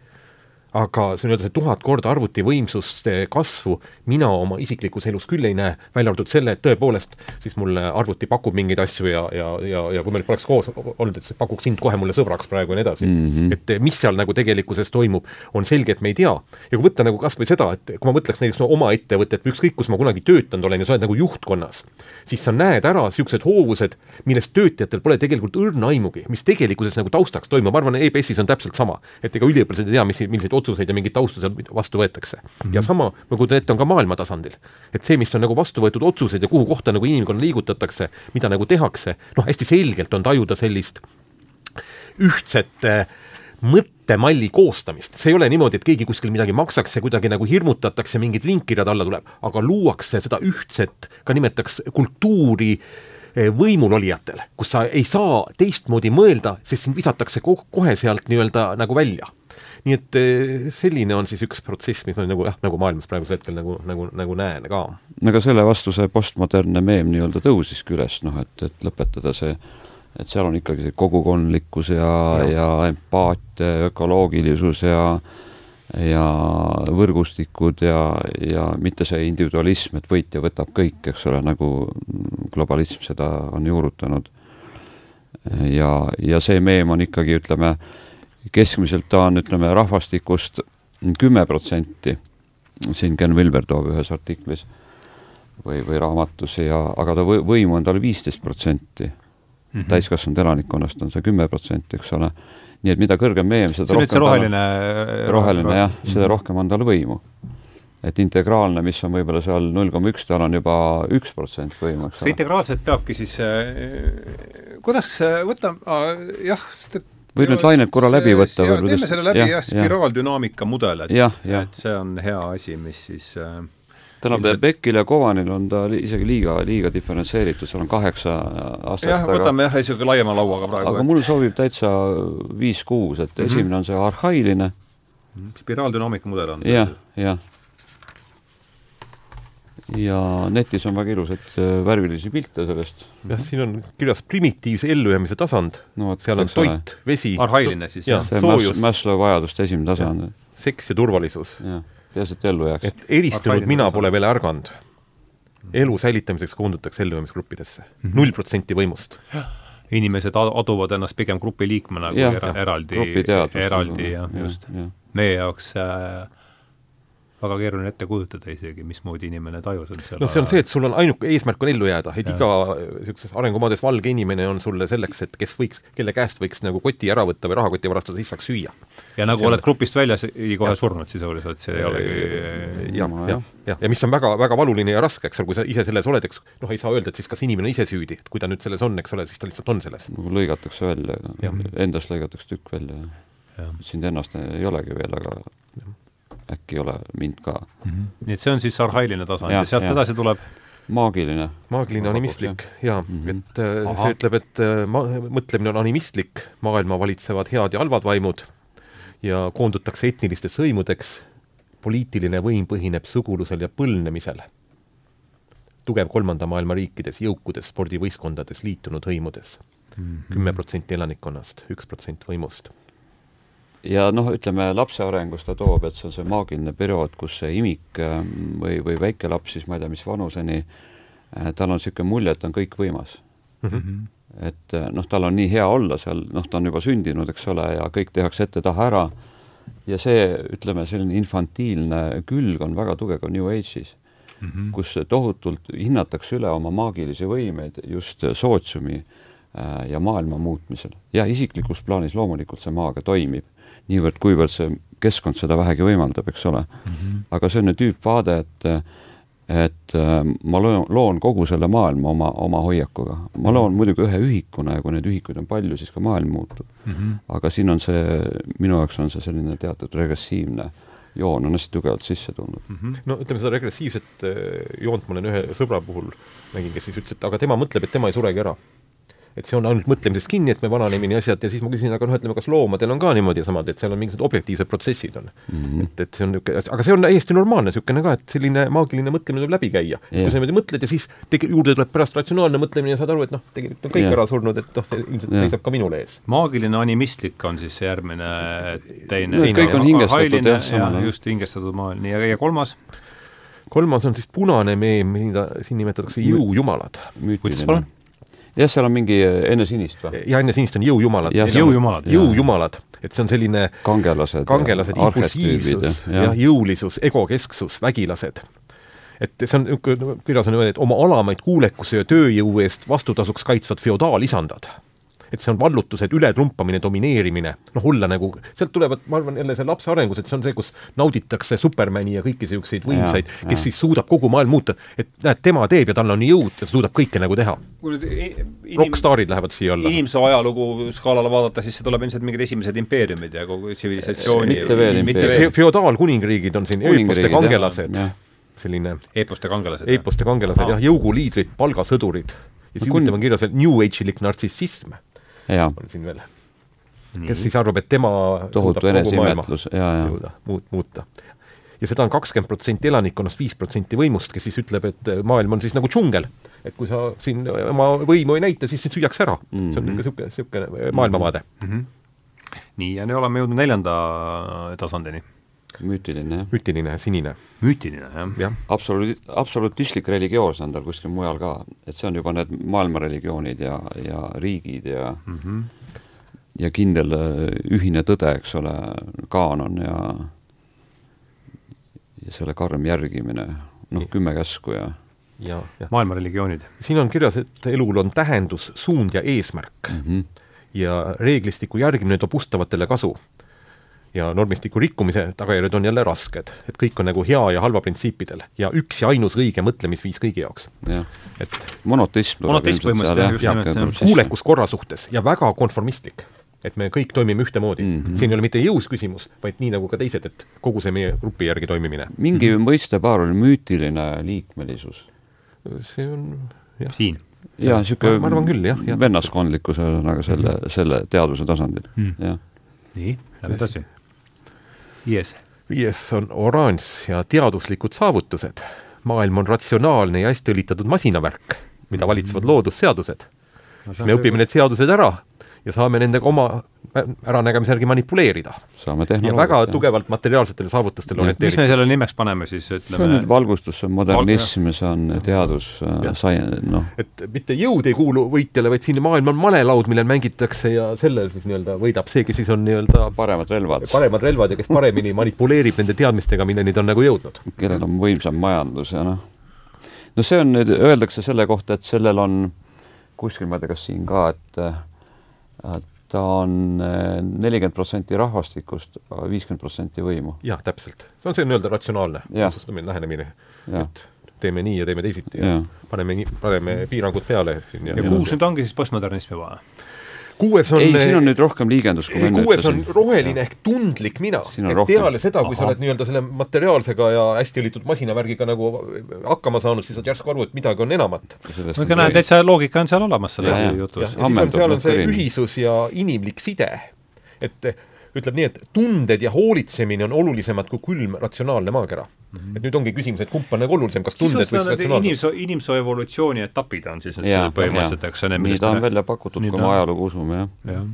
aga see nii-öelda see tuhat korda arvutivõimsuste kasvu mina oma isiklikus elus küll ei näe, välja arvatud selle, et tõepoolest siis mulle arvuti pakub mingeid asju ja, ja, ja, ja kui me nüüd poleks koos olnud, et see pakuks sind kohe mulle sõbraks praegu ja nii edasi mm. -hmm. et mis seal nagu tegelikkuses toimub, on selge, et me ei tea. ja kui võtta nagu kas või seda, et kui ma mõtleks näiteks no oma ettevõtet või ükskõik, kus ma kunagi töötanud olen ja sa oled nagu juhtkonnas, siis sa näed ära niisugused hoovused, millest töötajatel pole tegelikult õrna aimugi, mis tegelikkuses nagu taustaks toimub, ma arvan, EBS-is on täpselt sama. et ega üliõpilased ei tea, mis, milliseid otsuseid ja mingit tausta seal vastu võetakse mm. -hmm. ja sama, ma kujutan ette, on ka maailma tasandil. et see, mis on nagu vastu võetud otsused ja kuhu kohta nagu inimkonna liigutatakse, mida nagu tehakse, noh, hästi selgelt on tajuda sellist ühtset äh, mõttemalli koostamist, see ei ole niimoodi, et keegi kuskil midagi maksaks ja kuidagi nagu hirmutatakse, mingid linkirjad alla tuleb, aga luuakse seda ühtset, ka nimetaks kultuuri äh, võimulolijatele, kus sa ei saa teistmoodi mõelda, sest sind visatakse ko kohe sealt nii-öelda nagu välja nii et eh, selline on siis üks protsess, mis ma nagu jah, nagu maailmas praegusel hetkel nagu, nagu, nagu näen ka. aga selle vastu see postmodernne meem nii-öelda tõusiski üles, noh et, et lõpetada see, et seal on ikkagi see kogukondlikkus ja, ja., ja empaatia, ökoloogilisus ja ja võrgustikud ja, ja mitte see individualism, et võitja võtab kõik, eks ole, nagu globalism seda on juurutanud. ja, ja see meem on ikkagi, ütleme, keskmiselt ta on, ütleme, rahvastikust kümme protsenti, siin Ken Wilber toob ühes artiklis või, või raamatus ja, aga ta või, võimu on tal viisteist protsenti. Mhm. täiskasvanud elanikkonnast on see kümme protsenti, eks ole. nii et mida kõrgem meem, seda see rohkem see roheline roheline jah, seda mhm. rohkem on tal võimu. et integraalne, mis on võib-olla seal null koma üks, tal on juba üks protsent võimu, eks ole. kas integraalset peabki siis äh,, kuidas äh, võtame, jah, võib need lained korra läbi võtta ja, teeme selle läbi jah ja,, spiraaldünaamika mudel, et, et see on hea asi, mis siis äh, tähendab Beckil ja Kovanil on ta isegi liiga, liiga diferentseeritud, seal on kaheksa astet. jah, võtame jah, niisugune laiema lauaga praegu. aga et... mul sobib täitsa viis-kuus, et mm -hmm. esimene on see arhailine. spiraaldünaamika mudel on jah, jah ja netis on väga ilusaid äh, värvilisi pilte sellest. jah, siin on kirjas primitiivse ellujäämise tasand no,, seal on toit, vesi. arhailine siis jah? see Mas-, Maslow vajaduste esimene tasand. seks ja turvalisus. peaasi, et ellu jääks. et eristunud mina pole veel ärganud. elu säilitamiseks koondutakse ellujäämisgruppidesse. Mhm. null protsenti võimust inimesed aduvad ennast pigem grupiliikmena kui ja, era, eraldi, eraldi jah, just. meie jaoks äh, väga keeruline ette kujutada isegi, mismoodi inimene tajus üldse noh, see on see, et sul on ainuke eesmärk on ellu jääda, et ja. iga niisuguses arengumaades valge inimene on sulle selleks, et kes võiks, kelle käest võiks nagu koti ära võtta või rahakoti varastada, siis saaks süüa. ja nagu see oled on... grupist väljas, kohe surnud sisuliselt, see ei olegi jah, jah, jah, ja mis on väga, väga valuline ja raske, eks ole, kui sa ise selles oled, eks noh, ei saa öelda, et siis kas inimene ise süüdi, et kui ta nüüd selles on, eks ole, siis ta lihtsalt on selles. nagu lõigatakse välja, endast lõigatakse tükk välja sind ennast ei olegi veel, aga äkki ei ole mind ka mm. -hmm. nii et see on siis arhailine tasand Ja, ja sealt ja. edasi tuleb maagiline. maagiline animistlik, jaa mm, Mhm. -hmm. et äh, Ahah. see ütleb, et äh, ma-, mõtlemine on animistlik, maailma valitsevad head ja halvad vaimud ja koondutakse etnilisteks hõimudeks, poliitiline võim põhineb sugulusel ja põlvnemisel. tugev kolmanda maailma riikides, jõukudes, spordivõistkondades, liitunud hõimudes. kümme protsenti elanikkonnast, üks protsent võimust. Ja noh, ütleme lapse arengus ta toob, et see on see maagiline periood, kus see imik äh, või, või väike laps siis ma ei tea, mis vanuseni, tal on niisugune mulje, et on kõikvõimas. Mhm. Mhm. et äh, noh, tal on nii hea olla seal, noh, ta on juba sündinud, eks ole, ja kõik tehakse ette-taha ära, ja see, ütleme, selline infantiilne külg on väga tugev ka New Age'is mm, -hmm. kus tohutult hinnatakse üle oma maagilisi võimeid just sootsiumi äh, ja maailma muutmisel. ja isiklikus plaanis loomulikult see maaga toimib, niivõrd-kuivõrd see keskkond seda vähegi võimaldab, eks ole mm. -hmm. aga see on nüüd tüüpvaade, et et äh, ma loon, loon kogu selle maailma oma, oma hoiakuga. ma loon muidugi ühe ühikuna ja kui neid ühikuid on palju, siis ka maailm muutub. Mm -hmm. aga siin on see, minu jaoks on see selline teatud regressiivne joon on hästi tugevalt sisse tulnud. Mm -hmm. no ütleme, seda regressiivset äh, joont ma olen ühe sõbra puhul nägin, kes siis ütles, et aga tema mõtleb, et tema ei suregi ära. Et see on ainult mõtlemisest kinni, et me vananemine ja asjad ja siis ma küsin, aga noh, ütleme, kas loomadel on ka niimoodi samad, et seal on mingisugused objektiivsed protsessid on Mm -hmm. et, et see on niisugune, aga see on täiesti normaalne niisugune ka, et selline maagiline mõtlemine tuleb läbi käia. kui Jah. sa niimoodi mõtled ja siis tege-, juurde tuleb pärast ratsionaalne mõtlemine ja saad aru, et noh, tegelikult on kõik Jah. ära surnud, et noh, see ilmselt Jah. seisab ka minule ees. maagiline animistlik on siis see järgmine teine No, kõik on hingestatud, jah, samale. just hingestatud maailm, nii, ja, ja kolmas, kolmas on siis punane meem, mida siin nimetatakse jõujumalad. kuidas palun? Jah, seal on mingi enne sinist või? ja enne sinist on jõujumalad. Jõujumalad, jõujumalad, et see on selline kangelased, kangelased, impulsiivsus, jah, jõulisus, egokesksus, vägilased. et see on niisugune, kirjas on öeldud, et oma alamaid kuulekuse ja tööjõu eest vastutasuks kaitsvad feodaalisandad. Et see on vallutused, ületrumpamine, domineerimine, noh, olla nagu, sealt tulevad, ma arvan, jälle see lapse arengus, et see on see, kus nauditakse Supermani ja kõiki niisuguseid võimsaid, Ja, ja. kes siis suudab kogu maailma muuta, et näed, tema teeb ja tal on jõud ja ta suudab kõike nagu teha. rokkstaarid lähevad siia alla. inimese ajalugu skaalale vaadata, siis see tuleb ilmselt mingid esimesed impeeriumid ja kogu tsivilisatsiooni Mitte veel impeerium. Fe-, feodaalkuningriigid on siin, ööposte kangelased, selline eeposte kangelased. eiposte kangelased jah, jõuguliidrid, palgasõdurid. ja siis No kun- huvitav on kirjas veel New Age'ilik nartsissism on siin veel, kes siis arvab, et tema tohutu suudab kogu maailma eneseimetlus, jaa, jaa. muut-, muuta. ja seda on kakskümmend protsenti elanikkonnast, viis protsenti võimust, kes siis ütleb, et äh, maailm on siis nagu džungel. et kui sa siin oma võimu ei näita, siis sind süüakse ära mm.. Mhm. see on niisugune, niisugune, niisugune maailmavaade mm. -hmm. nii, ja nüüd oleme jõudnud neljanda tasandini. Müütiline, jah. mütiline, sinine, müütiline, jah jah. absoluut, absolutistlik religioos on tal kuskil mujal ka, et see on juba need maailmareligioonid ja, ja riigid ja mm. -hmm. ja kindel äh, ühine tõde, eks ole, kaanon ja ja selle karm järgimine, noh, kümme käsku ja ja, jah. maailma religioonid. siin on kirjas, et elul on tähendus, suund ja eesmärk mm -hmm. ja reeglistiku järgimine toob ustavatele kasu. Ja normistiku rikkumise tagajärjed on jälle rasked, et kõik on nagu hea ja halva printsiipidel ja üks ja ainus õige mõtlemisviis kõigi jaoks. et monoteism tuleb ilmselt seal, põhimõtteliselt, jah, kuulekus korra suhtes ja väga konformistlik. et me kõik toimime ühtemoodi mm. -hmm. siin ei ole mitte jõus küsimus, vaid nii nagu ka teised, et kogu see meie grupi järgi toimimine. mingi mõistepaar oli müütiline liikmelisus see on jah, siin jaa, Ma- ma arvan küll, jah, jah. vennaskondlikkuse ühesõnaga selle, selle teadvuse tasandil Mm. jah. nii, lähme edasi. viies. viies on oranž ja teaduslikud saavutused. maailm on ratsionaalne ja hästi õlitatud masinavärk, mida valitsevad loodusseadused. siis me õpime need seadused ära ja saame nendega oma äranägemise järgi manipuleerida. saame ja tehnoloogiat. väga tugevalt materiaalsetele saavutustele Jah. mis me selle nimeks paneme siis, see on nüüd ütleme, valgustus, see on modernism, see on teadus, Jah. sai-, noh, et mitte jõud ei kuulu võitjale, vaid siin maailm on malelaud, millel mängitakse ja sellel siis nii-öelda võidab see, kes siis on nii-öelda paremad relvad, paremad relvad ja kes paremini manipuleerib nende teadmistega, milleni ta on nagu jõudnud. kellel on võimsam majandus ja noh, no see on nüüd, öeldakse selle kohta, et sellel on kuskil, ma ei tea, kas siin ka, et et ta on eh, nelikümmend protsenti rahvastikust, viiskümmend protsenti võimu. jah, täpselt. see on see nii-öelda ratsionaalne lähenemine. et teeme nii ja teeme teisiti ja jah, paneme nii, paneme piirangud peale siin ja, ja kuus nüüd ongi siis postmodernism juba? Kuues on ei, siin on nüüd rohkem liigendus, kui ma enne kuues on roheline ehk tundlik mina. et peale seda, kui Aha. sa oled nii-öelda selle materiaalsega ja hästi õlitud masinavärgiga nagu hakkama saanud, siis saad järsku aru, et midagi on enamat. no aga näed, täitsa loogika on seal olemas selles jutus. ja siis on, seal on see ühisus ja inimlik side. et ütleb nii, et tunded ja hoolitsemine on olulisemad kui külm ratsionaalne maakera mm. -hmm. et nüüd ongi küsimus, et kumb on nagu olulisem, kas tunded või ratsionaalsus? inimsoo, inimsoo evolutsiooni etapid on siis põhimõtteliselt, eks ole. nii ta on välja pakutud, kui me ajalugu usume, jah ja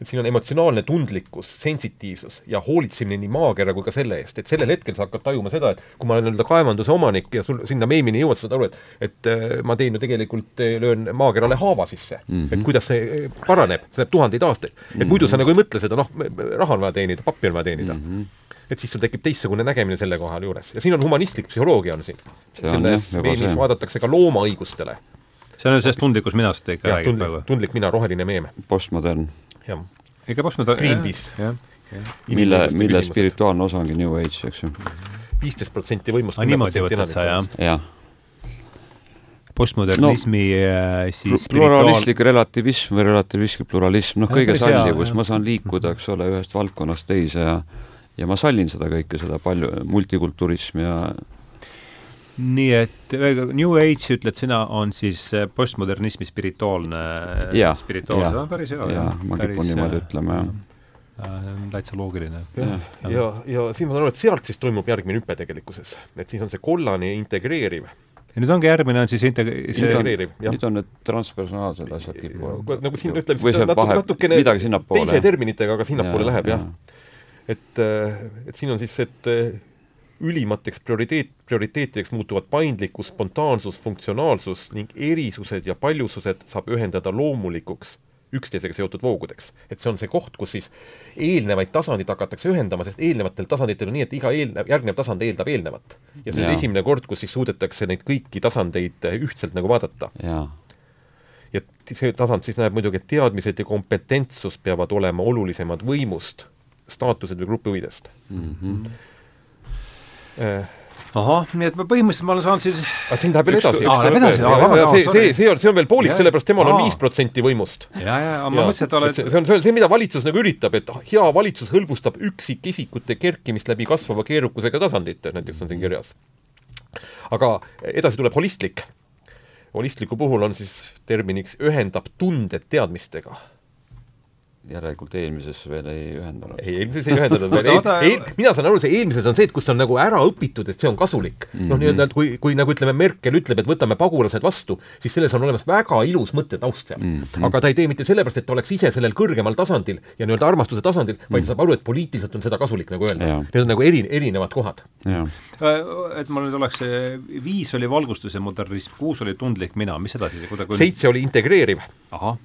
et siin on emotsionaalne tundlikkus, sensitiivsus ja hoolitsemine nii maakera kui ka selle eest, et sellel hetkel sa hakkad tajuma seda, et kui ma olen nii-öelda kaevanduse omanik ja sul sinna meemini jõuad, sa saad aru, et et äh, ma teen ju tegelikult, äh, löön maakerale haava sisse mm. -hmm. et kuidas see äh, paraneb, see läheb tuhandeid aastaid. et mm -hmm. muidu sa nagu ei mõtle seda, noh, raha on vaja teenida, pappi on vaja teenida mm. -hmm et siis sul tekib teistsugune nägemine selle koha juures ja siin on humanistlik psühholoogia on siin. selles meemis vaadatakse ka loomaõigustele. see on sellest tundlikust minast ikka räägib tundlik, praegu? tundlik mina, roheline meem. postmodern jah. ega postmodern Greenpeace. mille, mille spirituaalne osa ongi New Age, eks ju. viisteist protsenti võimust. niimoodi võtad sa, jah? jah postmodernismi no, siis pluralistlik relativism või relativism pluralism, noh, kõige sallivus, ma saan liikuda, eks ole, ühest valdkonnast teise ja ja ma sallin seda kõike, seda palju, multikulturismi ja nii et New Age, ütled sina, on siis äh, postmodernismi spirituaalne, spirituaalne, see on päris hea. jaa, ma kipun niimoodi ütlema, jah äh, täitsa loogiline. ja, ja, ja, ja siin ma saan aru, et sealt siis toimub järgmine hüpe tegelikkuses, et siis on see kollane integreeriv. ja nüüd ongi järgmine on siis integ-, see integreeriv, jah. nüüd on need transpersonaalsed asjad kipuvad. nagu siin ütleme, natuke, natukene teise terminitega, aga sinnapoole läheb, jah ja. et, äh, et siin on siis, et ülimateks prioriteet, prioriteetideks muutuvad paindlikkus, spontaansus, funktsionaalsus ning erisused ja paljusused saab ühendada loomulikuks üksteisega seotud voogudeks. et see on see koht, kus siis eelnevaid tasandid hakatakse ühendama, sest eelnevatel tasanditel on nii, et iga eelnev, järgnev tasand eeldab eelnevat. ja see on ja. esimene kord, kus siis suudetakse neid kõiki tasandeid ühtselt nagu vaadata. ja see tasand siis näeb muidugi, et teadmised ja kompetentsus peavad olema olulisemad võimust, staatused või grupi huvidest mm. -hmm Äh. Ahah, nii et ma põhimõtteliselt ma olen saanud siis aga siin läheb veel edasi. aa, läheb edasi, aa, hea. see, see, see on, see on veel poolik, sellepärast temal on viis protsenti võimust. ja, ja, aga ma mõtlesin, et oled see on, see on see, mida valitsus nagu üritab, et hea valitsus hõlbustab üksikisikute kerkimist läbi kasvava keerukusega tasandite, näiteks on siin kirjas. aga edasi tuleb holistlik. holistliku puhul on siis terminiks ühendab tunded teadmistega järelikult eelmises veel ei ühendanud. ei, eelmises ei ühendanud veel eel, eel, mina saan aru, see eelmises on see, et kus on nagu ära õpitud, et see on kasulik mm -hmm.. noh, nii-öelda, et kui, kui nagu ütleme, Merkel ütleb, et võtame pagulased vastu, siis selles on olemas väga ilus mõttetaust seal mm. -hmm. aga ta ei tee mitte sellepärast, et ta oleks ise sellel kõrgemal tasandil ja nii-öelda armastuse tasandil, vaid mm -hmm. ta saab aru, et poliitiliselt on seda kasulik nagu öelda. Need on nagu eri, erinevad kohad. Äh, et mul nüüd oleks, viis oli valgustus ja modernism, kuus oli tundlik mina, mis edasi? seitse oli integreeriv. ahah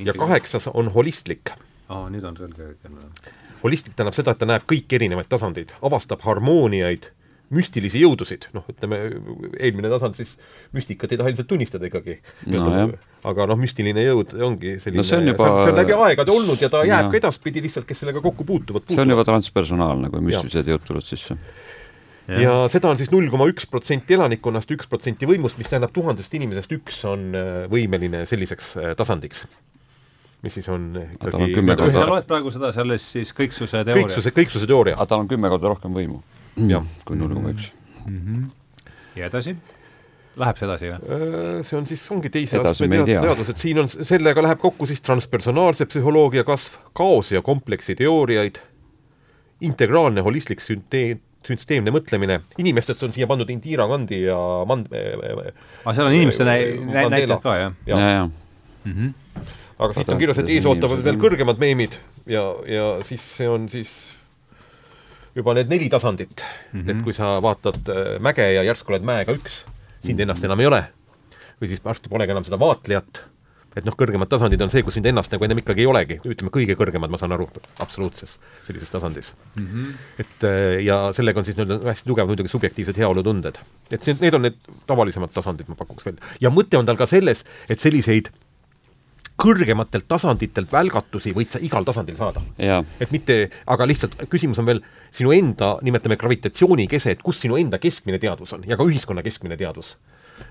ja kaheksas on holistlik. aa, nüüd on selge. holistlik tähendab seda, et ta näeb kõiki erinevaid tasandeid, avastab harmooniaid, müstilisi jõudusid, noh, ütleme eelmine tasand siis müstikat ei taha ilmselt tunnistada ikkagi. No,. aga noh, müstiline jõud ongi selline no, see on, juba... see on, läbi aegade olnud ja ta jääb ja. ka edaspidi lihtsalt, kes sellega kokku puutuvad, puutuvad.. see on juba transpersonaalne, kui müstilised jõud tulevad sisse. Ja, ja seda on siis null koma üks protsenti elanikkonnast, üks protsenti võimust, mis tähendab tuhandest inimesest üks on äh, võimeline selliseks äh, tasandiks mis siis on ikkagi korda... sa loed praegu seda selles siis kõiksuse teooria? kõiksuse, kõiksuse teooria. aga tal on kümme korda rohkem võimu. jah. kui null koma üks. Mhm. ja edasi? Läheb see edasi, või? Äh, see on siis, ongi teise astme teadus, et siin on, sellega läheb kokku siis transpersonaalse psühholoogia kasv, kaose ja kompleksi teooriaid, integraalne holistlik süntee-, süsteemne mõtlemine, inimestest on siia pandud Indira Gandhi ja Mand-, aga ah, seal on inimeste näi-, näitajad ka, jah? ja, ja, ja. Mm -hmm aga siit on kirjas, et ees ootavad veel kõrgemad meemid ja, ja siis see on siis juba need neli tasandit mm, -hmm. et kui sa vaatad äh, mäge ja järsku oled mäega üks, sind mhm. ennast enam ei ole, või siis varsti polegi enam seda vaatlejat, et noh, kõrgemad tasandid on see, kus sind ennast nagu ennem ikkagi ei olegi, ütleme kõige kõrgemad, ma saan aru, absoluutses sellises tasandis mm. -hmm. et äh, ja sellega on siis nii-öelda hästi tugev muidugi subjektiivsed heaolutunded. et see, need on need tavalisemad tasandid, ma pakuks välja. ja mõte on tal ka selles, et selliseid kõrgematelt tasanditelt välgatusi võid sa igal tasandil saada. et mitte, aga lihtsalt küsimus on veel sinu enda, nimetame gravitatsioonikese, et kus sinu enda keskmine teadvus on ja ka ühiskonna keskmine teadvus.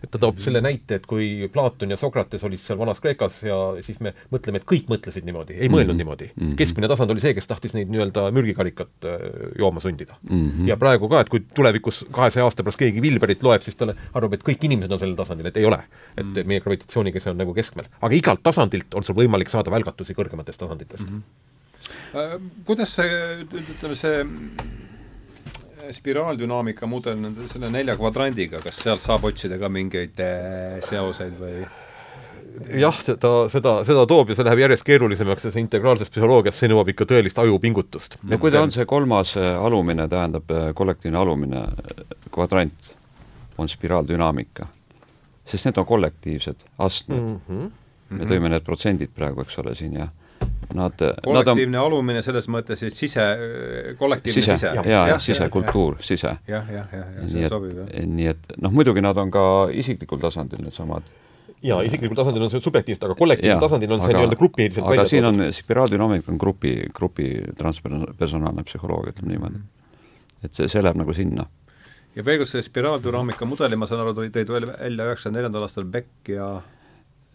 Et ta toob selle näite, et kui Platon ja Sokrates olid seal Vanas-Kreekas ja siis me mõtleme, et kõik mõtlesid niimoodi, ei mõelnud mm -hmm. niimoodi mm. -hmm. keskmine tasand oli see, kes tahtis neid nii-öelda mürgikarikat äh, jooma sundida mm. -hmm. ja praegu ka, et kui tulevikus kahesaja aasta pärast keegi Vilberit loeb, siis ta arvab, et kõik inimesed on sellel tasandil, et ei ole. et mm -hmm. meie gravitatsiooniga see on nagu keskmel. aga igalt tasandilt on sul võimalik saada välgatusi kõrgematest tasanditest mm. -hmm. kuidas see, ütleme see spiraaldünaamika mudel nende selle nelja kvadrandiga, kas sealt saab otsida ka mingeid äh, seoseid või? jah, seda, seda, seda toob ja see läheb järjest keerulisemaks ja see integraalses psühholoogias, see nõuab ikka tõelist ajupingutust. no kui ta on see kolmas äh, alumine, tähendab äh, kollektiivne alumine kvadrant, on spiraaldünaamika, sest need on kollektiivsed astmed mm. -hmm. me tõime need protsendid praegu, eks ole, siin ja Nad, kollektiivne nad on, alumine selles mõttes, et sise, kollektiivne sise, sise. jaa, jaa, sisekultuur, sise. jah, jah, jah, jah, see sobib, jah. nii et noh, muidugi nad on ka isiklikul tasandil needsamad jaa, isiklikul tasandil on see subjektiivsed, aga kollektiivsel tasandil on see nii-öelda grupiliselt aga siin on, spiraaldünaamika on grupi, grupi transpersonaalne psühholoogia, ütleme niimoodi. et see, see läheb nagu sinna. ja veel kord, see spiraaldünaamika mudeli, ma saan aru, tõid välja üheksakümne neljandal aastal Beck ja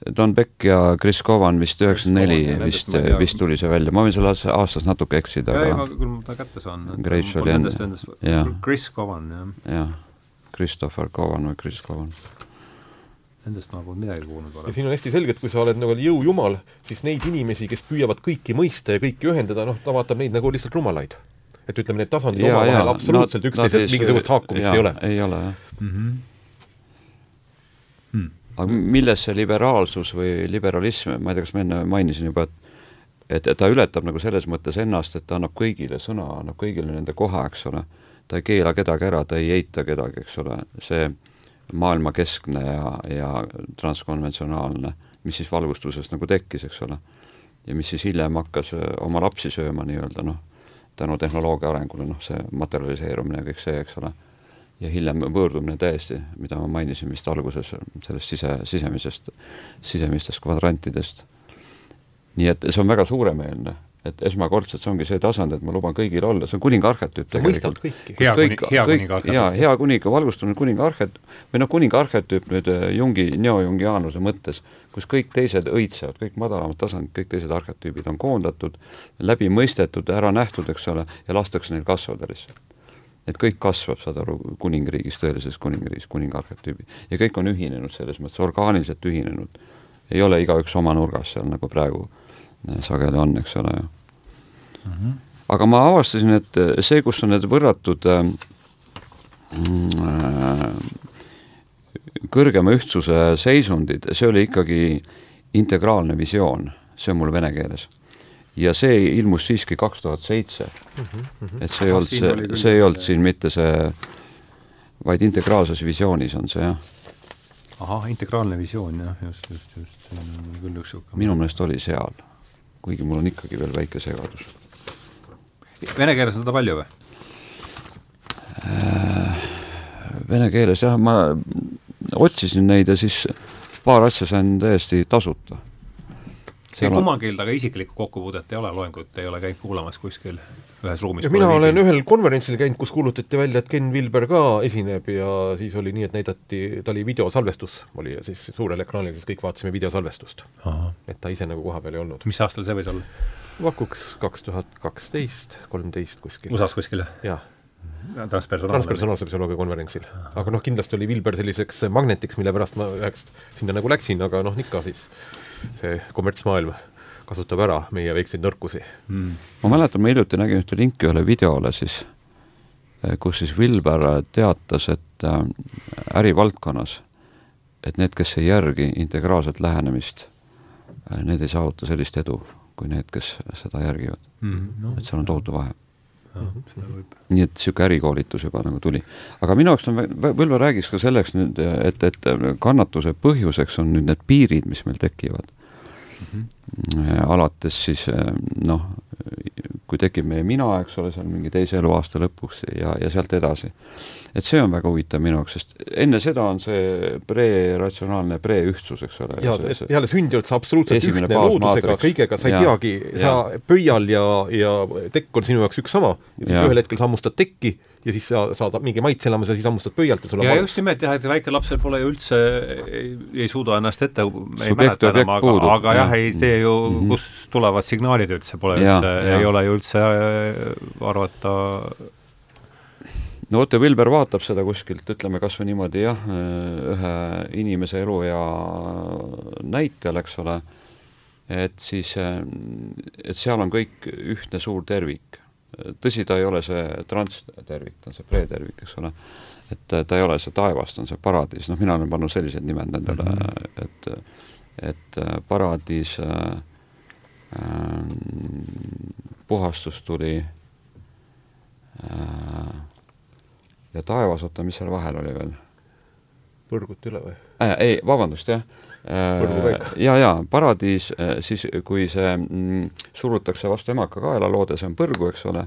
Don Beck ja Chris Covan vist üheksakümmend neli vist, vist tuli see välja, ma võin selle aastas natuke eksida, aga ei, ma küll ma ta kätte saan. Graves oli enne, jah. Chris Covan, jah. jah, Christopher Covan või Chris Covan. Nendest ma pole midagi kuulnud varem. ja siin on hästi selge, et kui sa oled nagu jõujumal, siis neid inimesi, kes püüavad kõiki mõista ja kõiki ühendada, noh, ta vaatab neid nagu lihtsalt rumalaid. et ütleme, need tasandid omavahel absoluutselt üksteisel mingisugust haakumist ja, ei ole. ei ole, jah mm. -hmm aga milles see liberaalsus või liberalism, ma ei tea, kas ma enne mainisin juba, et et, et ta ületab nagu selles mõttes ennast, et ta annab kõigile sõna, annab kõigile nende koha, eks ole. ta ei keela kedagi ära, ta ei eita kedagi, eks ole, see maailmakeskne ja, ja transkonventsionaalne, mis siis valgustuses nagu tekkis, eks ole. ja mis siis hiljem hakkas äh, oma lapsi sööma nii-öelda noh, tänu tehnoloogia arengule, noh see materialiseerumine ja kõik see, eks ole ja hiljem võõrdumine täiesti, mida ma mainisin vist alguses, sellest sise, sisemisest, sisemistest kvadrantidest. nii et see on väga suuremeelne, et esmakordselt see ongi see tasand, et ma luban kõigil olla, see on kuninga arhetüüp tegelikult. hea kõik, hea kuninga arhetüüp. jaa, hea kuninga, valgustunud kuninga arhet-, või noh, kuninga arhetüüp nüüd äh, Jungi, neojungiaanluse mõttes, kus kõik teised õitsevad, kõik madalamad tasandid, kõik teised arhetüübid on koondatud, läbi mõistetud, ära nähtud, eks ole, ja lastakse neil kasvada lihtsalt et kõik kasvab, saad aru, kuningriigis, tõelises kuningriigis, kuninga arhetüübi. ja kõik on ühinenud selles mõttes, orgaaniliselt ühinenud. ei ole igaüks oma nurgas seal, nagu praegu äh, sageli on, eks ole ju mm. -hmm. aga ma avastasin, et äh, see, kus on need võrratud äh, äh, kõrgema ühtsuse seisundid, see oli ikkagi integraalne visioon, see on mul vene keeles ja see ilmus siiski kaks tuhat seitse. Mhm, mhm. et see ei olnud see, see ei olnud siin mitte see, vaid integraalses visioonis on see, jah. ahah, integraalne visioon, jah, just, just, just, see on küll üks niisugune minu meelest oli seal, kuigi mul on ikkagi veel väike segadus. Vene keeles on seda palju või? Äh, vene keeles jah, ma otsisin neid ja siis paar asja sain täiesti tasuta see kummalgi taga isiklikku kokkupuudet ei ole, loengut ei ole käinud kuulamas kuskil ühes ruumis? mina olen viibil. ühel konverentsil käinud, kus kuulutati välja, et Ken Vilber ka esineb ja siis oli nii, et näidati, ta oli videosalvestus, oli ja siis suurel ekraanil, siis kõik vaatasime videosalvestust. et ta ise nagu kohapeal ei olnud. mis aastal see võis olla? pakuks kaks tuhat kaksteist, kolmteist kuskil. USA-s kuskil? jah transpersonaalse transpersonaalse psühholoogia konverentsil. aga noh, kindlasti oli Vilber selliseks magnetiks, mille pärast ma üheks sinna nagu läksin, aga noh, ikka siis see kommertsmaailm kasutab ära meie väikseid nõrkusi. Mm.. ma mäletan, ma hiljuti nägin ühte linki ühele videole siis, eh, kus siis Wilber teatas, et äh, ärivaldkonnas, et need, kes ei järgi integraalset lähenemist äh,, need ei saavuta sellist edu, kui need, kes seda järgivad. Mm,. No, et seal on tohutu vahe nii et niisugune ärikoolitus juba nagu tuli. aga minu jaoks on, võib-olla räägiks ka selleks nüüd, et, et kannatuse põhjuseks on nüüd need piirid, mis meil tekivad mm. -hmm. alates siis noh, kui tekib meie mina, eks ole, seal mingi teise eluaasta lõpuks ja, ja sealt edasi. et see on väga huvitav minu jaoks, sest enne seda on see pre-ratsionaalne pre-ühtsus, eks ole. jaa, peale sündi oled sa absoluutselt ühtne loodusega, kõigega, sa ei ja, teagi, sa ja. pöial ja, ja tekk on sinu jaoks üks sama ja siis ja. ühel hetkel sammustad tekki ja siis sa saad mingi maitseelamuse, siis hammustad pöialt ja sul on ja valus. just nimelt jah, et väikelapsel pole ju üldse, ei, suuda ennast ette, ei mäleta enam, aga, aga jah, jah. ei tee ju mm. -hmm. kust tulevad signaalid üldse, pole Ja, üldse, ja. ei ole ju üldse äh, arvata no Otto Vilber vaatab seda kuskilt, ütleme kas või niimoodi jah, ühe inimese eluea näitel, eks ole, et siis, et seal on kõik ühtne suur tervik. Tõsi, ta ei ole see transtervik, ta on see pretervik, eks ole. et ta ei ole see taevas, ta on see paradiis, noh, mina olen pannud sellised nimed nendele -hmm. et et paradiis äh, äh, puhastus tuli äh, ja taevas, oota, mis seal vahel oli veel põrgut üle või? äh,? ei, vabandust, jah äh,. Ja, ja paradiis äh, siis, kui see mm, surutakse vastu emaka kaela, loode, see on põrgu, eks ole,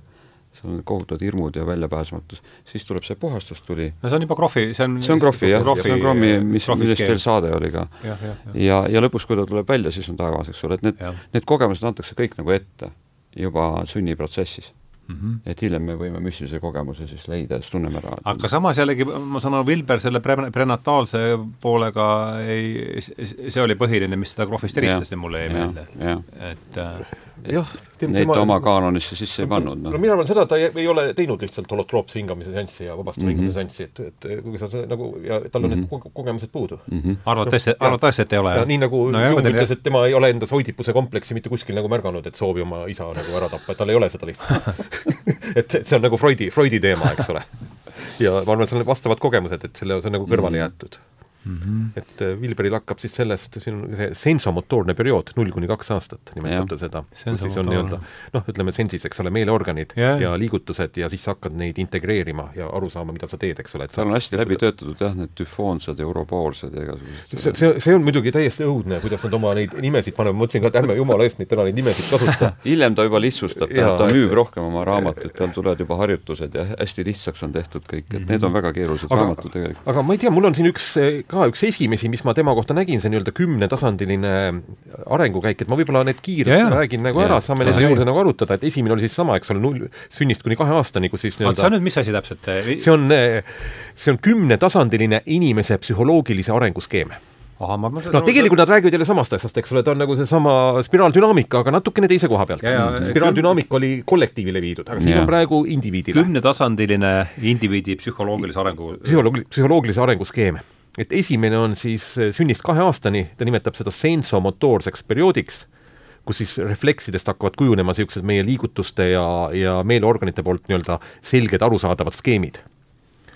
seal on kohutavad hirmud ja väljapääsmatus, siis tuleb see puhastustuli. no see on juba krohvi, see on see on krohvi jah, see on krommi, mis, millest teil saade oli ka. jah, jah, jah. ja, ja lõpus, kui ta tuleb välja, siis on taevas, eks ole, et need, need kogemused antakse kõik nagu ette juba sünniprotsessis Mm -hmm. et hiljem me võime müstilise kogemuse siis leida siis tunneme ära. aga samas jällegi, ma saan aru, Vilber selle pre-, prenataalse poolega ei, see oli põhiline, mis seda krohvist eristas ja mulle jäi meelde. et äh, jah, neid ta oma kaanonisse sisse ei pannud, no noh. mina arvan seda, et ta ei, ei ole teinud lihtsalt holotroopse hingamise seanssi ja vabastava Mhm. hingamise seanssi, et, et kui sa nagu, ja tal on Mhm. need ko- kogemused puudu. Mm -hmm. arvad tõesti, arvad tõesti, et ei ole? ja nii nagu no, no, Jung ütles, et tema ei ole endas Oidipuse kompleksi mitte kuskil nagu märganud, et soovi oma isa nagu ära tappa, et tal ei ole seda lihtsalt et see, on nagu Freudi, Freudi teema, eks ole. ja ma arvan, et seal on vastavad kogemused, et selle, see on nagu kõrvale Mhm. jäetud. Et äh, Vilberil hakkab siis sellest, siin on see sensomotoorne periood, null kuni kaks aastat nimetab ta seda, kus siis on nii-öelda noh, ütleme sensis, eks ole, meeleorganid Jah. ja liigutused ja siis sa hakkad neid integreerima ja aru saama, mida sa teed, eks ole, seal on hästi läbi töötatud jah, need tüfoonsed, europoolsed ja igasugused. See, see, see on muidugi täiesti õudne, kuidas nad oma neid nimesid panevad, ma mõtlesin ka, et ärme jumala eest neid täna neid nimesid kasuta. hiljem ta juba lihtsustab, ta et- müüb rohkem oma raamatuid, tal tulevad juba harjutused ja hästi lihtsaks on tehtud kõik, et need on väga keerulised raamatud tegelikult. aga ma ei tea, mul on siin üks, ka üks esimesi, mis ma tema kohta nägin, see nii-öelda kümnetasandiline arengukäik, et ma võib-olla need kiirelt jaa. räägin nagu Jaa. ära, saame nende juurde nagu arutada, et esimene oli siis sama, eks ole, null, sünnist kuni kahe aastani, kus siis oota, see on nii-öelda nüüd mis asi täpselt? see on, see on kümnetasandiline inimese psühholoogilise arengu skeem ahah, ma ma noh, tegelikult nad räägivad jälle samast asjast, eks ole, ta on nagu seesama spiraaldünaamika, aga natukene teise koha pealt Ja, ja, spiraaldünaamika oli kollektiivile viidud, aga siin Jaa. on praegu indiviidile kümnetasandiline indiviidi psühholoogilise arengu psühholoogi-, psühholoogilise arengu skeem. Et esimene on siis eh, sünnist kahe aastani, ta nimetab seda sensomotoorseks perioodiks, kus siis refleksidest hakkavad kujunema niisugused meie liigutuste ja, ja meeleorganite poolt nii-öelda selged arusaadavad skeemid.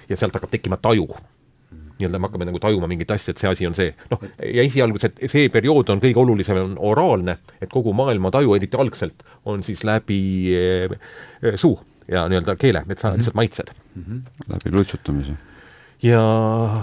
ja sealt hakkab tekkima taju. nii-öelda me hakkame nagu tajuma mingit asja, et see asi on see. noh, ja esialgu see, see periood on kõige olulisem, on oraalne, et kogu maailma taju, eriti algselt, on siis läbi eh, eh, suu ja nii-öelda keele, et sa lihtsalt maitsed. läbi lutsutamise. Ja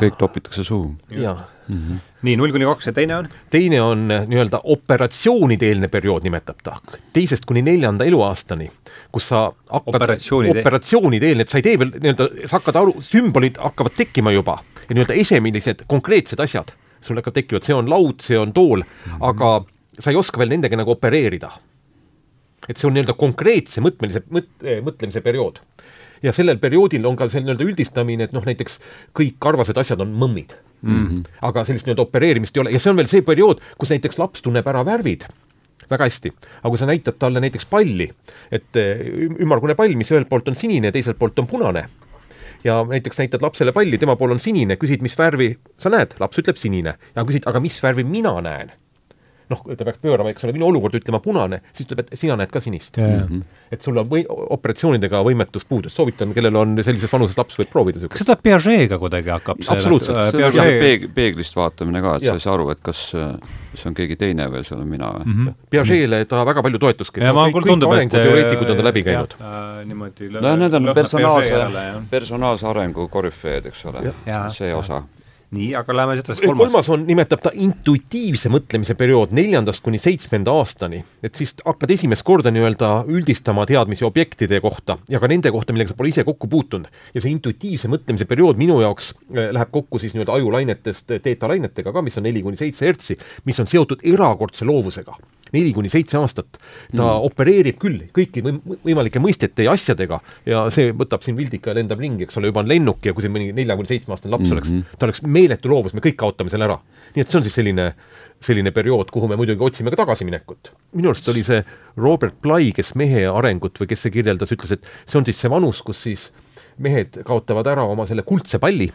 kõik topitakse suhu. jaa nii, null kuni kaks ja teine on? teine on eh, nii-öelda operatsioonide eelne periood, nimetab ta, teisest kuni neljanda eluaastani, kus sa hakkad Operatsioonide- operatsioonide eelne, et sa ei tee veel nii-öelda, sa hakkad aru, sümbolid hakkavad tekkima juba ja nii-öelda esemilised konkreetsed asjad sul hakkavad tekkima, et see on laud, see on tool mm, -hmm. aga sa ei oska veel nendega nagu opereerida. et see on nii-öelda konkreetse mõtmelise, mõt-, mõtlemise periood. Ja sellel perioodil on ka see nii-öelda üldistamine, et noh, näiteks kõik karvased asjad on mõmmid mm. -hmm. aga sellist nii-öelda opereerimist ei ole ja see on veel see periood, kus näiteks laps tunneb ära värvid väga hästi, aga kui sa näitad talle näiteks palli, et eh, üm- ümmargune pall, mis ühelt poolt on sinine, teiselt poolt on punane, ja näiteks näitad lapsele palli, tema pool on sinine, küsid, mis värvi sa näed, laps ütleb sinine ja küsid, aga mis värvi mina näen? Noh, ta peaks pöörama, eks ole, minu olukord ütlema punane, siis ütleb, et sina näed ka sinist. et sul on või operatsioonidega võimetus puudus, soovitan, kellel on sellises vanuses laps, võib proovida kas niisugust. seda Piaget'ga kuidagi hakkab see Absoluutselt. äh, see on jah, Piaget peeg-, peeglist vaatamine ka, et Jah. sa ei saa aru, et kas äh, see on keegi teine või see olen mina või mm. Mhm. Piaget'le ta väga palju toetuski. ja ma kõik, kõik tundub, et arenguteoreetikud on ta läbi käinud. jah, niimoodi no need on personaalse personaalse arengu korüfeed, eks ole, see osa. Nii, aga läheme edasi, kolmas, kolmas. on, nimetab ta intuitiivse mõtlemise periood neljandast kuni seitsmenda aastani. et siis hakkad esimest korda nii-öelda üldistama teadmisi objektide kohta ja ka nende kohta, millega sa pole ise kokku puutunud. ja see intuitiivse mõtlemise periood minu jaoks eh, läheb kokku siis nii-öelda ajulainetest teetalainetega ka, mis on neli kuni seitse hertsi, mis on seotud erakordse loovusega. Neli kuni seitse aastat. ta mm. opereerib küll kõiki võim võimalike mõistete ja asjadega ja see võtab siin Vildika ja lendab ringi, eks ole, juba on lennuk ja kui siin mõni nelja kuni seitsme aastane laps mm -hmm. oleks, ta oleks meeletu loovus, me kõik kaotame selle ära. nii et see on siis selline selline periood, kuhu me muidugi otsime ka tagasiminekut. minu arust oli see Robert Bly, kes mehe arengut või kes see kirjeldas, ütles, et see on siis see vanus, kus siis mehed kaotavad ära oma selle kuldse palli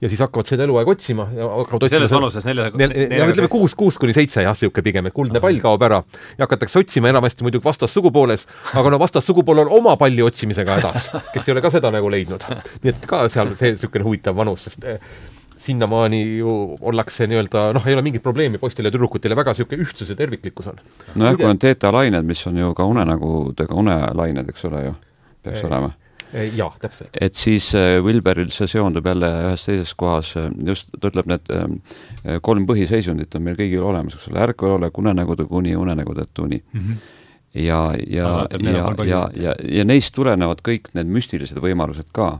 ja siis hakkavad seda eluaeg otsima ja hakkavad otsima selles vanuses nelja ja ütleme kuus, kuus kuni seitse jah, niisugune pigem, et kuldne pall kaob ära ja hakatakse otsima enamasti muidugi vastassugupooles, aga no vastassugupool on oma palli otsimisega hädas, kes ei ole ka seda nagu leidnud. nii et ka seal see niisugune huvitav vanus, sest eh, sinnamaani ju ollakse nii-öelda noh, ei ole mingit probleemi poistel ja tüdrukutel ja väga niisugune ühtsus ja terviklikkus on. nojah, kui on teetalained, mis on ju ka unenägudega unelained, eks ole ju, peaks e olema jaa, täpselt. et siis äh, Wilberil see seondub jälle ühes teises kohas, äh, just ta ütleb, need kolm põhiseisundit on meil kõigil olemas, eks ole, ärkvelolek, unenägude kuni, unenägudeta uni mm. -hmm ja, ja ah,, ja, ja, ja, ja neist tulenevad kõik need müstilised võimalused ka.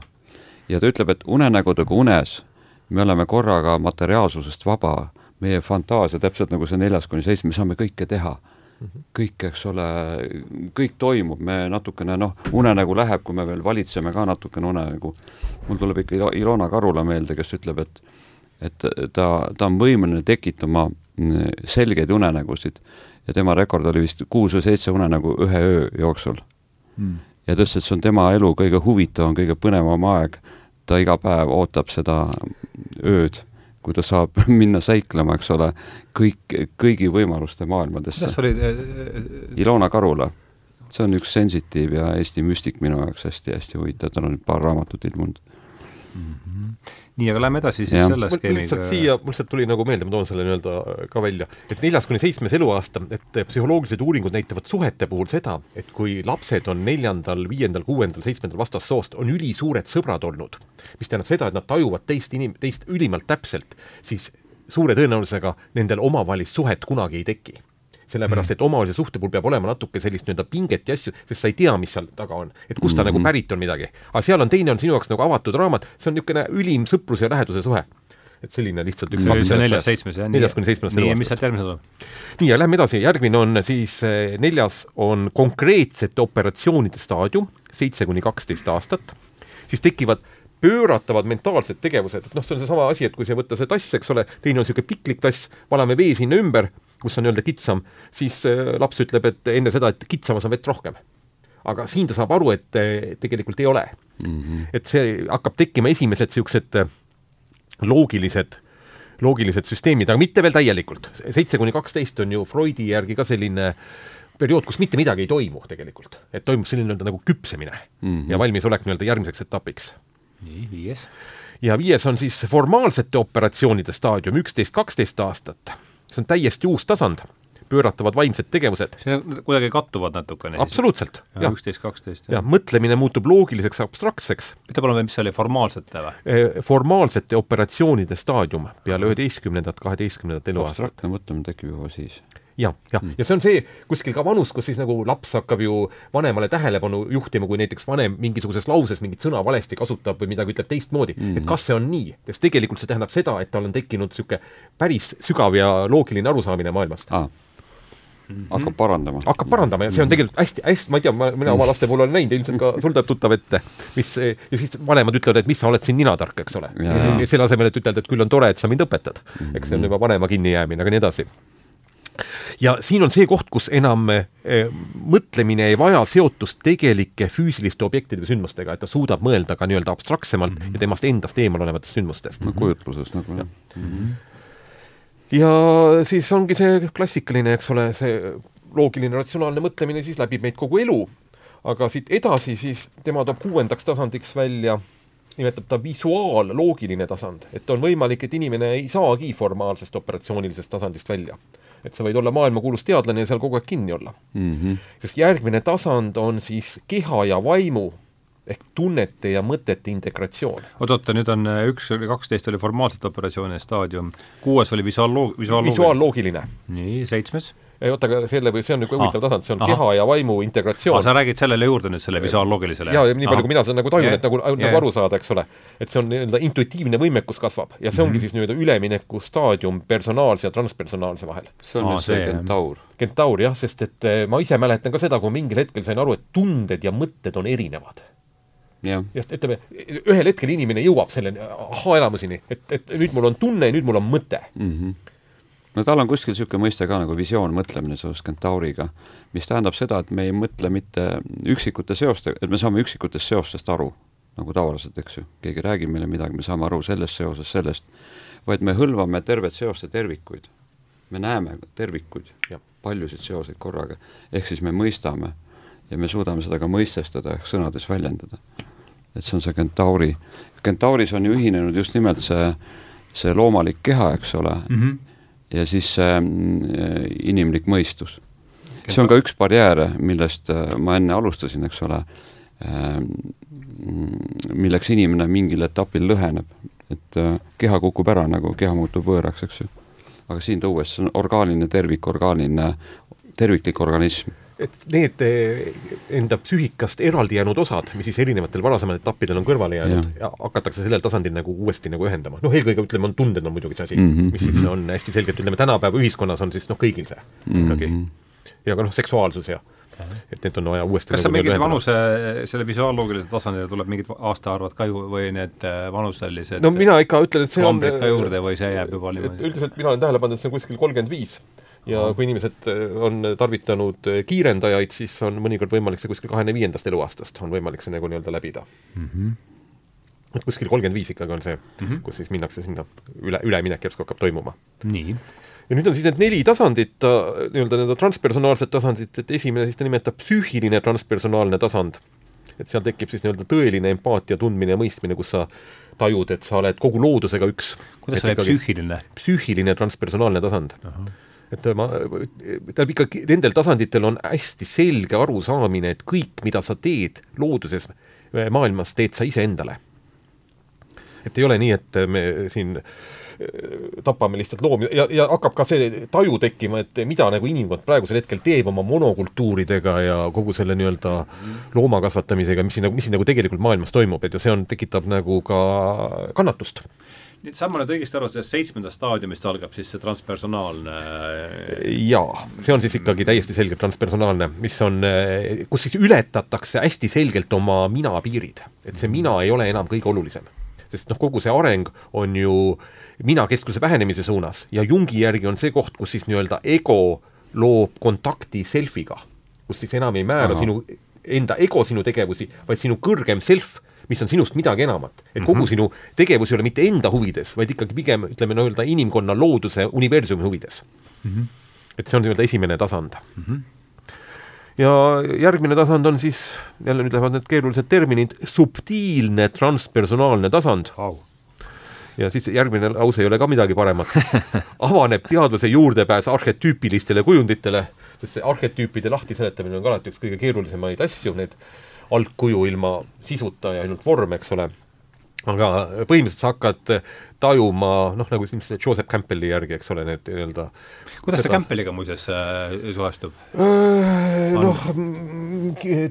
ja ta ütleb, et unenägudega unes me oleme korraga materiaalsusest vaba, meie fantaasia, täpselt nagu see neljas kuni seitsme, me saame kõike teha kõik, eks ole, kõik toimub, me natukene noh, unenägu läheb, kui me veel valitseme ka natukene unenägu. mul tuleb ikka Ilona Karula meelde, kes ütleb, et et ta, ta on võimeline tekitama selgeid unenägusid ja tema rekord oli vist kuus või seitse unenägu ühe öö jooksul. Mm.. ja ta ütles, et see on tema elu kõige huvitavam, kõige põnevam aeg, ta iga päev ootab seda ööd kui ta saab minna säiklema, eks ole, kõik, kõigi võimaluste maailmadesse. oli äh, Ilona Karula, see on üks sensitiiv ja Eesti müstik minu jaoks hästi-hästi huvitav, tal on paar raamatut ilmunud mm. -hmm nii, aga lähme edasi siis ja. selle skeemiga. lihtsalt siia, mul lihtsalt tuli nagu meelde, ma toon selle nii-öelda ka välja, et neljas kuni seitsmes eluaasta, et psühholoogilised uuringud näitavad suhete puhul seda, et kui lapsed on neljandal, viiendal, kuuendal, seitsmendal vastassoost, on ülisuured sõbrad olnud, mis tähendab seda, et nad tajuvad teist inim-, teist ülimalt täpselt, siis suure tõenäosusega nendel omavahelist suhet kunagi ei teki sellepärast et omavahelise suhte puhul peab olema natuke sellist nii-öelda pinget ja asju, sest sa ei tea, mis seal taga on, et kust ta mm -hmm. nagu pärit on midagi. aga seal on teine, on sinu jaoks nagu avatud raamat, see on niisugune ülim sõprus ja läheduse suhe. et selline lihtsalt üks fakt. see neljas-seitsmes, jah? neljas kuni seitsmes nii, mis sealt järgmine tuleb? nii, ja lähme edasi, järgmine on siis eh, neljas on konkreetsete operatsioonide staadium, seitse kuni kaksteist aastat, siis tekivad pööratavad mentaalsed tegevused, et noh, see on seesama asi, et kui sa võtta see tass, eks ole, teine on niisugune piklik tass, valame vee sinna ümber, kus on nii-öelda kitsam, siis äh, laps ütleb, et enne seda, et kitsamas on vett rohkem. aga siin ta saab aru, et äh, tegelikult ei ole mm. -hmm. et see hakkab tekkima esimesed niisugused äh, loogilised, loogilised süsteemid, aga mitte veel täielikult. seitse kuni kaksteist on ju Freudi järgi ka selline periood, kus mitte midagi ei toimu tegelikult. et toimub selline nii-öelda nagu küpsemine mm -hmm. ja valmisolek nii-öelda järgmiseks etapiks. nii, viies? ja viies on siis formaalsete operatsioonide staadium, üksteist, kaksteist aastat see on täiesti uus tasand, pööratavad vaimsed tegevused. see kuidagi kattuvad natukene? absoluutselt, üksteist, kaksteist. jah, mõtlemine muutub loogiliseks, abstraktseks. ütle palun, mis see oli, formaalsete või? Eh, formaalsete operatsioonide staadium peale üheteistkümnendat, kaheteistkümnendat eluaastat. abstraktne mõtlemine tekib juba siis jah, jah mm., ja see on see kuskil ka vanus, kus siis nagu laps hakkab ju vanemale tähelepanu juhtima, kui näiteks vanem mingisuguses lauses mingit sõna valesti kasutab või midagi ütleb teistmoodi mm, -hmm. et kas see on nii, sest tegelikult see tähendab seda, et tal on tekkinud niisugune päris sügav ja loogiline arusaamine maailmast ah Mm -hmm. hakkab parandama. hakkab parandama ja see on tegelikult hästi, hästi, ma ei tea, ma, mina oma laste puhul olen näinud ilmselt ka sul tuleb tuttav ette, mis, ja siis vanemad ütlevad, et mis sa oled siin ninatark, eks ole. selle asemel, et ütelda, et küll on tore, et sa mind õpetad. eks see on mhm. juba vanema kinnijäämine, aga nii edasi ja siin on see koht, kus enam eh, mõtlemine ei vaja seotust tegelike füüsiliste objektide või sündmustega, et ta suudab mõelda ka nii-öelda abstraktsemalt mm -hmm. ja temast endast eemal olevatest sündmustest. no kujutlusest nagu jah mm. -hmm. ja siis ongi see klassikaline, eks ole, see loogiline ratsionaalne mõtlemine siis läbib meid kogu elu, aga siit edasi siis tema toob kuuendaks tasandiks välja nimetab ta visuaalloogiline tasand, et on võimalik, et inimene ei saagi formaalsest operatsioonilisest tasandist välja et sa võid olla maailmakuulus teadlane ja seal kogu aeg kinni olla mm. -hmm. sest järgmine tasand on siis keha ja vaimu ehk tunnete ja mõtete integratsioon. oot-oot, nüüd on äh, üks, kaksteist oli formaalsete operatsioonide staadium, kuues oli visuaalloog-, visuaalloogiline. visuaalloogiline. nii, seitsmes? Oota, aga selle või see on niisugune huvitav tasand, see on Ahah. keha ja vaimu integratsioon. sa räägid sellele juurde nüüd, selle visuaalloogilisele? jaa, ja nii palju, kui mina seda nagu tajun, et nagu, nagu aru saada, eks ole. et see on nii-öelda intuitiivne võimekus kasvab ja see ongi Mhm. siis nii-öelda ülemineku staadium personaalse ja transpersonaalse vahel. see on nüüd see kentaur. Kentaur jah, sest et eh, ma ise mäletan ka seda, kui mingil hetkel sain aru, et tunded ja mõtted on erinevad. jah, ja ütleme, ühel hetkel inimene jõuab selleni ahaa-elamuseni, et, et nüüd mul on tunne ja nüüd mul on mõte. mm. -hmm. No tal on kuskil niisugune mõiste ka nagu visioon mõtlemine seoses kentauriga, mis tähendab seda, et me ei mõtle mitte üksikute seoste, et me saame üksikutest seostest aru, nagu tavaliselt, eks ju, keegi räägib meile midagi, me saame aru sellest seosest, sellest, vaid me hõlvame tervet seoste tervikuid. me näeme tervikuid, paljusid seoseid korraga, ehk siis me mõistame ja me suudame seda ka mõistestada ehk sõnades väljendada. et see on see kentauri, kentauris on ju ühinenud just nimelt see, see loomalik keha, eks ole mm. -hmm. Ja siis see mm, inimlik mõistus. see on ka üks barjääre, millest äh, ma enne alustasin, eks ole, milleks inimene mingil etapil lõheneb, et äh, keha kukub ära, nagu keha muutub võõraks, eks ju. aga siin tuues, see on orgaaniline tervik, orgaaniline, terviklik organism et need eh, enda psüühikast eraldi jäänud osad, mis siis erinevatel varasematel etappidel on kõrvale jäänud ja. ja hakatakse sellel tasandil nagu uuesti nagu ühendama. noh, eelkõige ütleme, on tunded on muidugi see asi mm, -hmm, mis siis on hästi selgelt, ütleme tänapäeva ühiskonnas on siis noh, kõigil see ikkagi mm. -hmm. ja ka noh, seksuaalsus ja et need on vaja uuesti kas nagu sa mingid vanuse, selle visuaalloogilisele tasandile tuleb mingid aastaarvad ka ju või need äh, vanuselised no mina ikka ütlen, et see on ka juurde või see jääb juba niimoodi? üldiselt mina olen tähele pannud, et see on kuskil kolmkümmend viis ja kui inimesed äh, on tarvitanud äh, kiirendajaid, siis on mõnikord võimalik see kuskil kahekümne viiendast eluaastast on võimalik see nagu nii-öelda läbida mm. -hmm. et kuskil kolmkümmend viis ikkagi on see mm. -hmm. kus siis minnakse sinna üle, üleminek järsku hakkab toimuma. nii. ja nüüd on siis need neli tasandit, nii-öelda need transpersonaalsed tasandid, et esimene siis ta nimetab psüühiline transpersonaalne tasand. et seal tekib siis nii-öelda tõeline empaatia, tundmine ja mõistmine, kus sa tajud, et sa oled kogu loodusega üks. kuidas see oli psüühiline? psüühiline transpersonaalne tasand et ma, tähendab ikkagi nendel tasanditel on hästi selge arusaamine, et kõik, mida sa teed looduses, maailmas, teed sa iseendale. et ei ole nii, et me siin tapame lihtsalt loomi ja, ja hakkab ka see taju tekkima, et mida nagu inimkond praegusel hetkel teeb oma monokultuuridega ja kogu selle nii-öelda loomakasvatamisega, mis siin nagu, mis siin nagu tegelikult maailmas toimub, et ja see on, tekitab nagu ka kannatust et saan ma nüüd õigesti aru, et sellest seitsmendast staadiumist algab siis see transpersonaalne jaa, see on siis ikkagi täiesti selgelt transpersonaalne, mis on, kus siis ületatakse hästi selgelt oma mina piirid. et see mina ei ole enam kõige olulisem. sest noh, kogu see areng on ju minakeskluse vähenemise suunas ja Jungi järgi on see koht, kus siis nii-öelda ego loob kontakti selfiga, kus siis enam ei määra Aha. sinu, enda ego sinu tegevusi, vaid sinu kõrgem self mis on sinust midagi enamat. et kogu mm -hmm. sinu tegevus ei ole mitte enda huvides, vaid ikkagi pigem ütleme nii-öelda inimkonna looduse universumi huvides mm. -hmm. et see on nii-öelda esimene tasand mm. -hmm. ja järgmine tasand on siis, jälle nüüd lähevad need keerulised terminid, subtiilne transpersonaalne tasand wow. ja siis järgmine lause ei ole ka midagi paremat avaneb teadvuse juurdepääs arhetüüpilistele kujunditele, sest see arhetüüpide lahtiseletamine on ka alati üks kõige keerulisemaid asju, need algkuju ilma sisuta ja ainult vorm, eks ole. aga põhimõtteliselt sa hakkad tajuma, noh, nagu siis Joseph Campbelli järgi, eks ole, need nii-öelda kuidas seda... see Campbelliga muuseas äh, suhestub? Noh,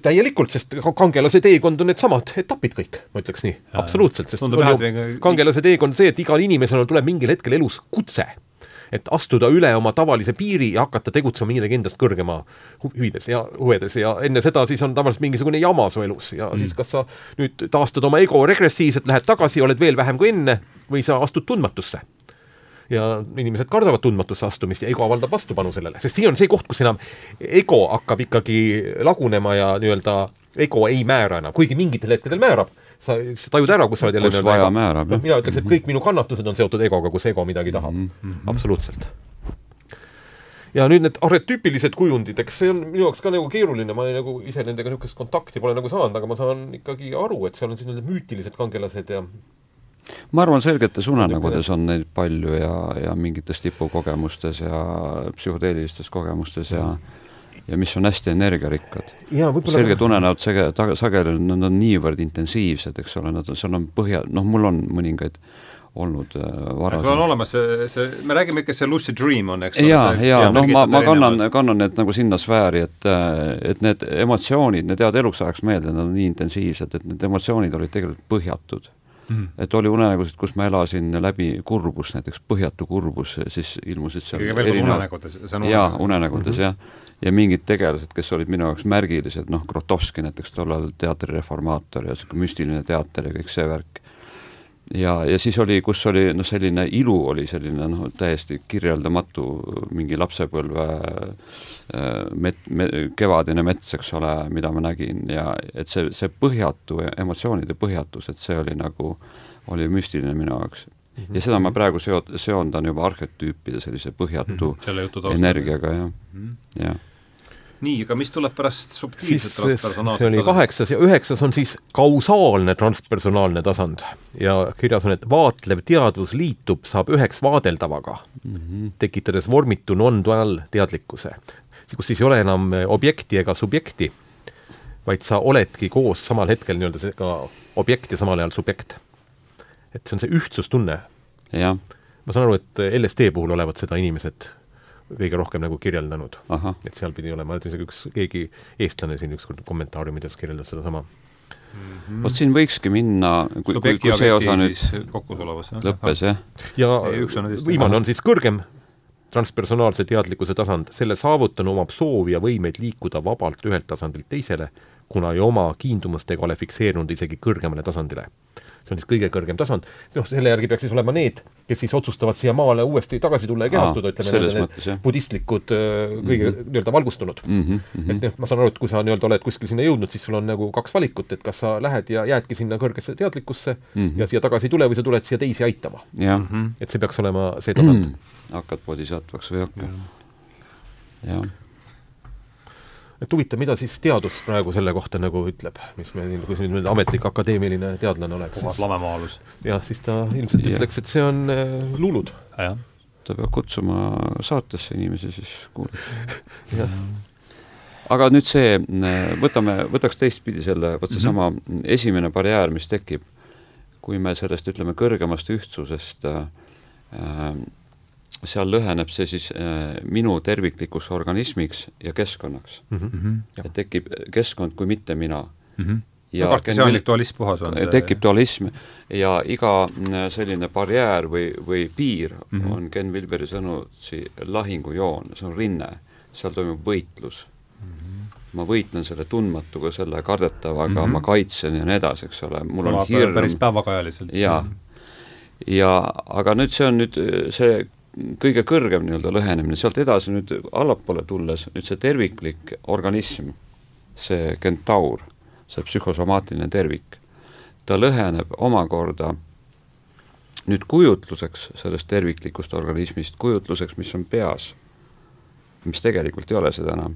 täielikult, sest kangelase teekond on needsamad etapid kõik, ma ütleks nii, absoluutselt, sest kangelase teekond on see, et igal inimesel tuleb mingil hetkel elus kutse et astuda üle oma tavalise piiri ja hakata tegutsema endast kõrgema huvides ja huvedes ja enne seda siis on tavaliselt mingisugune jama su elus ja mm. siis kas sa nüüd taastad oma ego regressiivselt, lähed tagasi, oled veel vähem kui enne või sa astud tundmatusse. ja inimesed kardavad tundmatusse astumist ja ego avaldab vastupanu sellele, sest see on see koht, kus enam ego hakkab ikkagi lagunema ja nii-öelda ego ei määra enam, kuigi mingitel hetkedel määrab sa, sa tajud ära, kus sa oled jälle kus vaja määrab, jah. mina ütleks, et kõik minu kannatused on seotud egoga, kus ego midagi tahab mm. -hmm. absoluutselt. ja nüüd need arhetüüpilised kujundid, eks see on minu jaoks ka nagu keeruline, ma ei, nagu ise nendega niisugust kontakti pole nagu saanud, aga ma saan ikkagi aru, et seal on sellised müütilised kangelased ja ma arvan, selgetes unenägudes on neid palju ja, ja mingites tipukogemustes ja psühhoteelilistes kogemustes ja mm ja mis on hästi energiarikkad. selged unenäod sage-, sageli, nad on niivõrd intensiivsed, eks ole, nad on, seal on põhja, noh, mul on mõningaid olnud äh, sul varasem on olemas see, see, me räägime ikka, see lucid dream on, eks jaa, jaa, noh, ma, ma kannan, erinevad. kannan need nagu sinna sfääri, et et need emotsioonid, need jäävad eluks ajaks meelde, nad on nii intensiivsed, et need emotsioonid olid tegelikult põhjatud Mhm. et oli unenägusid, kus ma elasin läbi kurbust, näiteks põhjatu kurbus, siis ilmusid seal kord unenägudes, see on jaa, unenägu. unenägudes mm -hmm. jah. Ja mingid tegelased, kes olid minu jaoks märgilised, noh, Grotowski näiteks tollal teatri reformaator ja niisugune müstiline teater ja kõik see värk. ja, ja siis oli, kus oli noh, selline ilu oli selline noh, täiesti kirjeldamatu mingi lapsepõlve äh, met-, me-, kevadine mets, eks ole, mida ma nägin ja et see, see põhjatu, emotsioonide põhjatus, et see oli nagu, oli müstiline minu jaoks. Ja seda ma praegu seo-, seondan juba arhetüüpide sellise põhjatu jutu taustal. energiaga, jah, Mhm. jah. nii, aga mis tuleb pärast siis subtiilset see transpersonaalset oli kaheksas ja üheksas on siis kausaalne transpersonaalne tasand ja kirjas on, et vaatlev teadvus liitub, saab üheks vaadeldavaga mm, -hmm. tekitades vormitu non-dual teadlikkuse, kus siis ei ole enam objekti ega subjekti, vaid sa oledki koos samal hetkel nii-öelda see ka objekt ja samal ajal subjekt. Et see on see ühtsustunne. jah, ma saan aru, et LSD puhul olevat seda inimesed kõige rohkem nagu kirjeldanud et seal pidi olema, isegi üks, keegi eestlane siin ükskord kommentaariumides kirjeldas sedasama. vot siin võikski minna, kui, kui, kui see ja osa nüüd siis kokku tulevas. lõppes, jah, ja üks on viimane ahah. on siis kõrgem transpersonaalse teadlikkuse tasand, selle saavutanu omab soovi ja võimeid liikuda vabalt ühelt tasandilt teisele, kuna ei oma kiindumust ega ole fikseerunud isegi kõrgemale tasandile. see on siis kõige kõrgem tasand, noh, selle järgi peaks siis olema need, kes siis otsustavad siia maale uuesti tagasi tulla ja kehastuda, ütleme, need jah. budistlikud, kõige mm -hmm. nii-öelda valgustunud mm. -hmm. et noh, ma saan aru, et kui sa nii-öelda oled kuskil sinna jõudnud, siis sul on nagu kaks valikut, et kas sa lähed ja jäädki sinna kõrgesse teadlikkusse mm Mhm. -hmm. ja siia tagasi ei tule või sa tuled siia teisi aitama. jah, et see peaks olema see tasand. hakkad bodhisattvaks või ei hakka. jah, et huvitav, mida siis teadus praegu selle kohta nagu ütleb, mis me, kui see nüüd ametlik akadeemiline teadlane oleks, puhas lamemaalus. jah, siis ta ilmselt Jah. ütleks, et see on äh, luulud. ta peab kutsuma saatesse inimesi siis kuulama. aga nüüd see, võtame, võtaks teistpidi selle, vot seesama mm -hmm. esimene barjäär, mis tekib, kui me sellest, ütleme, kõrgemast ühtsusest äh, äh, seal lõheneb see siis äh, minu terviklikuks organismiks ja keskkonnaks. Mhm. et tekib keskkond kui mitte mina. ja kartesiaanlik dualism puhas on see. tekib dualism ja iga mm, selline barjäär või, või piir mm. -hmm. on Ken Wilberi sõnutsi lahingujoon, see on rinne, seal toimub võitlus mm. -hmm. ma võitlen selle tundmatuga, selle kardetavaga mm. -hmm. ma kaitsen ja nii edasi, eks ole, mul on hirm. hirm. päris päevakajaliselt. jaa. ja aga nüüd see on nüüd äh, see kõige kõrgem nii-öelda lõhenemine, sealt edasi nüüd allapoole tulles, nüüd see terviklik organism, see kentaur, see psühhosomaatiline tervik, ta lõheneb omakorda nüüd kujutluseks sellest terviklikust organismist, kujutluseks, mis on peas, mis tegelikult ei ole seda enam,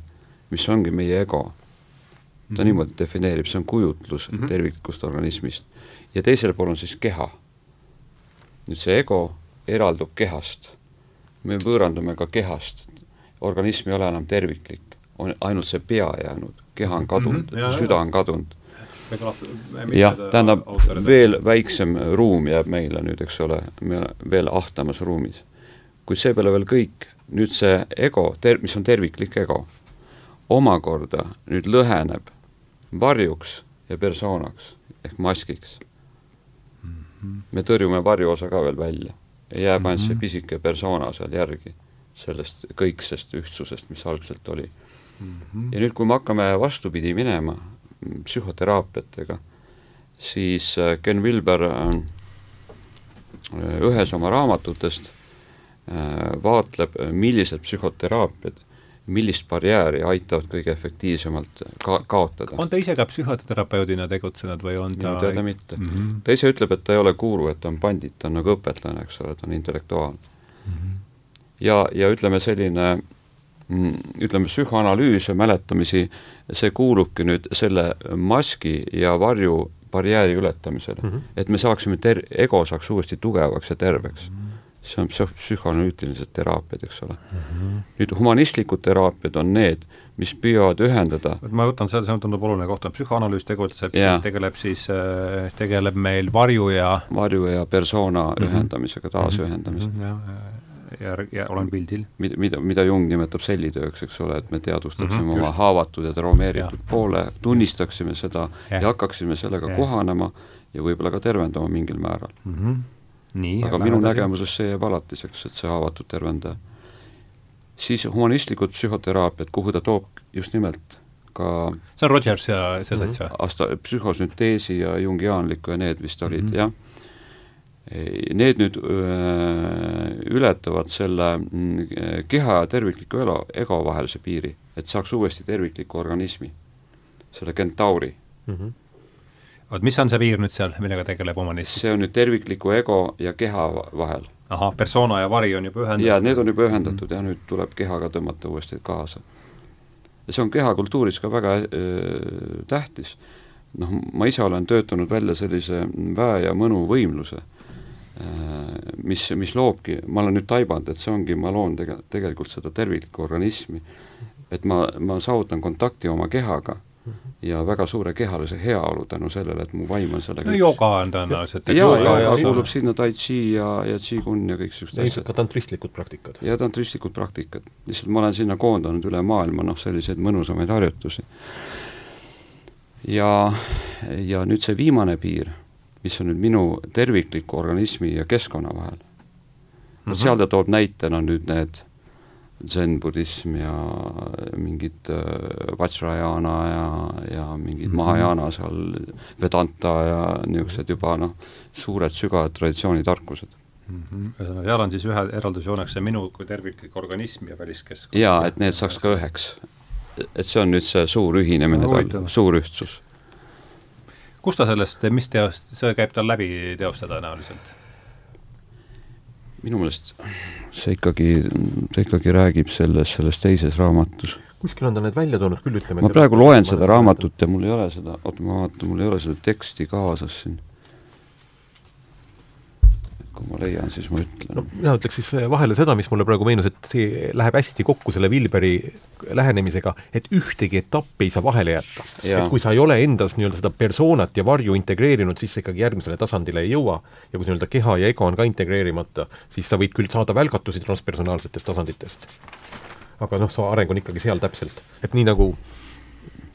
mis ongi meie ego. ta mm -hmm. niimoodi defineerib, see on kujutlus mm -hmm. terviklikust organismist. ja teisel pool on siis keha. nüüd see ego eraldub kehast. Me võõrandume ka kehast. organism ei ole enam terviklik, on ainult see pea jäänud, keha on kadunud mm, -hmm. süda on kadunud jah, tähendab, veel väiksem ruum jääb meile nüüd, eks ole, me veel ahtamas ruumis. kuid seepeale veel kõik, nüüd see ego, ter-, mis on terviklik ego, omakorda nüüd lõheneb varjuks ja persoonaks ehk maskiks. -hmm. me tõrjume varjuosa ka veel välja ja jääb ainult mm -hmm. see pisike persona seal järgi, sellest kõiksest ühtsusest, mis algselt oli mm. -hmm. ja nüüd, kui me hakkame vastupidi minema, psühhoteraapiatega, siis Ken Wilber ühes oma raamatutest vaatleb, millised psühhoteraapiad, millist barjääri aitavad kõige efektiivsemalt ka-, kaotada. on ta ise ka psühhoterapeudina tegutsenud või on ta minu teada mitte mm. -hmm. ta ise ütleb, et ta ei ole guru, et ta on pandit, ta on nagu õpetlane, eks ole, ta on intellektuaal mm. -hmm. ja, ja ütleme, selline mm, ütleme, psühhoanalüüs ja mäletamisi, see kuulubki nüüd selle maski ja varju barjääri ületamisele mm, -hmm. et me saaksime ter-, ego saaks uuesti tugevaks ja terveks mm. -hmm. See on psüh-, psühhoanalüütilised teraapiad, eks ole mm. -hmm. nüüd humanistlikud teraapiad on need, mis püüavad ühendada ma võtan selle, see tundub oluline koht, on psühhoanalüüs tegutseb tegeleb siis, tegeleb meil varju ja varju ja persona mm. -hmm. ühendamisega, taasühendamisega ja, ja, ja, ja olen pildil. mida, mida, mida Jung nimetab sellitööks, eks ole, et me teadvustaksime mm -hmm, oma haavatud ja traumeeritud poole, tunnistaksime seda Jah. ja hakkaksime sellega Jah. kohanema ja võib-olla ka tervendama mingil määral. mm. -hmm. Nii, aga minu nägemuses see jääb alatiseks, et see haavatud tervendaja. siis humanistlikud psühhoteraatiad, kuhu ta toob just nimelt ka see on Rogers ja see sats või? aasta psühhosünteesi ja jungiaanlikku ja need vist olid mm, Mhm. -hmm. jah. Need nüüd öö, ületavad selle mm, keha ja tervikliku elo, ego vahelise piiri, et saaks uuesti tervikliku organismi, selle kentauri. mm. -hmm. Oot, mis on see piir nüüd seal, millega tegeleb omanism? see on nüüd tervikliku ego ja keha va- vahel. ahah, persona ja vari on juba ühendatud? jaa, need on juba ühendatud ja nüüd tuleb kehaga tõmmata uuesti kaasa. ja see on kehakultuuris ka väga öö, tähtis. noh, ma ise olen töötanud välja sellise väe ja mõnu võimluse, mis, mis loobki, ma olen nüüd taibanud, et see ongi, ma loon tege-, tegelikult seda terviklikku organismi, et ma, ma saavutan kontakti oma kehaga ja väga suure kehalise heaolu tänu sellele, et mu vaim on sellega no joga on tõenäoliselt. jooga jooga ja- kuulub sinna tai chi ja, ja qigong ja kõik niisugused asjad ka tantristlikud praktikad. ja tantristlikud praktikad. lihtsalt ma olen sinna koondanud üle maailma noh, selliseid mõnusamaid harjutusi. ja, ja nüüd see viimane piir, mis on nüüd minu tervikliku organismi ja keskkonna vahel mm. Mhm. -hmm. seal ta toob näitena nüüd need zen-budism ja mingid äh, Vajrayana ja, ja mingid mm. -hmm. Mahajana seal, Vedanta ja niisugused juba noh, suured sügavad traditsioonitarkused. Mhm. ühesõnaga, seal on siis ühe eraldusjooneks see minu kui terviklik organism ja väliskeskkond. jaa, et need saaks ka üheks. et see on nüüd see suur ühinemine No suur ühtsus. kus ta sellest, mis teost, see käib tal läbi teosta tõenäoliselt? Minu meelest see ikkagi, see ikkagi räägib selles, selles teises raamatus. kuskil on ta need välja toonud küll, ütleme ma praegu loen seda raamatut ja mul ei ole seda, oota ma vaatan, mul ei ole seda teksti kaasas siin. Kui ma leian, siis ma no ütlen. mina ütleks siis vahele seda, mis mulle praegu meenus, et see läheb hästi kokku selle Wilberi lähenemisega, et ühtegi etappi ei saa vahele jätta. Et kui sa ei ole endas nii-öelda seda persoonat ja varju integreerinud, siis sa ikkagi järgmisele tasandile ei jõua ja kui nii-öelda keha ja ego on ka integreerimata, siis sa võid küll saada välgatusi transpersonaalsetest tasanditest. aga noh, su areng on ikkagi seal täpselt, et nii nagu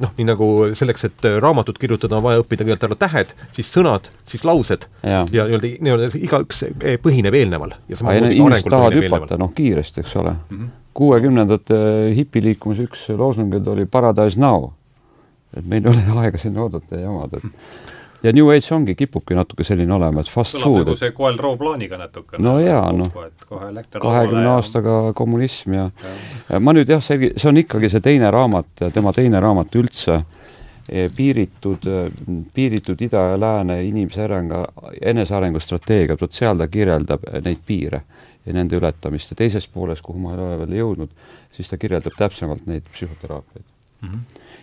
noh, nii nagu selleks, et äh, raamatut kirjutada, on vaja õppida kõigepealt ära tähed, siis sõnad, siis laused ja nii-öelda, nii-öelda igaüks eh, põhineb eelneval inimesed tahavad hüpata noh, kiiresti, eks ole. kuuekümnendate hipiliikumise üks loosungeid oli Paradise now. et meil ei ole aega sinna oodata ja jamada, et ja New Age ongi, kipubki natuke selline olema, et fast kõlab food, nagu see koel rooplaaniga natukene. No jaa, noh. et kohe elekter kahekümne aastaga kommunism ja ja. ja ma nüüd jah, see, see on ikkagi see teine raamat, tema teine raamat üldse, piiritud, piiritud ida ja lääne inimese arengu, enesearengu strateegiad, vot seal ta kirjeldab neid piire ja nende ületamist ja teises pooles, kuhu ma ei ole veel jõudnud, siis ta kirjeldab täpsemalt neid psühhoteraapiaid.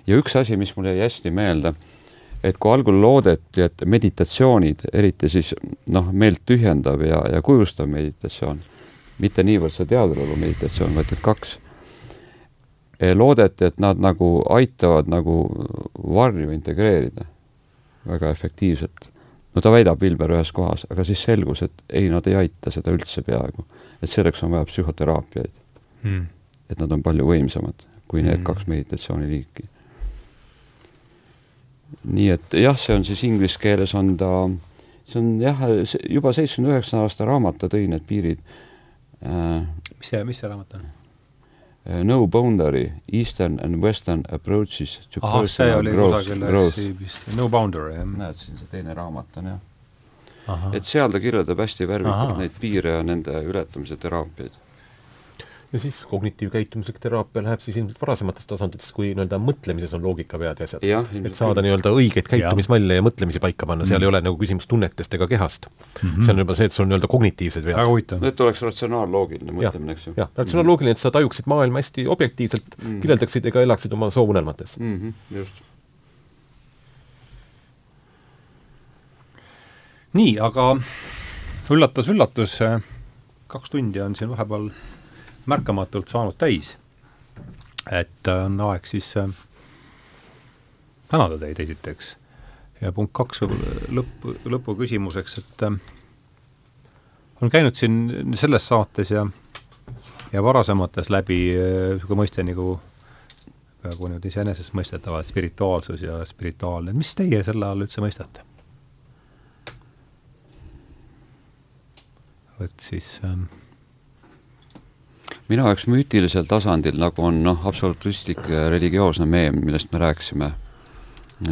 ja üks asi, mis mul jäi hästi meelde, et kui algul loodeti, et meditatsioonid, eriti siis noh, meelt tühjendav ja, ja kujustav meditatsioon, mitte niivõrd see teaduselu meditatsioon, vaid need kaks, loodeti, et nad nagu aitavad nagu varju integreerida väga efektiivselt. no ta väidab Vilber ühes kohas, aga siis selgus, et ei, nad ei aita seda üldse peaaegu. et selleks on vaja psühhoteraapiaid, Mm. et nad on palju võimsamad kui need Mm. kaks meditatsiooniliiki. Nii et jah, see on siis inglise keeles on ta, see on jah, juba seitsmekümne üheksa aasta raamat, ta tõi need piirid äh, mis see, mis see raamat on? No boundary, eastern and western approaches to see personal growth, growth. No Boundary, jah. näed, siin see teine raamat on jah. Et seal ta kirjeldab hästi värvikalt neid piire ja nende ületamise teraapiaid. Ja siis kognitiivkäitumuslik teraapia läheb siis ilmselt varasematest tasanditest, kui nii-öelda mõtlemises on loogikavead ja asjad. et saada nii-öelda õigeid käitumismalle ja mõtlemisi paika panna, seal Mm. ei ole nagu küsimus tunnetest ega kehast mm. Mhm. see on juba see, et sul on nii-öelda kognitiivsed väga vead. huvitav. no et oleks ratsionaalloogiline mõtlemine, eks ju. jah, ratsionaaloogiline, et sa tajuksid maailma hästi objektiivselt Mm. mm., kirjeldaksid ega elaksid oma soovunelmates mm. -hmm, just. nii, aga üllatus-üllatus, kaks tundi on siin vahepeal märkamatult saanud täis. et on aeg siis äh, tänada teid esiteks. ja punkt kaks võib-olla lõpp, lõpuküsimuseks, et äh, on käinud siin selles saates ja ja varasemates läbi niisugune mõiste nagu peaaegu nüüd iseenesestmõistetavalt spirituaalsus ja spirituaalne, mis teie selle all üldse mõistate? et siis ähm, minu jaoks müütilisel tasandil, nagu on noh, absolutistlik religioosne meem, millest me rääkisime,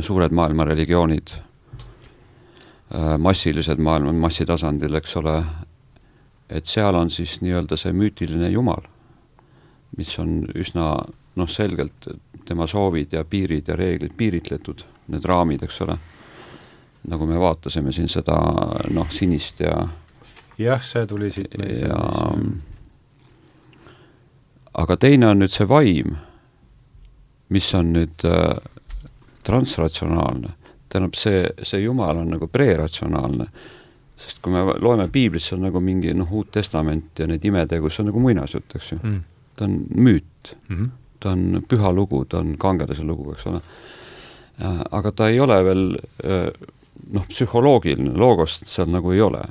suured maailma religioonid, äh, massilised maailma, massitasandil, eks ole, et seal on siis nii-öelda see müütiline jumal, mis on üsna noh, selgelt tema soovid ja piirid ja reeglid piiritletud, need raamid, eks ole, nagu me vaatasime siin seda noh, sinist ja jah, see tuli siit ja aga teine on nüüd see vaim, mis on nüüd äh, transratsionaalne, tähendab, see, see Jumal on nagu preratsionaalne, sest kui me loeme piiblit, see on nagu mingi noh, Uut Testament ja neid imetegusid, see on nagu muinasjutt, eks ju. Mm.. ta on müüt. Mm, -hmm. ta on püha lugu, ta on kangelase lugu, eks ole. aga ta ei ole veel äh, noh, psühholoogiline, loogost seal nagu ei ole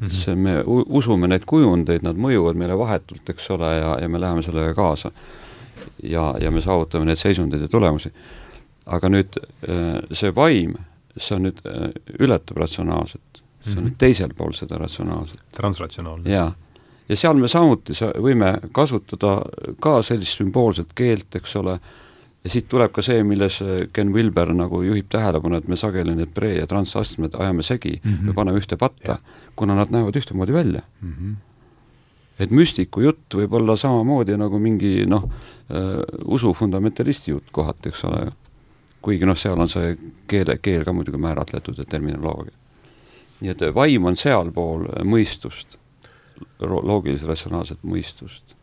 mm. -hmm. see, me usume neid kujundeid, nad mõjuvad meile vahetult, eks ole, ja, ja me läheme sellega kaasa. ja, ja me saavutame neid seisundeid ja tulemusi. aga nüüd äh, see vaim, see on nüüd, äh, ületab ratsionaalset. see on mm -hmm. nüüd teisel pool seda ratsionaalset. transratsionaalne. jaa ja seal me samuti sa-, võime kasutada ka sellist sümboolset keelt, eks ole, ja siit tuleb ka see, milles äh, Ken Wilber nagu juhib tähelepanu, et me sageli need pre- ja transastmed ajame segi mm -hmm. või paneme ühte patta, kuna nad näevad ühtemoodi välja mm. -hmm. et müstiku jutt võib olla samamoodi nagu mingi noh äh,, usu fundamentalisti jutt kohati, eks ole, kuigi noh, seal on see keele, keel ka muidugi määratletud ja terminoloogia. nii et vaim on sealpool mõistust, loogiliselt-ratsionaalset mõistust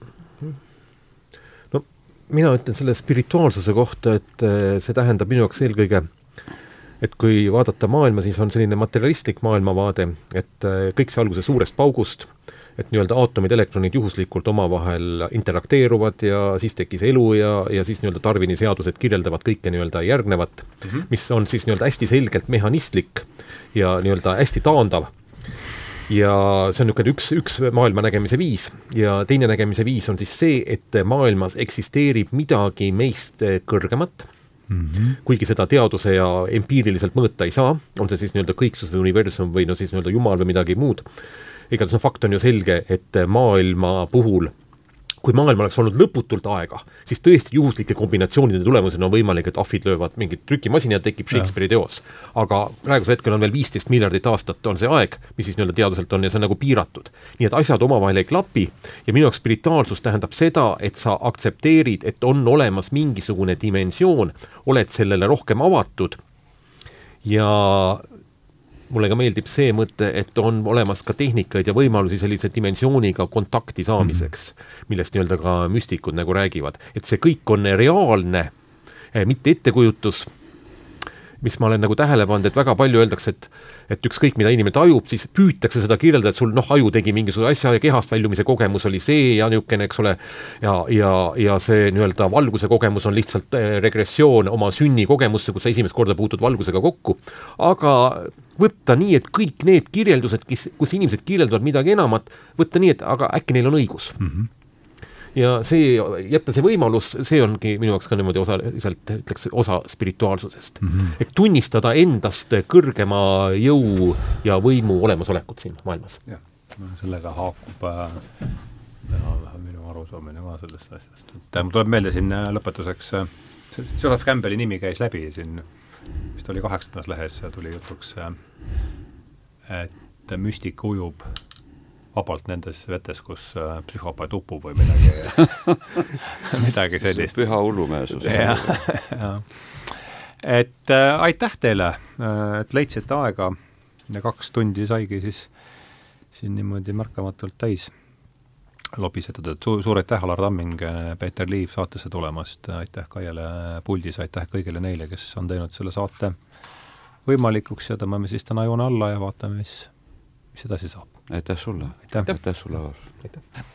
mina ütlen selle spirituaalsuse kohta, et äh, see tähendab minu jaoks eelkõige, et kui vaadata maailma, siis on selline materialistlik maailmavaade, et äh, kõik sai alguse suurest paugust, et nii-öelda aatomid, elektronid juhuslikult omavahel interakteeruvad ja siis tekkis elu ja, ja siis nii-öelda Darwini seadused kirjeldavad kõike nii-öelda järgnevat mm, -hmm. mis on siis nii-öelda hästi selgelt mehhanistlik ja nii-öelda hästi taandav ja see on niisugune üks, üks maailma nägemise viis. Ja teine nägemise viis on siis see, et maailmas eksisteerib midagi meist kõrgemat. Mm, -hmm. kuigi seda teaduse ja empiiriliselt mõõta ei saa, on see siis nii-öelda kõiksus või universum või no siis nii-öelda jumal või midagi muud, igatahes no fakt on ju selge, et maailma puhul kui maailm oleks olnud lõputult aega, siis tõesti juhuslike kombinatsioonide tulemusena on võimalik, et ahvid löövad mingit trükimasina ja tekib Shakespeare'i teos. aga praegusel hetkel on veel viisteist miljardit aastat, on see aeg, mis siis nii-öelda teaduselt on ja see on nagu piiratud. nii et asjad omavahel ei klapi ja minu jaoks spirituaalsus tähendab seda, et sa aktsepteerid, et on olemas mingisugune dimensioon, oled sellele rohkem avatud ja mulle ka meeldib see mõte, et on olemas ka tehnikaid ja võimalusi sellise dimensiooniga kontakti saamiseks mm, -hmm. millest nii-öelda ka müstikud nagu räägivad, et see kõik on reaalne, eh, mitte ettekujutus mis ma olen nagu tähele pannud, et väga palju öeldakse, et et ükskõik, mida inimene tajub, siis püütakse seda kirjeldada, et sul noh, aju tegi mingisuguse asja ja kehast väljumise kogemus oli see ja niisugune, eks ole, ja, ja, ja see nii-öelda valguse kogemus on lihtsalt eh, regressioon oma sünnikogemusse, kus sa esimest korda puutud valgusega kokku, aga võtta nii, et kõik need kirjeldused, kes, kus inimesed kirjeldavad midagi enamat, võtta nii, et aga äkki neil on õigus mm. -hmm ja see, jätta see võimalus, see ongi minu jaoks ka niimoodi osaliselt, ütleks, osa spirituaalsusest mm. -hmm. et tunnistada endast kõrgema jõu ja võimu olemasolekut siin maailmas. jah, sellega haakub äh, minu arusaamine ka sellest asjast, et äh, mul tuleb meelde siin äh, lõpetuseks äh,, Joseph Campbelli nimi käis läbi siin, vist oli kaheksandas lehes, tuli jutuks et müstik ujub vabalt nendes vetes, kus äh, psühhopaat upub või midagi midagi sellist. püha hullumeelsus. et äh, aitäh teile äh,, et leidsite aega ja kaks tundi saigi siis siin niimoodi märkamatult täis lobisetud, et su-, suur aitäh, Alar Tamming, äh, Peeter Liiv saatesse tulemast, aitäh Kaiele puldis, aitäh kõigile neile, kes on teinud selle saate võimalikuks ja tõmbame siis täna joone alla ja vaatame, mis, mis edasi saab aitäh sulle. aitäh, sulle, Alar. aitäh.